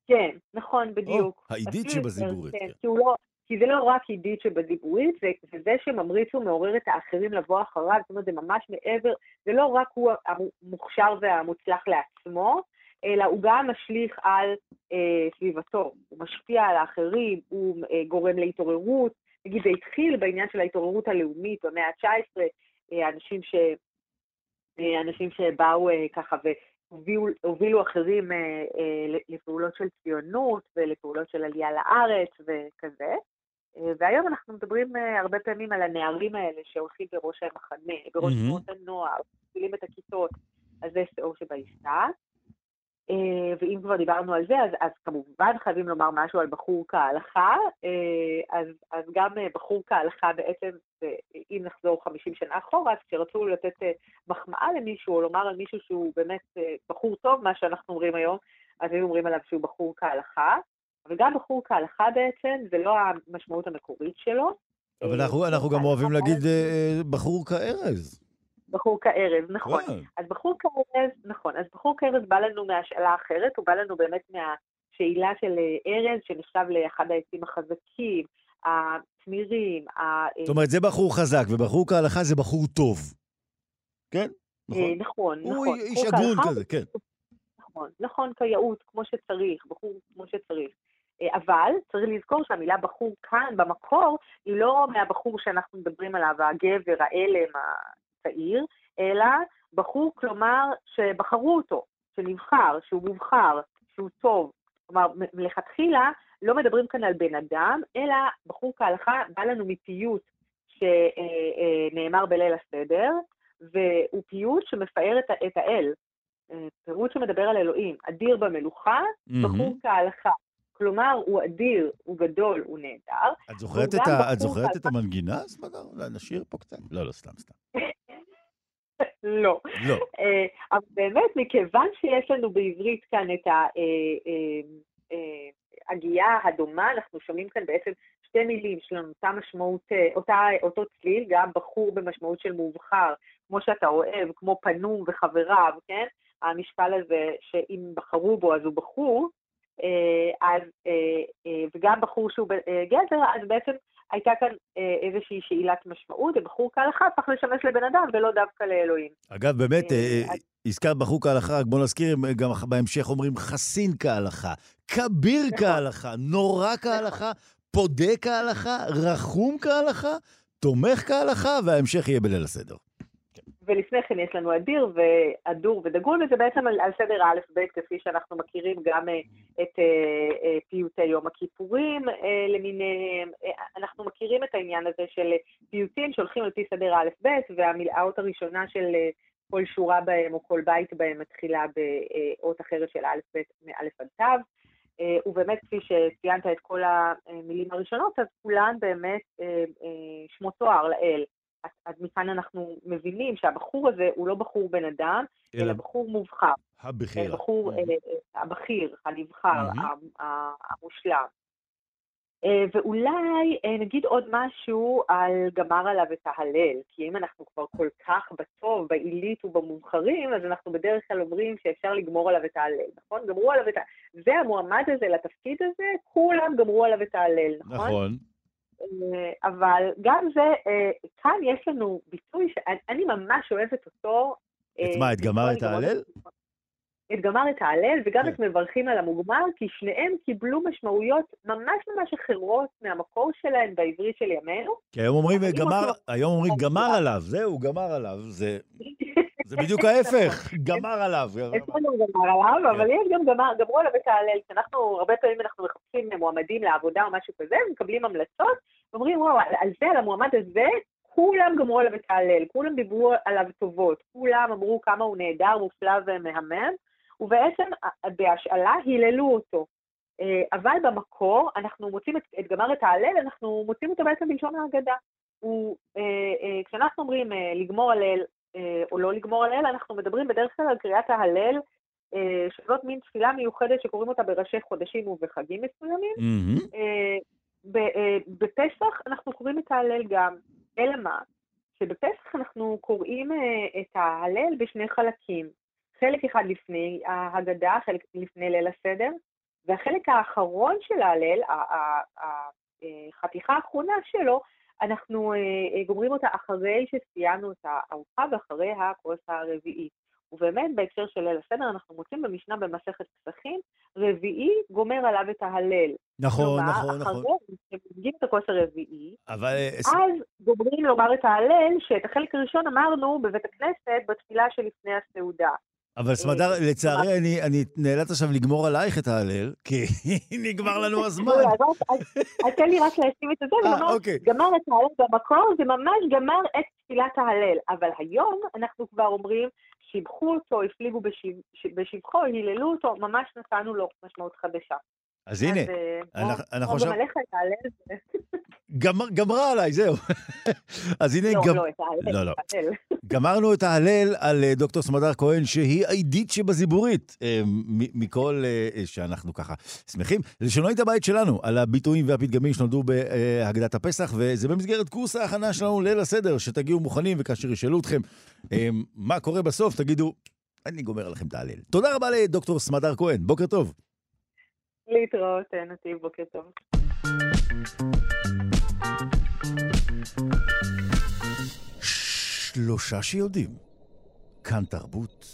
כן, נכון, בדיוק. או, העידית שבזיבורית. כן, כן. כי, לא, כי זה לא רק עידית שבזיבורית, זה, זה זה שממריץ ומעורר את האחרים לבוא אחריו, זאת אומרת, זה ממש מעבר, זה לא רק הוא המוכשר והמוצלח לעצמו, אלא הוא גם משליך על אה, סביבתו, הוא משפיע על האחרים, הוא אה, גורם להתעוררות. נגיד, זה התחיל בעניין של ההתעוררות הלאומית במאה ה-19, אה, אנשים, ש, אה, אנשים שבאו אה, ככה והובילו אחרים אה, אה, לפעולות של ציונות ולפעולות של עלייה לארץ וכזה. אה, והיום אנחנו מדברים אה, הרבה פעמים על הנערים האלה שהולכים בראש המחנה, בראש תנועות mm-hmm. הנוער, מפעילים את הכיתות, אז זה שיעור שבעיסה. אה, ואם כבר דיברנו על זה, אז, אז כמובן חייבים לומר משהו על בחור כהלכה, אה, אז, אז גם אה, בחור כהלכה בעצם, אם נחזור 50 שנה אחורה, אז כשרצו לתת מחמאה למישהו, או לומר על מישהו שהוא באמת בחור טוב, מה שאנחנו אומרים היום, אז היו אומרים עליו שהוא בחור כהלכה, אבל גם בחור כהלכה בעצם, זה לא המשמעות המקורית שלו. אבל אנחנו, אנחנו גם אוהבים להגיד בחור כארז. בחור כארז, נכון. אז בחור כארז, נכון, אז בחור כארז בא לנו מהשאלה אחרת, הוא בא לנו באמת מהשאלה של אה, ארז, שנחשב לאחד העצים החזקים, התמירים. ה... אה, זאת אומרת, זה בחור חזק, ובחור כהלכה זה בחור טוב. כן? נכון, אה, נכון. הוא נכון. איש הגון כזה, כן. נכון, נכון כיאות, כמו שצריך, בחור כמו שצריך. אבל צריך לזכור שהמילה בחור כאן, במקור, היא לא מהבחור שאנחנו מדברים עליו, הגבר, האלם, צעיר, אלא בחור, כלומר, שבחרו אותו, שנבחר, שהוא מובחר, שהוא טוב. כלומר, מלכתחילה לא מדברים כאן על בן אדם, אלא בחור כהלכה בא לנו מפיוט שנאמר בליל הסדר, והוא פיוט שמפאר את האל. פירוט שמדבר על אלוהים, אדיר במלוכה, בחור כהלכה. כלומר, הוא אדיר, הוא גדול, הוא נהדר. את זוכרת, את, ה... את, זוכרת את המנגינה, סמדר? נשאיר פה קצת. לא, לא, סתם, סתם. *laughs* *laughs* לא. לא. אה, אבל באמת, מכיוון שיש לנו בעברית כאן את ההגייה הדומה, אנחנו שומעים כאן בעצם שתי מילים, יש לנו אותה משמעות, אותה, אותו צליל, גם בחור במשמעות של מובחר, כמו שאתה אוהב, כמו פנום וחבריו, כן? המשקל הזה שאם בחרו בו אז הוא בחור, אז, וגם בחור שהוא גזר, אז בעצם הייתה כאן איזושהי שאלת משמעות, ובחור כהלכה הפך לשמש לבן אדם ולא דווקא לאלוהים. אגב, באמת, הזכרת בחור כהלכה, רק בוא נזכיר, גם בהמשך אומרים חסין כהלכה, כביר נכון. כהלכה, נורא כהלכה, פודה כהלכה, רחום כהלכה, תומך כהלכה, וההמשך יהיה בליל הסדר. ולפני כן יש לנו אדיר ואדור ודגון, וזה בעצם על, על סדר האלף-בית, כפי שאנחנו מכירים גם אה, את אה, אה, פיוטי יום הכיפורים למיניהם. אנחנו מכירים את העניין הזה של פיוטים שהולכים על פי סדר האלף-בית, והמילאות הראשונה של כל שורה בהם או כל בית בהם מתחילה באות אחרת של האלף-בית מאלף עד תו. ובאמת, כפי שציינת את כל המילים הראשונות, אז כולן באמת שמות תואר לאל. אז מכאן אנחנו מבינים שהבחור הזה הוא לא בחור בן אדם, אלא, אלא בחור מובחר. הבכיר. בחור, mm-hmm. הבכיר, הנבחר, mm-hmm. המושלם. ואולי נגיד עוד משהו על גמר עליו את ההלל, כי אם אנחנו כבר כל כך בטוב, בעילית ובמובחרים, אז אנחנו בדרך כלל אומרים שאפשר לגמור עליו את ההלל, נכון? גמרו עליו את ה... והמועמד הזה לתפקיד הזה, כולם גמרו עליו את ההלל, נכון? נכון. אבל גם זה, כאן יש לנו ביטוי שאני ממש אוהבת אותו. את מה, את גמר את ההלל? את גמר את ההלל וגם את מברכים על המוגמר, כי שניהם קיבלו משמעויות ממש ממש אחרות מהמקור שלהם בעברית של ימינו. כי היום אומרים גמר, היום אומרים גמר עליו, זהו, גמר עליו, זה... *laughs* זה בדיוק ההפך, גמר עליו. אצלנו גמר עליו, אבל יש גם גמר, גמרו עליו את ההלל, כשאנחנו, הרבה פעמים אנחנו מחפשים מועמדים לעבודה או משהו כזה, מקבלים המלצות, ואומרים, וואו, על זה, על המועמד הזה, כולם גמרו עליו את ההלל, כולם דיברו עליו טובות, כולם אמרו כמה הוא נהדר, מופלא ומהמם, ובעצם בהשאלה היללו אותו. אבל במקור, אנחנו מוצאים את, את גמר את ההלל, אנחנו מוצאים אותו בעצם בלשון ההגדה. הוא, כשאנחנו אומרים לגמור הלל, או לא לגמור הלל, אנחנו מדברים בדרך כלל על קריאת ההלל, שזאת מין תפילה מיוחדת שקוראים אותה בראשי חודשים ובחגים מסוימים. Mm-hmm. בפסח אנחנו קוראים את ההלל גם, אלא מה? שבפסח אנחנו קוראים את ההלל בשני חלקים. חלק אחד לפני ההגדה, חלק לפני ליל הסדר, והחלק האחרון של ההלל, החתיכה האחרונה שלו, אנחנו גומרים אותה אחרי שסיימנו את הארוחה ואחרי הכוס הרביעי. ובאמת, בהקשר של ליל הסדר, אנחנו מוצאים במשנה במסכת פסחים, רביעי גומר עליו את ההלל. נכון, נכון, נכון. אחרי שמגיעים את הכוס הרביעי, אבל... אז גומרים לומר את ההלל, שאת החלק הראשון אמרנו בבית הכנסת, בתפילה שלפני הסעודה. אבל סמדר, לצערי, אני, אני נאלץ עכשיו לגמור עלייך את ההלל, כי *laughs* נגמר לנו הזמן. אז תן לי רק להשים את זה, ולומר, גמר את ההלל במקור, זה ממש גמר את תפילת ההלל. אבל היום אנחנו כבר אומרים, שיבחו אותו, הפליגו בשבחו, היללו אותו, ממש נתנו לו משמעות חדשה. אז הנה, אנחנו עכשיו... גם עליך את ההלל. גמרה עליי, זהו. *laughs* אז הנה... לא, לא, את ההלל. לא, *laughs* לא. גמרנו את ההלל על דוקטור סמדר כהן, שהיא העידית שבזיבורית, מכל שאנחנו ככה שמחים. לשונו את הבית שלנו, על הביטויים והפתגמים שנולדו בהגדת הפסח, וזה במסגרת קורס ההכנה שלנו ליל הסדר, שתגיעו מוכנים, וכאשר ישאלו אתכם מה קורה בסוף, תגידו, אני גומר לכם את ההלל. תודה רבה לדוקטור סמדר כהן, בוקר טוב. להתראות, נתיב, בוקר טוב. שלושה שיודעים. כאן תרבות.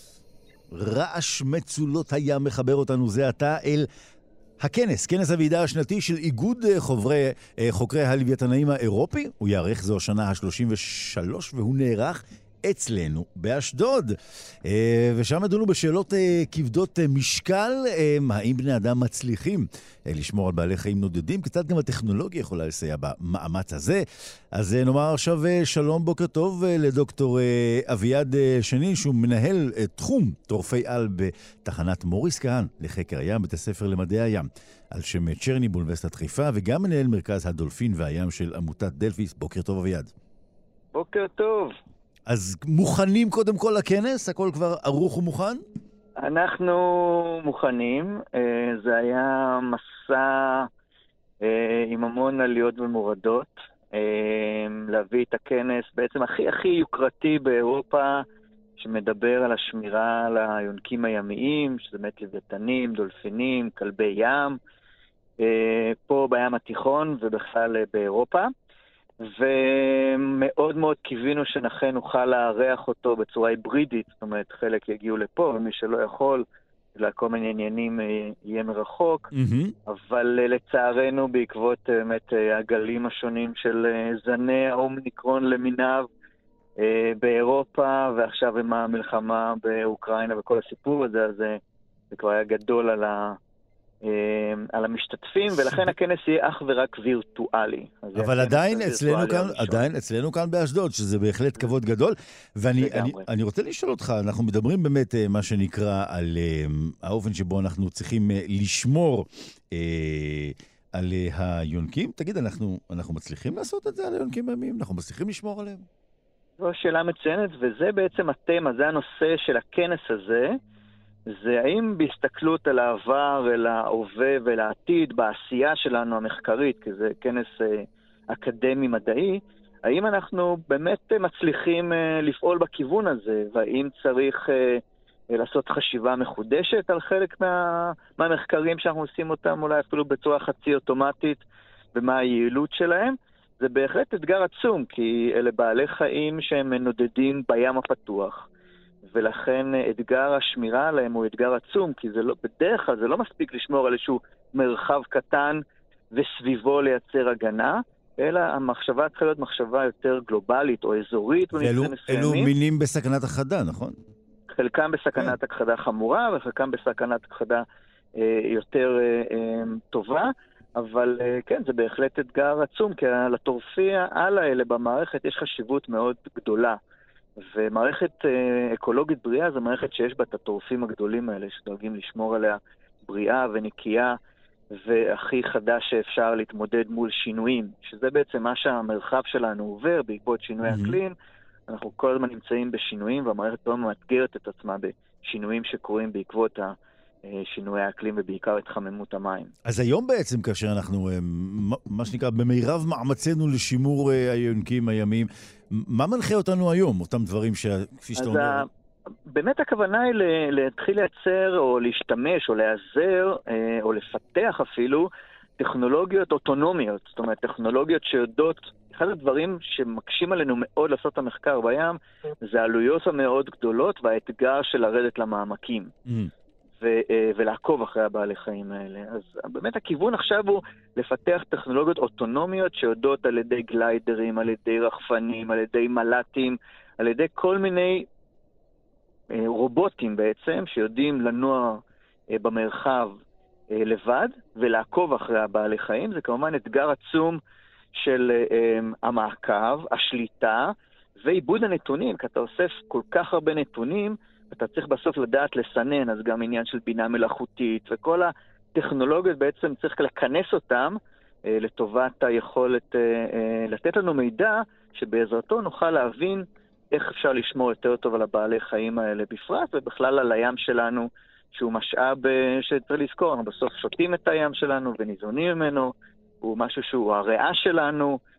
רעש מצולות הים מחבר אותנו זה עתה אל הכנס, כנס הוועידה השנתי של איגוד חוברי, חוקרי הלוויתנאים האירופי. הוא יארך זו השנה ה-33 והוא נערך אצלנו באשדוד. ושם ידונו בשאלות כבדות משקל, האם בני אדם מצליחים לשמור על בעלי חיים נודדים, כיצד גם הטכנולוגיה יכולה לסייע במאמץ הזה. אז נאמר עכשיו שלום, בוקר טוב לדוקטור אביעד שיינין, שהוא מנהל תחום טורפי על בתחנת מוריס קאן לחקר הים, בית הספר למדעי הים, על שם צ'רני באוניברסיטת חיפה, וגם מנהל מרכז הדולפין והים של עמותת דלפיס. בוקר טוב, אביעד. בוקר טוב. אז מוכנים קודם כל לכנס? הכל כבר ערוך ומוכן? אנחנו מוכנים. אה, זה היה מסע אה, עם המון עליות ומורדות. אה, להביא את הכנס בעצם הכי הכי יוקרתי באירופה, שמדבר על השמירה על היונקים הימיים, שזה באמת לוויתנים, דולפינים, כלבי ים, פה בים התיכון ובכלל באירופה. ומאוד מאוד קיווינו שנכן נוכל לארח אותו בצורה היברידית, זאת אומרת, חלק יגיעו לפה, ומי שלא יכול, בגלל כל מיני עניינים אה, יהיה מרחוק, mm-hmm. אבל אה, לצערנו, בעקבות אה, באמת הגלים השונים של זני האומניקרון למיניו באירופה, ועכשיו עם המלחמה באוקראינה וכל הסיפור הזה, אז זה כבר היה גדול על ה... אמ, על המשתתפים, ולכן הכנס יהיה אך ורק וירטואלי. אבל עדיין אצלנו כאן, עדיין אצלנו כאן באשדוד, שזה בהחלט כבוד גדול. ואני אני, אני רוצה לשאול אותך, אנחנו מדברים באמת, אה, מה שנקרא, על אה, האופן שבו אנחנו צריכים אה, לשמור על היונקים. תגיד, אנחנו, אנחנו מצליחים לעשות את זה על היונקים הימיים? אנחנו מצליחים לשמור עליהם? זו שאלה מצוינת, וזה בעצם התמה, זה הנושא של הכנס הזה. זה האם בהסתכלות על העבר, אל ההווה ואל העתיד, בעשייה שלנו המחקרית, כי זה כנס אה, אקדמי-מדעי, האם אנחנו באמת מצליחים אה, לפעול בכיוון הזה, והאם צריך אה, לעשות חשיבה מחודשת על חלק מה, מהמחקרים שאנחנו עושים אותם, אולי אפילו בצורה חצי אוטומטית, ומה היעילות שלהם? זה בהחלט אתגר עצום, כי אלה בעלי חיים שהם נודדים בים הפתוח. ולכן אתגר השמירה עליהם הוא אתגר עצום, כי זה לא, בדרך כלל זה לא מספיק לשמור על איזשהו מרחב קטן וסביבו לייצר הגנה, אלא המחשבה צריכה להיות מחשבה יותר גלובלית או אזורית במקרים מסוימים. אלו מינים בסכנת הכחדה, נכון? חלקם בסכנת כן. הכחדה חמורה וחלקם בסכנת הכחדה אה, יותר אה, אה, טובה. אבל אה, כן, זה בהחלט אתגר עצום, כי לטורפי העל האלה במערכת יש חשיבות מאוד גדולה. ומערכת אה, אקולוגית בריאה זו מערכת שיש בה את הטורפים הגדולים האלה, שדואגים לשמור עליה בריאה ונקייה, והכי חדש שאפשר להתמודד מול שינויים, שזה בעצם מה שהמרחב שלנו עובר בעקבות שינוי mm-hmm. אקלים. אנחנו כל הזמן נמצאים בשינויים, והמערכת לא מאתגרת את עצמה בשינויים שקורים בעקבות ה... אה, שינויי האקלים ובעיקר התחממות המים. אז היום בעצם, כאשר אנחנו, אה, מה שנקרא, במירב מאמצינו לשימור היונקים הימיים, מה מנחה אותנו היום, אותם דברים שכפי שאתה אומר? באמת הכוונה היא להתחיל לייצר או להשתמש או להיעזר אה, או לפתח אפילו טכנולוגיות אוטונומיות, זאת אומרת טכנולוגיות שיודעות, אחד הדברים שמקשים עלינו מאוד לעשות את המחקר בים זה העלויות המאוד גדולות והאתגר של לרדת למעמקים. Mm. ו- אה, ולעקוב אחרי הבעלי חיים האלה. אז באמת הכיוון עכשיו הוא לפתח טכנולוגיות אוטונומיות שיודעות על ידי גליידרים, על ידי רחפנים, על ידי מל"טים, על ידי כל מיני אה, רובוטים בעצם, שיודעים לנוע אה, במרחב לבד ולעקוב אחרי הבעלי חיים. זה כמובן אתגר עצום של המעקב, השליטה ועיבוד הנתונים, כי אתה אוסף כל כך הרבה נתונים, אתה צריך בסוף לדעת לסנן, אז גם עניין של בינה מלאכותית, וכל הטכנולוגיות בעצם צריך לכנס אותן אה, לטובת היכולת אה, אה, לתת לנו מידע שבעזרתו נוכל להבין איך אפשר לשמור יותר טוב על הבעלי חיים האלה בפרט, ובכלל על הים שלנו, שהוא משאב אה, שצריך לזכור, אנחנו בסוף שותים את הים שלנו וניזונים ממנו, הוא משהו שהוא הריאה שלנו, אה,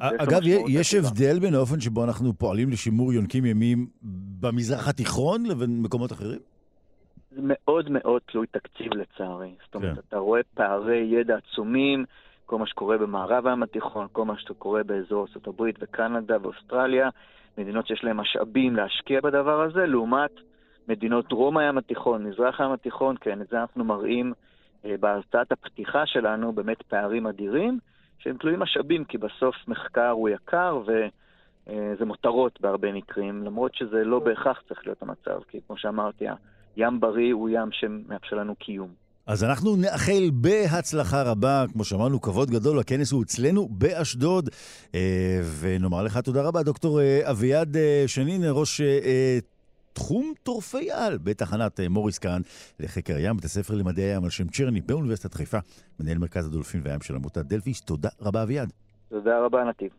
אגב, יש הבדל בין האופן שבו אנחנו פועלים לשימור יונקים ימיים במזרח התיכון לבין מקומות אחרים? זה מאוד מאוד תלוי תקציב לצערי. זאת אומרת, כן. אתה רואה פערי ידע עצומים, כל מה שקורה במערב הים התיכון, כל מה שקורה באזור ארה"ב וקנדה ואוסטרליה, מדינות שיש להן משאבים להשקיע בדבר הזה, לעומת מדינות דרום הים התיכון, מזרח הים התיכון, כן, את זה אנחנו מראים אה, בהרצאת הפתיחה שלנו, באמת פערים אדירים. שהם תלויים משאבים, כי בסוף מחקר הוא יקר וזה מותרות בהרבה מקרים, למרות שזה לא בהכרח צריך להיות המצב, כי כמו שאמרתי, ים בריא הוא ים שמאפשר לנו קיום. אז אנחנו נאחל בהצלחה רבה, כמו שאמרנו, כבוד גדול, הכנס הוא אצלנו באשדוד, אה, ונאמר לך תודה רבה, דוקטור אה, אביעד אה, שיינין, ראש תחום טורפי על בתחנת אה, מוריס קאן לחקר הים, בית הספר למדעי הים על שם צ'רני באוניברסיטת חיפה, מנהל מרכז הדולפין והים של עמותת דלפיס. תודה רבה, אביעד. תודה רבה, נתיב.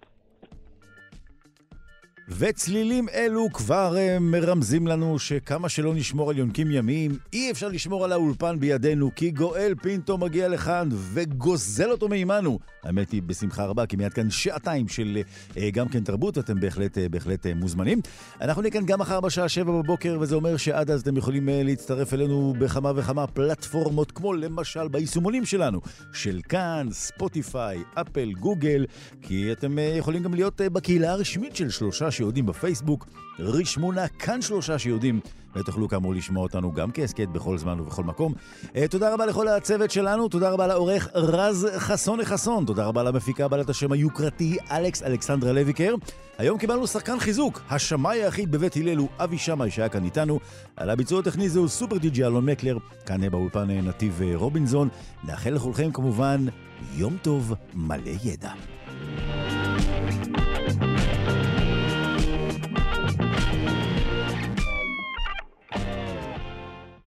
וצלילים אלו כבר uh, מרמזים לנו שכמה שלא נשמור על יונקים ימיים, אי אפשר לשמור על האולפן בידינו, כי גואל פינטו מגיע לכאן וגוזל אותו מעימנו. האמת היא, בשמחה רבה, כי מיד כאן שעתיים של uh, גם כן תרבות, אתם בהחלט, uh, בהחלט uh, מוזמנים. אנחנו נהיה כאן גם מחר בשעה שבע בבוקר, וזה אומר שעד אז אתם יכולים להצטרף אלינו בכמה וכמה פלטפורמות, כמו למשל ביישומונים שלנו, של כאן, ספוטיפיי, אפל, גוגל, כי אתם יכולים גם להיות בקהילה הרשמית של שלושה שיודעים בפייסבוק, רשמונה כאן שלושה שיודעים, ותוכלו כאמור לשמוע אותנו גם כהסכת בכל זמן ובכל מקום. Uh, תודה רבה לכל הצוות שלנו, תודה רבה לעורך רז חסון חסון, תודה רבה למפיקה בעלת השם היוקרתי אלכס אלכסנדרה לויקר. היום קיבלנו שחקן חיזוק, השמאי היחיד בבית הלל הוא אבי שמאי שהיה כאן איתנו. על הביצוע הטכני זהו סופר די.ג'י אלון מקלר, כאן באולפן נתיב רובינזון. נאחל לכולכם כמובן יום טוב מלא ידע.